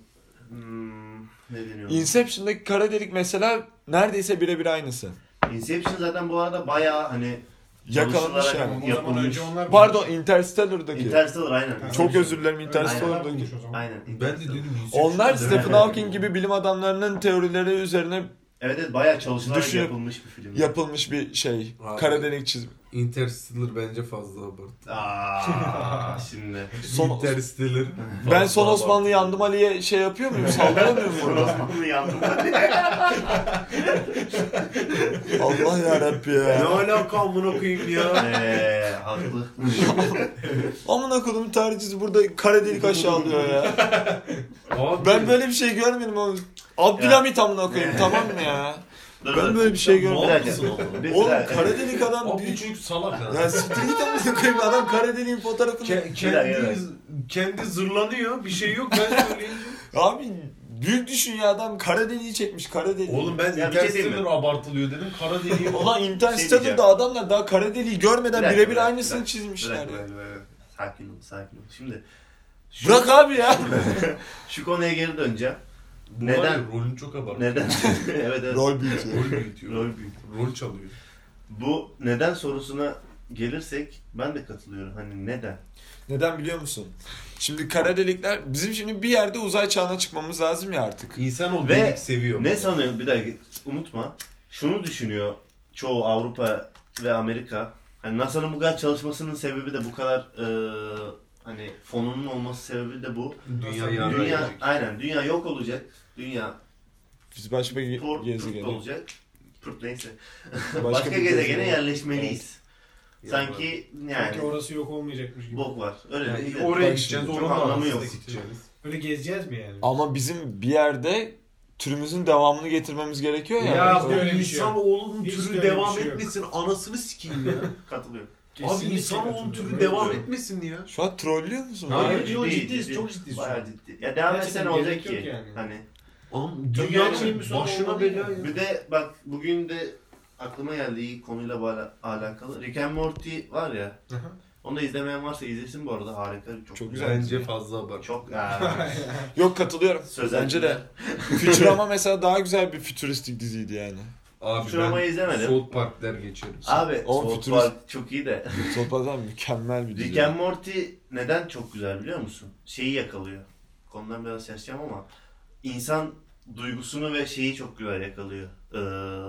[SPEAKER 1] hmm, ne deniyor?
[SPEAKER 3] Inception'daki kara delik mesela neredeyse birebir aynısı.
[SPEAKER 1] Inception zaten bu arada bayağı hani
[SPEAKER 3] Yakalamış
[SPEAKER 1] çalışılarak
[SPEAKER 3] yani.
[SPEAKER 4] O zaman
[SPEAKER 1] yapılmış.
[SPEAKER 4] önce onlar
[SPEAKER 3] Pardon Interstellar'daki.
[SPEAKER 1] Interstellar aynen.
[SPEAKER 3] Çok özür dilerim Interstellar'daki.
[SPEAKER 4] Aynen.
[SPEAKER 1] Aynen.
[SPEAKER 5] Ben de
[SPEAKER 1] Interstellar.
[SPEAKER 5] dedim.
[SPEAKER 3] Onlar Stephen. Hawking gibi bilim adamlarının teorileri üzerine
[SPEAKER 1] Evet evet bayağı çalışılarak
[SPEAKER 3] Düşünüp
[SPEAKER 1] yapılmış bir film.
[SPEAKER 3] yapılmış bir şey.
[SPEAKER 5] Abi.
[SPEAKER 3] Kara delik çizim.
[SPEAKER 5] Interstellar bence fazla abartı.
[SPEAKER 1] Aa şimdi.
[SPEAKER 3] Son-
[SPEAKER 5] Interstellar.
[SPEAKER 3] Ben son Osmanlı yandım Ali'ye şey yapıyor muyum? Sallayamıyor muyum? Burada?
[SPEAKER 1] Osmanlı yandım.
[SPEAKER 3] Allah yarabbi
[SPEAKER 5] Ne
[SPEAKER 3] ya.
[SPEAKER 5] alaka amına koyayım ya?
[SPEAKER 1] Eee haklı.
[SPEAKER 3] Amına kodumun tarihçisi burada kara delik aşağılıyor ya.
[SPEAKER 5] Abi,
[SPEAKER 3] Ben böyle bir şey görmedim oğlum. Abdülhamit amına koyayım tamam mı ya? Ben böyle bir şey
[SPEAKER 1] Bir
[SPEAKER 3] görmedim.
[SPEAKER 1] dakika. Bir
[SPEAKER 3] Oğlum
[SPEAKER 1] dakika.
[SPEAKER 3] kara delik adam
[SPEAKER 5] Abi
[SPEAKER 3] büyük.
[SPEAKER 5] çocuk salak ya.
[SPEAKER 3] Ya siktir git amına koyayım adam kara deliğin fotoğrafını.
[SPEAKER 5] Ke-
[SPEAKER 1] Bir
[SPEAKER 5] kendi, kendi zırlanıyor. Bir şey yok ben söyleyince.
[SPEAKER 3] Abi büyük düşün ya adam kara deliği çekmiş kara deliği.
[SPEAKER 5] Oğlum ben
[SPEAKER 1] Ya bir şey
[SPEAKER 5] Interstellar abartılıyor dedim. Kara deliği
[SPEAKER 3] Ulan
[SPEAKER 1] Şey
[SPEAKER 3] Interstellar'da
[SPEAKER 1] diyeceğim.
[SPEAKER 3] adamlar daha kara deliği görmeden
[SPEAKER 1] Bir
[SPEAKER 3] birebir
[SPEAKER 1] bir
[SPEAKER 3] aynısını
[SPEAKER 1] bir dakika.
[SPEAKER 3] çizmişler
[SPEAKER 1] Bırak, bırak, bırak. Sakin ol, sakin ol. Şimdi şu,
[SPEAKER 3] Bırak abi ya.
[SPEAKER 1] şu konuya geri döneceğim.
[SPEAKER 5] Bu
[SPEAKER 1] Neden?
[SPEAKER 5] var ya, rolünü çok abartıyor.
[SPEAKER 1] Neden? evet evet.
[SPEAKER 3] Rol büyütüyor.
[SPEAKER 5] Rol büyütüyor.
[SPEAKER 1] Rol büyük.
[SPEAKER 5] Rol çalıyor.
[SPEAKER 1] Bu neden sorusuna gelirsek ben de katılıyorum. Hani neden?
[SPEAKER 3] Neden biliyor musun? Şimdi kara delikler bizim şimdi bir yerde uzay çağına çıkmamız lazım ya artık.
[SPEAKER 5] İnsan o
[SPEAKER 1] Ve
[SPEAKER 5] delik seviyor.
[SPEAKER 1] Ne sanıyor? Bir dakika unutma. Şunu düşünüyor çoğu Avrupa ve Amerika. Hani NASA'nın bu kadar çalışmasının sebebi de bu kadar e, hani fonunun olması sebebi de bu.
[SPEAKER 5] Dünya
[SPEAKER 4] Dünya-
[SPEAKER 1] Dünya aynen dünya yok olacak. Dünya
[SPEAKER 3] Biz başka bir
[SPEAKER 1] Port,
[SPEAKER 3] gezegene.
[SPEAKER 1] olacak. Pırt neyse.
[SPEAKER 3] Başka
[SPEAKER 1] Başka,
[SPEAKER 3] bir
[SPEAKER 1] gezegene
[SPEAKER 3] gezegene.
[SPEAKER 1] yerleşmeliyiz. Sanki yani
[SPEAKER 4] Sanki orası yok olmayacakmış gibi.
[SPEAKER 1] bok var. Öyle
[SPEAKER 5] Yani
[SPEAKER 1] değil. de.
[SPEAKER 5] oraya gideceğiz, oranın
[SPEAKER 1] anlamı yok.
[SPEAKER 4] Öyle gezeceğiz mi yani?
[SPEAKER 3] Ama bizim bir yerde türümüzün devamını getirmemiz gerekiyor ya.
[SPEAKER 5] Ya bu
[SPEAKER 4] şey Hiç de
[SPEAKER 5] türü devam
[SPEAKER 4] şey
[SPEAKER 5] etmesin anasını sikeyim ya.
[SPEAKER 1] Katılıyorum.
[SPEAKER 5] Abi
[SPEAKER 4] Kesinlikle
[SPEAKER 5] insanoğlunun
[SPEAKER 4] katılıyorum.
[SPEAKER 5] türü
[SPEAKER 4] Öyle
[SPEAKER 5] devam
[SPEAKER 4] şey.
[SPEAKER 5] etmesin ya.
[SPEAKER 3] Şu an trollüyor musun?
[SPEAKER 4] Hayır,
[SPEAKER 1] Ciddi,
[SPEAKER 4] yok,
[SPEAKER 1] ciddi,
[SPEAKER 4] ciddiyiz, çok ciddiyiz
[SPEAKER 1] Bayağı ciddi. Ya devam etse
[SPEAKER 4] Gerçekten
[SPEAKER 1] ne olacak ki?
[SPEAKER 4] yani.
[SPEAKER 1] Hani
[SPEAKER 5] Oğlum
[SPEAKER 4] Çok
[SPEAKER 5] dünyanın
[SPEAKER 4] gerçeğin bir sonu
[SPEAKER 5] başına
[SPEAKER 4] olmalı
[SPEAKER 5] bela ya.
[SPEAKER 1] bir de bak bugün de aklıma geldi iyi konuyla bağla- alakalı. Rick and Morty var ya. Onu da izlemeyen varsa izlesin bu arada harika. Çok,
[SPEAKER 3] Çok
[SPEAKER 1] güzel.
[SPEAKER 5] Bence fazla abart.
[SPEAKER 1] Çok
[SPEAKER 3] Yok katılıyorum.
[SPEAKER 1] sözel.
[SPEAKER 3] Bence de. Futurama mesela daha güzel bir fütüristik diziydi yani.
[SPEAKER 5] Abi
[SPEAKER 1] Futurama'yı
[SPEAKER 5] ben
[SPEAKER 1] izlemedim.
[SPEAKER 5] South Park der geçerim.
[SPEAKER 1] Abi
[SPEAKER 3] O
[SPEAKER 1] South
[SPEAKER 3] futurist-
[SPEAKER 1] Park çok iyi de.
[SPEAKER 3] Sohbetler mükemmel bir dizi.
[SPEAKER 1] Rick and Morty neden çok güzel biliyor musun? Şeyi yakalıyor. Konudan biraz şaşacağım ama insan duygusunu ve şeyi çok güzel yakalıyor. Ee,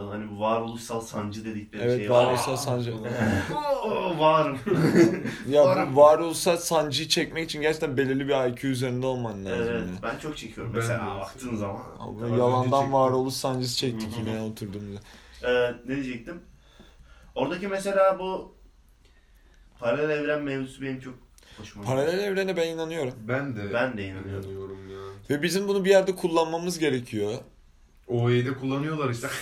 [SPEAKER 1] hani bu varoluşsal sancı dedikleri
[SPEAKER 3] Evet
[SPEAKER 1] şey
[SPEAKER 3] varoluşsal sancı.
[SPEAKER 1] Varım.
[SPEAKER 3] ya bu varoluşsal sancıyı çekmek için gerçekten belirli bir IQ üzerinde olman lazım.
[SPEAKER 1] evet,
[SPEAKER 3] ya.
[SPEAKER 1] ben çok çekiyorum.
[SPEAKER 5] Ben
[SPEAKER 1] Mesela
[SPEAKER 5] de.
[SPEAKER 1] baktığın zaman.
[SPEAKER 3] Abi yalandan varoluş sancısı çektik yine oturduğumuzda.
[SPEAKER 1] Ee, ne diyecektim? Oradaki mesela bu paralel evren mevzusu benim çok hoşuma gidiyor.
[SPEAKER 3] Paralel evrene ben inanıyorum.
[SPEAKER 5] Ben de
[SPEAKER 1] Ben de inanıyorum.
[SPEAKER 5] inanıyorum ya.
[SPEAKER 3] Ve bizim bunu bir yerde kullanmamız gerekiyor.
[SPEAKER 5] OE'de kullanıyorlar işte.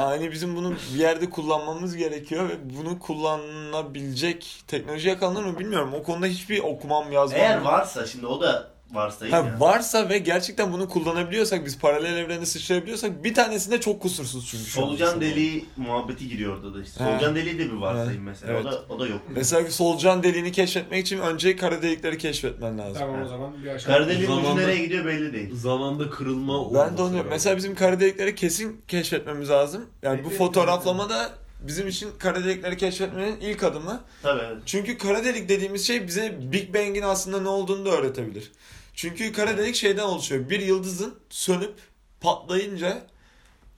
[SPEAKER 3] Yani bizim bunu bir yerde kullanmamız gerekiyor ve bunu kullanabilecek teknoloji yakalanır mı bilmiyorum. O konuda hiçbir okumam yazmam.
[SPEAKER 1] Eğer varsa şimdi o da varsayım
[SPEAKER 3] Ha,
[SPEAKER 1] ya.
[SPEAKER 3] varsa ve gerçekten bunu kullanabiliyorsak biz paralel evreni sıçrayabiliyorsak bir tanesinde çok kusursuz çünkü.
[SPEAKER 1] Solucan deliği muhabbeti giriyor orada da işte.
[SPEAKER 3] He.
[SPEAKER 1] Solucan deliği de bir varsayım
[SPEAKER 3] Evet,
[SPEAKER 1] mesela.
[SPEAKER 3] evet.
[SPEAKER 1] O da o da yok.
[SPEAKER 3] Mesela bir solucan deliğini keşfetmek için önce kara delikleri keşfetmen lazım.
[SPEAKER 4] Tamam o zaman bir aşağı.
[SPEAKER 1] Kara deliğin ucu nereye gidiyor belli değil.
[SPEAKER 5] Zamanda kırılma
[SPEAKER 3] Ben de onu mesela bizim kara delikleri kesin keşfetmemiz lazım. Yani bu fotoğraflama da bizim için kara delikleri keşfetmenin ilk adımı.
[SPEAKER 1] Tabii.
[SPEAKER 3] Çünkü kara delik dediğimiz şey bize Big Bang'in aslında ne olduğunu da öğretebilir. Çünkü kara delik şeyden oluşuyor. Bir yıldızın sönüp patlayınca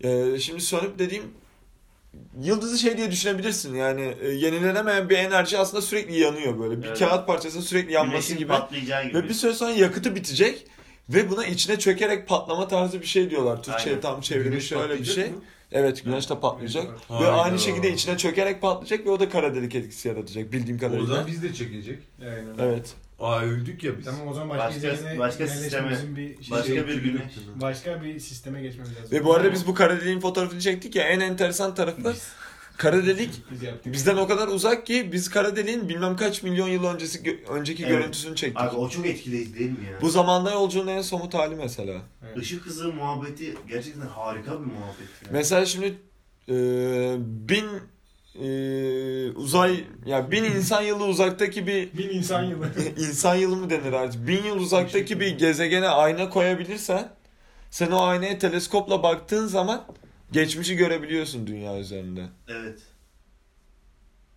[SPEAKER 3] e, şimdi sönüp dediğim yıldızı şey diye düşünebilirsin. Yani e, yenilenemeyen bir enerji aslında sürekli yanıyor böyle. Bir
[SPEAKER 1] Evet.
[SPEAKER 3] kağıt parçasının sürekli yanması
[SPEAKER 1] Güneşin
[SPEAKER 3] gibi.
[SPEAKER 1] gibi.
[SPEAKER 3] Ve bir süre sonra yakıtı bitecek ve buna içine çökerek patlama tarzı bir şey diyorlar. Türkçe'ye
[SPEAKER 1] Aynen.
[SPEAKER 3] tam çevrilmiş
[SPEAKER 5] Güneş
[SPEAKER 3] şöyle bir şey.
[SPEAKER 5] mı?
[SPEAKER 3] Evet güneş de patlayacak. Ve
[SPEAKER 5] Hayda.
[SPEAKER 3] aynı şekilde içine çökerek patlayacak ve o da kara delik etkisi yaratacak bildiğim
[SPEAKER 5] O
[SPEAKER 3] kadarıyla.
[SPEAKER 5] zaman biz de çekecek.
[SPEAKER 4] Aynen.
[SPEAKER 3] Evet.
[SPEAKER 5] Aa öldük ya biz.
[SPEAKER 4] Tamam o zaman başka,
[SPEAKER 1] Başka-
[SPEAKER 4] gezegene
[SPEAKER 1] başka
[SPEAKER 4] yerleşmemizin bir şey-
[SPEAKER 1] başka bir güneş.
[SPEAKER 4] başka bir sisteme geçmemiz lazım.
[SPEAKER 3] Ve bu arada biz bu kara deliğin fotoğrafını çektik ya en enteresan tarafı kara delik
[SPEAKER 4] biz yaptık.
[SPEAKER 3] bizden o kadar uzak ki biz kara deliğin bilmem kaç milyon yıl öncesi gö- önceki
[SPEAKER 1] Evet.
[SPEAKER 3] görüntüsünü çektik.
[SPEAKER 1] Abi o çok etkileyici değil mi ya?
[SPEAKER 3] Bu zamanda yolculuğun en somut hali mesela.
[SPEAKER 4] Evet.
[SPEAKER 1] Işık hızı muhabbeti gerçekten harika bir muhabbet ya.
[SPEAKER 3] Mesela şimdi e, bin e, uzay ya bin insan yılı uzaktaki bir
[SPEAKER 4] Bin insan yılı.
[SPEAKER 3] insan yılı mı denir artık? Bin yıl uzaktaki bir gezegene ayna koyabilirsen sen o aynaya teleskopla baktığın zaman geçmişi görebiliyorsun dünya üzerinde.
[SPEAKER 1] Evet.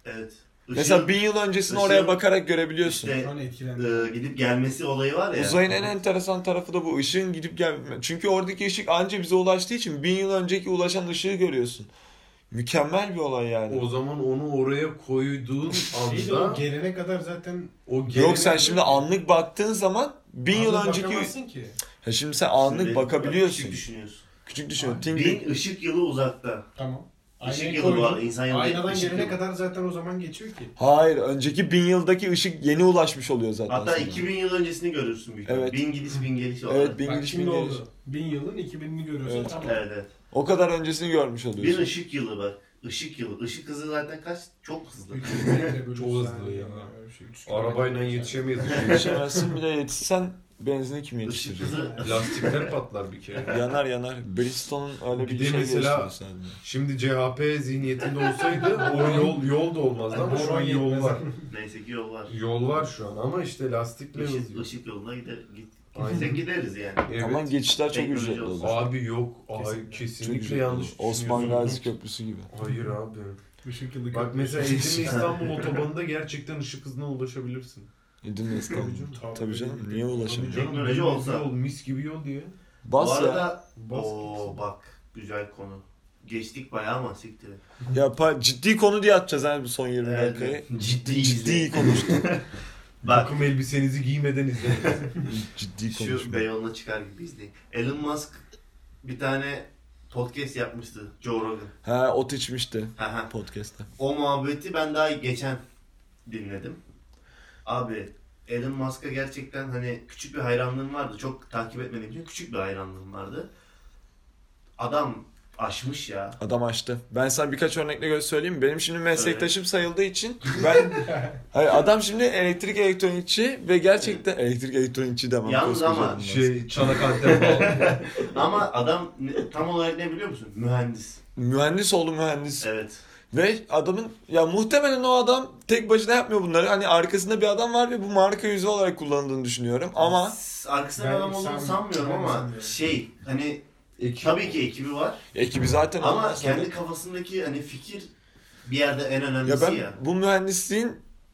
[SPEAKER 1] Evet. Işığın,
[SPEAKER 3] Mesela bin yıl öncesini
[SPEAKER 1] ışığın
[SPEAKER 3] oraya bakarak görebiliyorsun.
[SPEAKER 1] işte, e, gidip gelmesi olayı var ya.
[SPEAKER 3] Uzayın en enteresan tarafı da bu. Işığın gidip gelme. Çünkü oradaki ışık anca bize ulaştığı için bin yıl önceki ulaşan ışığı görüyorsun. Mükemmel bir olay yani.
[SPEAKER 5] O zaman onu oraya koyduğun
[SPEAKER 4] İyi de o
[SPEAKER 5] anda
[SPEAKER 4] gelene kadar zaten
[SPEAKER 5] o gelene
[SPEAKER 3] Yok sen şimdi anlık baktığın zaman bin yıl önceki...
[SPEAKER 4] bakamazsın ki.
[SPEAKER 3] Ha şimdi sen anlık
[SPEAKER 1] Şimdi
[SPEAKER 3] bakabiliyorsun.
[SPEAKER 1] Küçük düşünüyorsun.
[SPEAKER 3] Küçük düşün. Ting
[SPEAKER 1] Bin ışık yılı uzakta.
[SPEAKER 4] Tamam.
[SPEAKER 1] Işık
[SPEAKER 4] Aynayı
[SPEAKER 1] yılı var.
[SPEAKER 4] koydun.
[SPEAKER 1] insan yılı.
[SPEAKER 4] Aynadan
[SPEAKER 1] ışık
[SPEAKER 4] gelene
[SPEAKER 1] yılı.
[SPEAKER 4] kadar zaten o zaman geçiyor ki.
[SPEAKER 3] Hayır önceki bin yıldaki ışık yeni ulaşmış oluyor zaten.
[SPEAKER 1] Hatta
[SPEAKER 3] sana.
[SPEAKER 1] 2000 yıl öncesini görürsün büyük
[SPEAKER 3] Evet.
[SPEAKER 1] Bin gidiş bin geliş olarak.
[SPEAKER 3] Evet bin
[SPEAKER 4] Bak
[SPEAKER 3] gidiş
[SPEAKER 4] şimdi
[SPEAKER 3] bin geliş.
[SPEAKER 4] oldu. Bin yılın 2000'ini görüyorsun
[SPEAKER 3] Evet.
[SPEAKER 4] tamam.
[SPEAKER 1] Evet evet.
[SPEAKER 3] O kadar öncesini görmüş
[SPEAKER 1] Bir
[SPEAKER 3] oluyorsun.
[SPEAKER 1] ışık yılı bak. Işık yılı. Işık hızı zaten kaç? Çok hızlı.
[SPEAKER 5] Çok hızlı ya.
[SPEAKER 4] bir şey.
[SPEAKER 5] Arabayla yetişemeyiz.
[SPEAKER 3] Yetişemezsin bile yetişsen benzini kim
[SPEAKER 1] hızı.
[SPEAKER 5] Lastikler patlar bir kere.
[SPEAKER 3] Yanar yanar. Bristol'un öyle bir,
[SPEAKER 5] Bir de
[SPEAKER 3] şey
[SPEAKER 5] mesela-
[SPEAKER 3] sende.
[SPEAKER 5] Şimdi CHP zihniyetinde olsaydı o yol yol da olmazdı ama şu an yol var.
[SPEAKER 1] Neyse ki yol var.
[SPEAKER 5] Yol var şu an ama işte lastikle
[SPEAKER 1] Işık,
[SPEAKER 5] hızlı.
[SPEAKER 1] ışık yoluna gider, git. Gitsek gideriz yani.
[SPEAKER 5] Evet.
[SPEAKER 3] Ama geçişler çok
[SPEAKER 1] Teknoloji
[SPEAKER 3] ücretli
[SPEAKER 1] olsun.
[SPEAKER 3] olur.
[SPEAKER 5] Abi yok. Ay,
[SPEAKER 4] Kesinlikle.
[SPEAKER 5] kesinlikle, yanlış
[SPEAKER 3] olur. Osman
[SPEAKER 5] düşünüyorsun.
[SPEAKER 3] Gazi Köprüsü gibi.
[SPEAKER 5] Hayır abi.
[SPEAKER 4] Işık yılı
[SPEAKER 5] Bak mesela Edirne İstanbul otobanında gerçekten ışık hızına ulaşabilirsin.
[SPEAKER 3] Edirne İstanbul.
[SPEAKER 4] Tabii.
[SPEAKER 3] Tabii canım. Niye ulaşamıyor?
[SPEAKER 5] canım,
[SPEAKER 1] Teknoloji olsa.
[SPEAKER 5] Yol, mis gibi yol diye.
[SPEAKER 3] Bas
[SPEAKER 1] Bu
[SPEAKER 3] ya.
[SPEAKER 1] arada
[SPEAKER 5] Bas
[SPEAKER 1] Oo
[SPEAKER 5] gitsin.
[SPEAKER 1] bak güzel konu. Geçtik bayağı ama siktir.
[SPEAKER 3] Ya pa- ciddi konu diye atacağız yani bu son 20 dakikayı.
[SPEAKER 1] Ciddi
[SPEAKER 3] Ciddi konuştuk.
[SPEAKER 1] Bak
[SPEAKER 5] Takım elbisenizi giymeden izleyin.
[SPEAKER 3] Ciddi
[SPEAKER 1] şu
[SPEAKER 3] konuşma.
[SPEAKER 1] Beyoğlu'na çıkar gibi izleyin. Elon Musk bir tane podcast yapmıştı. Joe Rogan.
[SPEAKER 3] Ha ot içmişti
[SPEAKER 1] hı.
[SPEAKER 3] podcast'ta.
[SPEAKER 1] o muhabbeti ben daha geçen dinledim. Abi Elon Musk'a gerçekten hani küçük bir hayranlığım vardı. Çok takip etmediğim için küçük bir hayranlığım vardı. Adam aşmış ya.
[SPEAKER 3] Adam açtı. Ben sana birkaç örnekle söyleyeyim mi? Benim şimdi meslektaşım sayıldığı için ben Hayır, adam şimdi elektrik elektronikçi ve gerçekten elektrik elektronikçi demem.
[SPEAKER 1] Yalnız
[SPEAKER 3] koskoca
[SPEAKER 1] ama
[SPEAKER 5] şey çanak antep bağlı.
[SPEAKER 1] Ama adam tam olarak ne biliyor musun? Mühendis.
[SPEAKER 3] mühendis oldu mühendis.
[SPEAKER 1] Evet.
[SPEAKER 3] Ve adamın ya muhtemelen o adam tek başına yapmıyor bunları. Hani arkasında bir adam var ve bu marka yüzü olarak kullanıldığını düşünüyorum. Ama
[SPEAKER 1] arkasında bir adam olduğunu
[SPEAKER 4] sanmıyorum.
[SPEAKER 1] sanmıyorum ama
[SPEAKER 4] sanmıyorum.
[SPEAKER 1] şey hani
[SPEAKER 5] Ekip.
[SPEAKER 1] tabii ki ekibi var
[SPEAKER 3] ekibi zaten
[SPEAKER 1] ama
[SPEAKER 3] olmaz.
[SPEAKER 1] kendi kafasındaki hani fikir bir yerde en önemlisi
[SPEAKER 3] Ya
[SPEAKER 1] ya.
[SPEAKER 3] ben bu mühendisliğin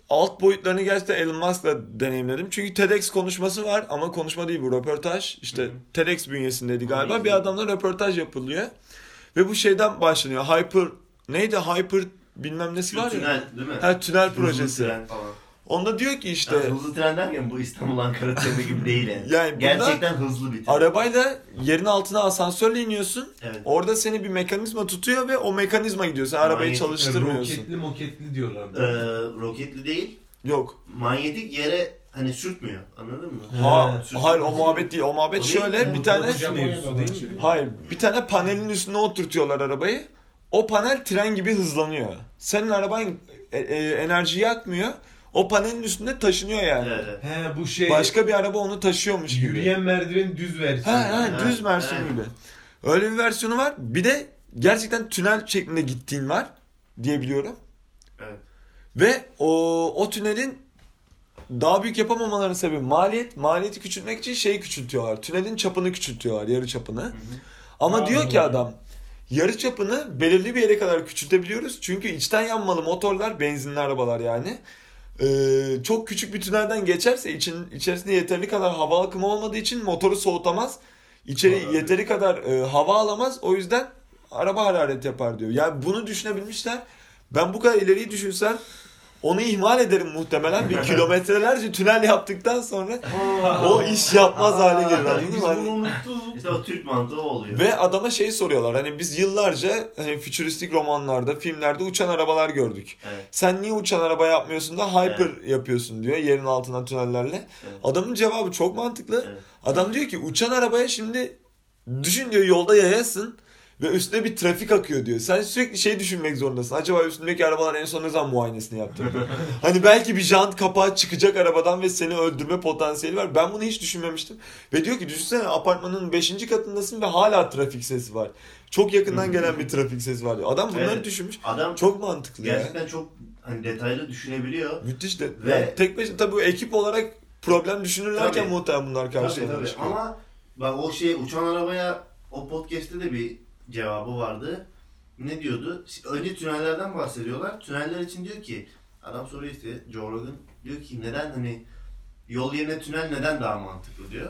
[SPEAKER 3] alt boyutlarını gerçekten Elon Musk'la deneyimledim. Çünkü TEDx konuşması var ama konuşma değil bu röportaj. İşte
[SPEAKER 1] Hı hı.
[SPEAKER 3] TEDx bünyesindeydi galiba.
[SPEAKER 1] Hı.
[SPEAKER 3] Bir adamla röportaj yapılıyor. Ve bu şeyden başlanıyor. Hyper neydi? Hyper bilmem nesi
[SPEAKER 1] Şu
[SPEAKER 3] var ya.
[SPEAKER 1] tünel değil mi?
[SPEAKER 3] Ha tünel projesi.
[SPEAKER 1] tren falan.
[SPEAKER 3] Onda diyor ki işte
[SPEAKER 1] Ya, hızlı tren derken bu İstanbul Ankara treni gibi değil yani.
[SPEAKER 3] Yani
[SPEAKER 1] Gerçekten hızlı bir tren.
[SPEAKER 3] arabayla yerin altına asansörle iniyorsun.
[SPEAKER 1] Evet.
[SPEAKER 3] Orada seni bir mekanizma tutuyor ve o mekanizma gidiyor. Sen arabayı
[SPEAKER 1] Manyetik-
[SPEAKER 3] çalıştırmıyorsun.
[SPEAKER 5] Roketli moketli diyorlar.
[SPEAKER 1] Ee, roketli değil.
[SPEAKER 3] Yok.
[SPEAKER 1] Manyetik yere hani sürtmüyor. Anladın mı?
[SPEAKER 3] Ha, hayır o muhabbet değil. O muhabbet
[SPEAKER 1] O
[SPEAKER 3] şöyle bir tane
[SPEAKER 5] değil?
[SPEAKER 3] Hayır. Bir tane panelin üstüne oturtuyorlar arabayı. O panel tren gibi hızlanıyor. Senin araban e, e, enerji yakmıyor. O panelin üstünde taşınıyor yani.
[SPEAKER 1] Evet.
[SPEAKER 5] He bu şey
[SPEAKER 3] Başka bir araba onu taşıyormuş gibi.
[SPEAKER 5] yürüyen merdivenin düz versiyonu.
[SPEAKER 3] Ha, ha,
[SPEAKER 1] Ha,
[SPEAKER 3] düz versiyonu gibi. Öyle bir versiyonu var. Bir de gerçekten tünel şeklinde gittiğin var diye biliyorum.
[SPEAKER 1] Evet.
[SPEAKER 3] Ve o o tünelin daha büyük yapamamalarının sebebi maliyet. Maliyeti küçültmek için şeyi küçültüyorlar. Tünelin çapını küçültüyorlar, yarı çapını. Ama
[SPEAKER 4] Aa,
[SPEAKER 3] diyor ki adam yarı çapını belirli bir yere kadar küçültebiliyoruz. Çünkü içten yanmalı motorlar, benzinli arabalar yani. Ee, çok küçük bir tünelden geçerse için içerisinde yeteri kadar hava akımı olmadığı için motoru soğutamaz. İçeri
[SPEAKER 1] Doğru.
[SPEAKER 3] yeteri kadar e, hava alamaz. O yüzden araba hararet yapar diyor. Yani bunu düşünebilmişler. Ben bu kadar ileriyi düşünsem onu ihmal ederim muhtemelen. Bir kilometrelerce tünel yaptıktan sonra o iş yapmaz hale gelir. Anladın
[SPEAKER 5] Biz
[SPEAKER 3] mı? Hani-
[SPEAKER 5] bunu unuttuk.
[SPEAKER 1] İşte o Türk mantığı oluyor.
[SPEAKER 3] Ve adama şey soruyorlar. Hani biz yıllarca hani fütüristik romanlarda, filmlerde uçan arabalar gördük.
[SPEAKER 1] Evet.
[SPEAKER 3] Sen niye uçan araba yapmıyorsun da hyper yapıyorsun diyor yerin altından tünellerle.
[SPEAKER 1] Evet.
[SPEAKER 3] Adamın cevabı çok mantıklı.
[SPEAKER 1] Evet.
[SPEAKER 3] Adam diyor ki uçan arabaya şimdi düşün diyor yolda yayasın ve üstüne bir trafik akıyor diyor. Sen sürekli şey düşünmek zorundasın. Acaba üstündeki arabalar en son ne zaman muayenesini yaptırdı? hani belki bir jant kapağı çıkacak arabadan ve seni öldürme potansiyeli var. Ben bunu hiç düşünmemiştim. Ve diyor ki düşünsene apartmanın 5. katındasın ve hala trafik sesi var. Çok yakından gelen bir trafik sesi var diyor. Adam bunları
[SPEAKER 1] Evet.
[SPEAKER 3] düşünmüş.
[SPEAKER 1] Adam
[SPEAKER 3] Çok mantıklı ya.
[SPEAKER 1] gerçekten çok hani detaylı düşünebiliyor.
[SPEAKER 3] Müthiş de.
[SPEAKER 1] Ve-
[SPEAKER 3] yani tek başına tabii bu ekip olarak problem düşünürlerken
[SPEAKER 1] Tabii.
[SPEAKER 3] muhtemelen bunlar
[SPEAKER 1] Tabii,
[SPEAKER 3] karşılarına
[SPEAKER 1] tabii.
[SPEAKER 3] çıkıyor.
[SPEAKER 1] Ama bak o şey uçan arabaya o podcast'te de bir cevabı vardı. Ne diyordu? Önce tünellerden bahsediyorlar. Tüneller için diyor ki adam soruyor işte Joe Rogan diyor ki neden hani yol yerine tünel neden daha mantıklı diyor.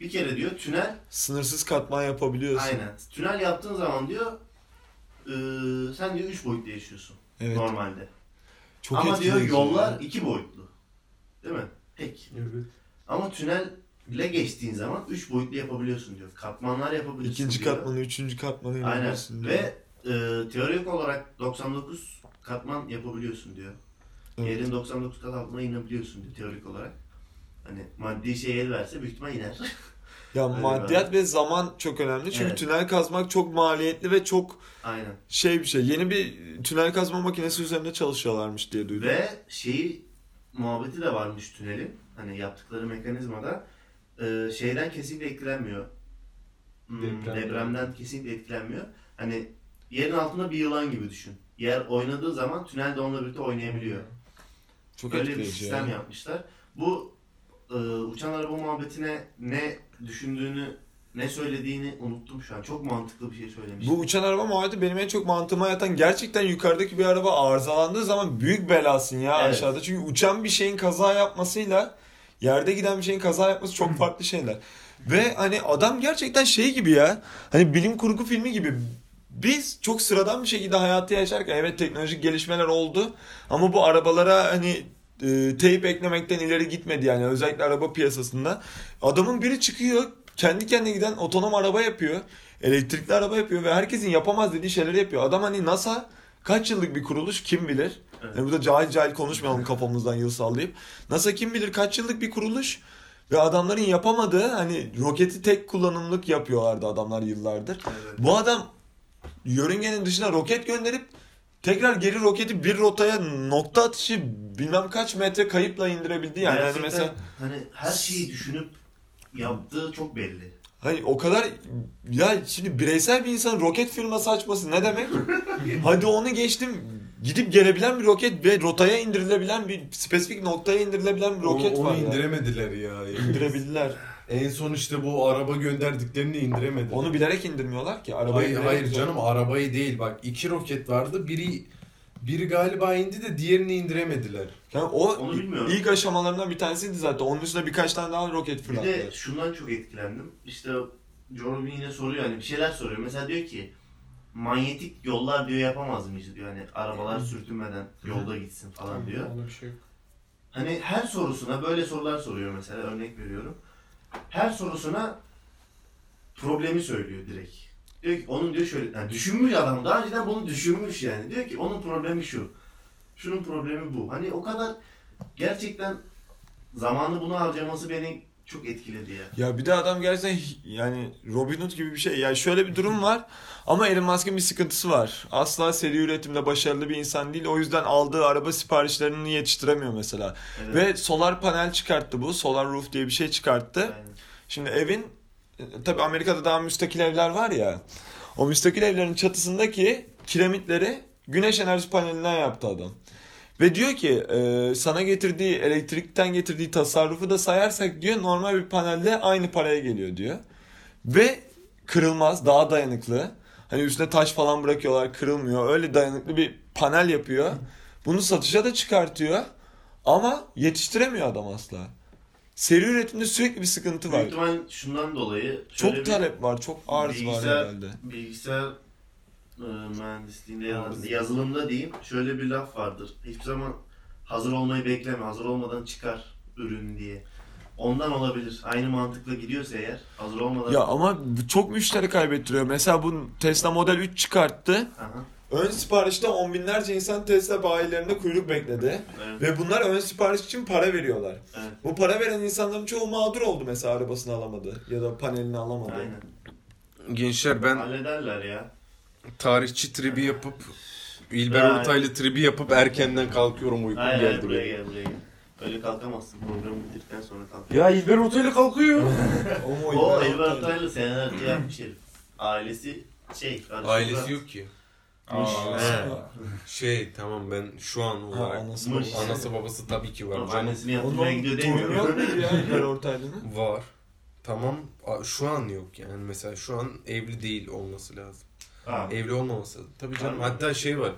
[SPEAKER 1] Bir kere diyor tünel
[SPEAKER 3] Sınırsız katman yapabiliyorsun.
[SPEAKER 1] aynen. Tünel yaptığın zaman diyor eee, sen diyor üç boyutlu yaşıyorsun
[SPEAKER 3] Evet.
[SPEAKER 1] normalde.
[SPEAKER 3] Çok
[SPEAKER 1] Ama diyor yollar
[SPEAKER 3] ya.
[SPEAKER 1] iki boyutlu. Değil mi? Tek.
[SPEAKER 5] Evet.
[SPEAKER 1] Ama tünelle geçtiğin zaman üç boyutlu yapabiliyorsun diyor. Katmanlar yapabiliyorsun
[SPEAKER 3] İkinci
[SPEAKER 1] diyor.
[SPEAKER 3] katmanı, üçüncü katmanı
[SPEAKER 1] Aynen.
[SPEAKER 3] diyor.
[SPEAKER 1] Ve e, teorik olarak 99 katman yapabiliyorsun diyor.
[SPEAKER 3] Evet.
[SPEAKER 1] Yerin 99 kat altına inebiliyorsun diyor teorik olarak. Hani maddi şey el verse büyük ihtimal iner.
[SPEAKER 3] Ya
[SPEAKER 1] Öyle
[SPEAKER 3] maddiyat ve zaman çok önemli. Çünkü
[SPEAKER 1] Evet.
[SPEAKER 3] tünel kazmak çok maliyetli ve çok
[SPEAKER 1] Aynen.
[SPEAKER 3] şey bir şey. Yeni bir tünel kazma makinesi üzerinde çalışıyorlarmış diye duydum.
[SPEAKER 1] Ve şeyi muhabbeti de varmış tünelin. Hani yaptıkları mekanizmada e, şeyden kesinlikle etkilenmiyor. Hmm,
[SPEAKER 5] Depremden.
[SPEAKER 1] depremden kesinlikle etkilenmiyor. Hani yerin altında bir yılan gibi düşün. Yer oynadığı zaman tünel de onunla birlikte oynayabiliyor.
[SPEAKER 3] çok
[SPEAKER 1] Böyle bir sistem
[SPEAKER 3] ya.
[SPEAKER 1] yapmışlar. Bu e, uçan araba muhabbetine ne düşündüğünü, ne söylediğini unuttum şu an. Çok mantıklı bir şey söylemiş.
[SPEAKER 3] Bu uçan araba muhabbeti benim en çok mantığıma yatan gerçekten yukarıdaki bir araba arızalandığı zaman büyük belasın ya
[SPEAKER 1] Evet.
[SPEAKER 3] aşağıda. Çünkü uçan bir şeyin kaza yapmasıyla yerde giden bir şeyin kaza yapması çok farklı şeyler. Ve hani adam gerçekten şey gibi ya. Hani bilim kurgu filmi gibi. Biz çok sıradan bir şekilde hayatı yaşarken evet teknolojik gelişmeler oldu ama bu arabalara hani e, teyp eklemekten ileri gitmedi yani özellikle araba piyasasında. Adamın biri çıkıyor kendi kendine giden otonom araba yapıyor. Elektrikli araba yapıyor ve herkesin yapamaz dediği şeyleri yapıyor. Adam hani NASA kaç yıllık bir kuruluş kim bilir?
[SPEAKER 1] Evet.
[SPEAKER 3] Yani burada cahil cahil konuşmayalım kafamızdan yıl sallayıp. NASA kim bilir kaç yıllık bir kuruluş ve adamların yapamadığı hani roketi tek kullanımlık yapıyorlardı adamlar yıllardır.
[SPEAKER 1] Evet.
[SPEAKER 3] Bu adam yörüngenin dışına roket gönderip tekrar geri roketi bir rotaya nokta atışı bilmem kaç metre kayıpla indirebildi yani.
[SPEAKER 1] Gerçekten
[SPEAKER 3] mesela
[SPEAKER 1] hani her şeyi düşünüp yaptığı çok belli.
[SPEAKER 3] hani o kadar ya şimdi bireysel bir insan roket firması açması ne demek? Hadi onu geçtim. Gidip gelebilen bir roket ve rotaya indirilebilen bir spesifik noktaya indirilebilen bir roket
[SPEAKER 2] onu,
[SPEAKER 3] var.
[SPEAKER 2] onu
[SPEAKER 3] ya.
[SPEAKER 2] indiremediler ya.
[SPEAKER 3] İndirebildiler.
[SPEAKER 2] En son işte bu araba gönderdiklerini indiremediler.
[SPEAKER 3] Onu bilerek indirmiyorlar ki. Arabayı
[SPEAKER 2] hayır, hayır canım arabayı değil bak iki roket vardı biri biri galiba indi de diğerini indiremediler.
[SPEAKER 3] Yani o
[SPEAKER 1] Onu bilmiyorum.
[SPEAKER 3] ilk aşamalarından bir tanesiydi zaten. Onun üstüne birkaç tane daha roket
[SPEAKER 1] Bir
[SPEAKER 3] fırlattılar.
[SPEAKER 1] de şundan çok etkilendim. İşte Joe Rogan yine soruyor hani bir şeyler soruyor. Mesela diyor ki manyetik yollar diyor yapamaz mıyız diyor. Hani arabalar sürtünmeden yolda gitsin falan diyor.
[SPEAKER 4] Öyle bir şey yok.
[SPEAKER 1] Hani her sorusuna böyle sorular soruyor mesela örnek veriyorum. Her sorusuna problemi söylüyor direkt. Diyor ki onun diyor şöyle yani düşünmüş adam daha önceden bunu düşünmüş yani. Diyor ki onun problemi şu. Şunun problemi bu. Hani o kadar gerçekten zamanı buna harcaması beni çok etkiledi ya.
[SPEAKER 3] Ya bir de adam gerçekten yani Robin Hood gibi bir şey. Yani şöyle bir durum var ama Elon Musk'ın bir sıkıntısı var. Asla seri üretimde başarılı bir insan değil. O yüzden aldığı araba siparişlerini yetiştiremiyor mesela.
[SPEAKER 1] Evet.
[SPEAKER 3] Ve solar panel çıkarttı bu. Solar roof diye bir şey çıkarttı.
[SPEAKER 1] Yani
[SPEAKER 3] Şimdi evin e, tabii Amerika'da daha müstakil evler var ya. O müstakil evlerin çatısındaki kiremitleri güneş enerji panelinden yaptı adam. Ve diyor ki e, sana getirdiği elektrikten getirdiği tasarrufu da sayarsak diyor normal bir panelde aynı paraya geliyor diyor. Ve kırılmaz, daha dayanıklı. Hani üstüne taş falan bırakıyorlar, kırılmıyor. Öyle dayanıklı bir panel yapıyor. Bunu satışa da çıkartıyor. Ama yetiştiremiyor adam asla. Seri üretimde sürekli bir sıkıntı var.
[SPEAKER 1] büyük ihtimal şundan dolayı şöyle
[SPEAKER 3] Çok
[SPEAKER 1] bir
[SPEAKER 3] talep var, çok arz var
[SPEAKER 1] bilgisayar-
[SPEAKER 3] herhalde.
[SPEAKER 1] bilgisayar e, mühendisliğinde ya da yazılımda diyeyim şöyle bir laf vardır. Hiçbir zaman hazır olmayı bekleme. Hazır olmadan çıkar ürün diye. Ondan olabilir. Aynı mantıkla gidiyorsa eğer hazır olmadan
[SPEAKER 3] Ya ama bu çok müşteri kaybettiriyor. Mesela bu Tesla Model 3 çıkarttı.
[SPEAKER 1] Aha,
[SPEAKER 3] Ön siparişte on binlerce insan Tesla bayilerinde kuyruk bekledi.
[SPEAKER 1] evet,
[SPEAKER 3] Ve bunlar ön sipariş için para veriyorlar.
[SPEAKER 1] evet.
[SPEAKER 3] Bu para veren insanların çoğu mağdur oldu mesela arabasını alamadı. Ya da panelini alamadı.
[SPEAKER 1] Aynen.
[SPEAKER 2] Gençler ben
[SPEAKER 1] Hallederler ya.
[SPEAKER 2] tarihçi tribi yapıp İlber. Ortaylı tribi yapıp erkenden kalkıyorum uykum geldi
[SPEAKER 1] buraya
[SPEAKER 2] benim.
[SPEAKER 1] gel buraya gel. Öyle kalkamazsın. Programı bitirdikten sonra kalk.
[SPEAKER 2] Ya İlber Ortaylı kalkıyor.
[SPEAKER 3] O, mu
[SPEAKER 1] O
[SPEAKER 3] İlber Ortaylı?
[SPEAKER 1] Senelerce yapmış herif. Ailesi şey. kardeşi
[SPEAKER 2] Ailesi
[SPEAKER 1] Murat.
[SPEAKER 2] yok ki.
[SPEAKER 4] Aa,
[SPEAKER 1] He.
[SPEAKER 2] Şey tamam ben şu an
[SPEAKER 3] Ha,
[SPEAKER 2] olarak
[SPEAKER 3] anası babası.
[SPEAKER 2] anası babası tabii ki var
[SPEAKER 1] Oğlum
[SPEAKER 2] canım.
[SPEAKER 1] Annesini yatırmaya gidiyor
[SPEAKER 3] torunu yok
[SPEAKER 1] demiyor.
[SPEAKER 3] muydu ya İlber Ortaylı'nın?
[SPEAKER 2] Var. Tamam a- şu an yok yani mesela şu an evli değil olması lazım.
[SPEAKER 1] Ha.
[SPEAKER 2] Evli olmaması. Tabii canım
[SPEAKER 1] Anladım.
[SPEAKER 2] hatta şey var.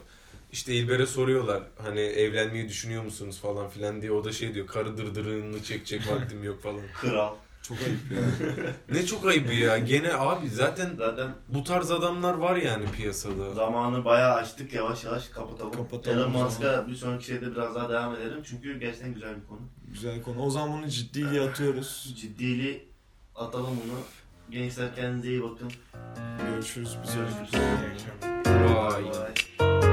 [SPEAKER 2] İşte İlber'e soruyorlar hani evlenmeyi düşünüyor musunuz falan filan diye o da şey diyor karı dırdırını çekecek vaktim yok falan.
[SPEAKER 1] Kral.
[SPEAKER 3] Çok ayıp ya.
[SPEAKER 2] Ne çok ayıbı ya gene abi zaten
[SPEAKER 1] Zaten
[SPEAKER 2] bu tarz adamlar var yani piyasada.
[SPEAKER 1] zamanı bayağı açtık yavaş yavaş kapatalım.
[SPEAKER 3] Kapatalım
[SPEAKER 1] Elon. Musk'a bir sonraki şeyde biraz daha devam edelim. Çünkü gerçekten güzel bir konu.
[SPEAKER 3] Güzel konu. O zaman bunu ciddiye atıyoruz.
[SPEAKER 1] Ciddili atalım bunu. Gençler kendinize iyi bakın.
[SPEAKER 3] Görüşürüz. Biz
[SPEAKER 1] Görüşürüz.
[SPEAKER 2] Vay.
[SPEAKER 1] Bye.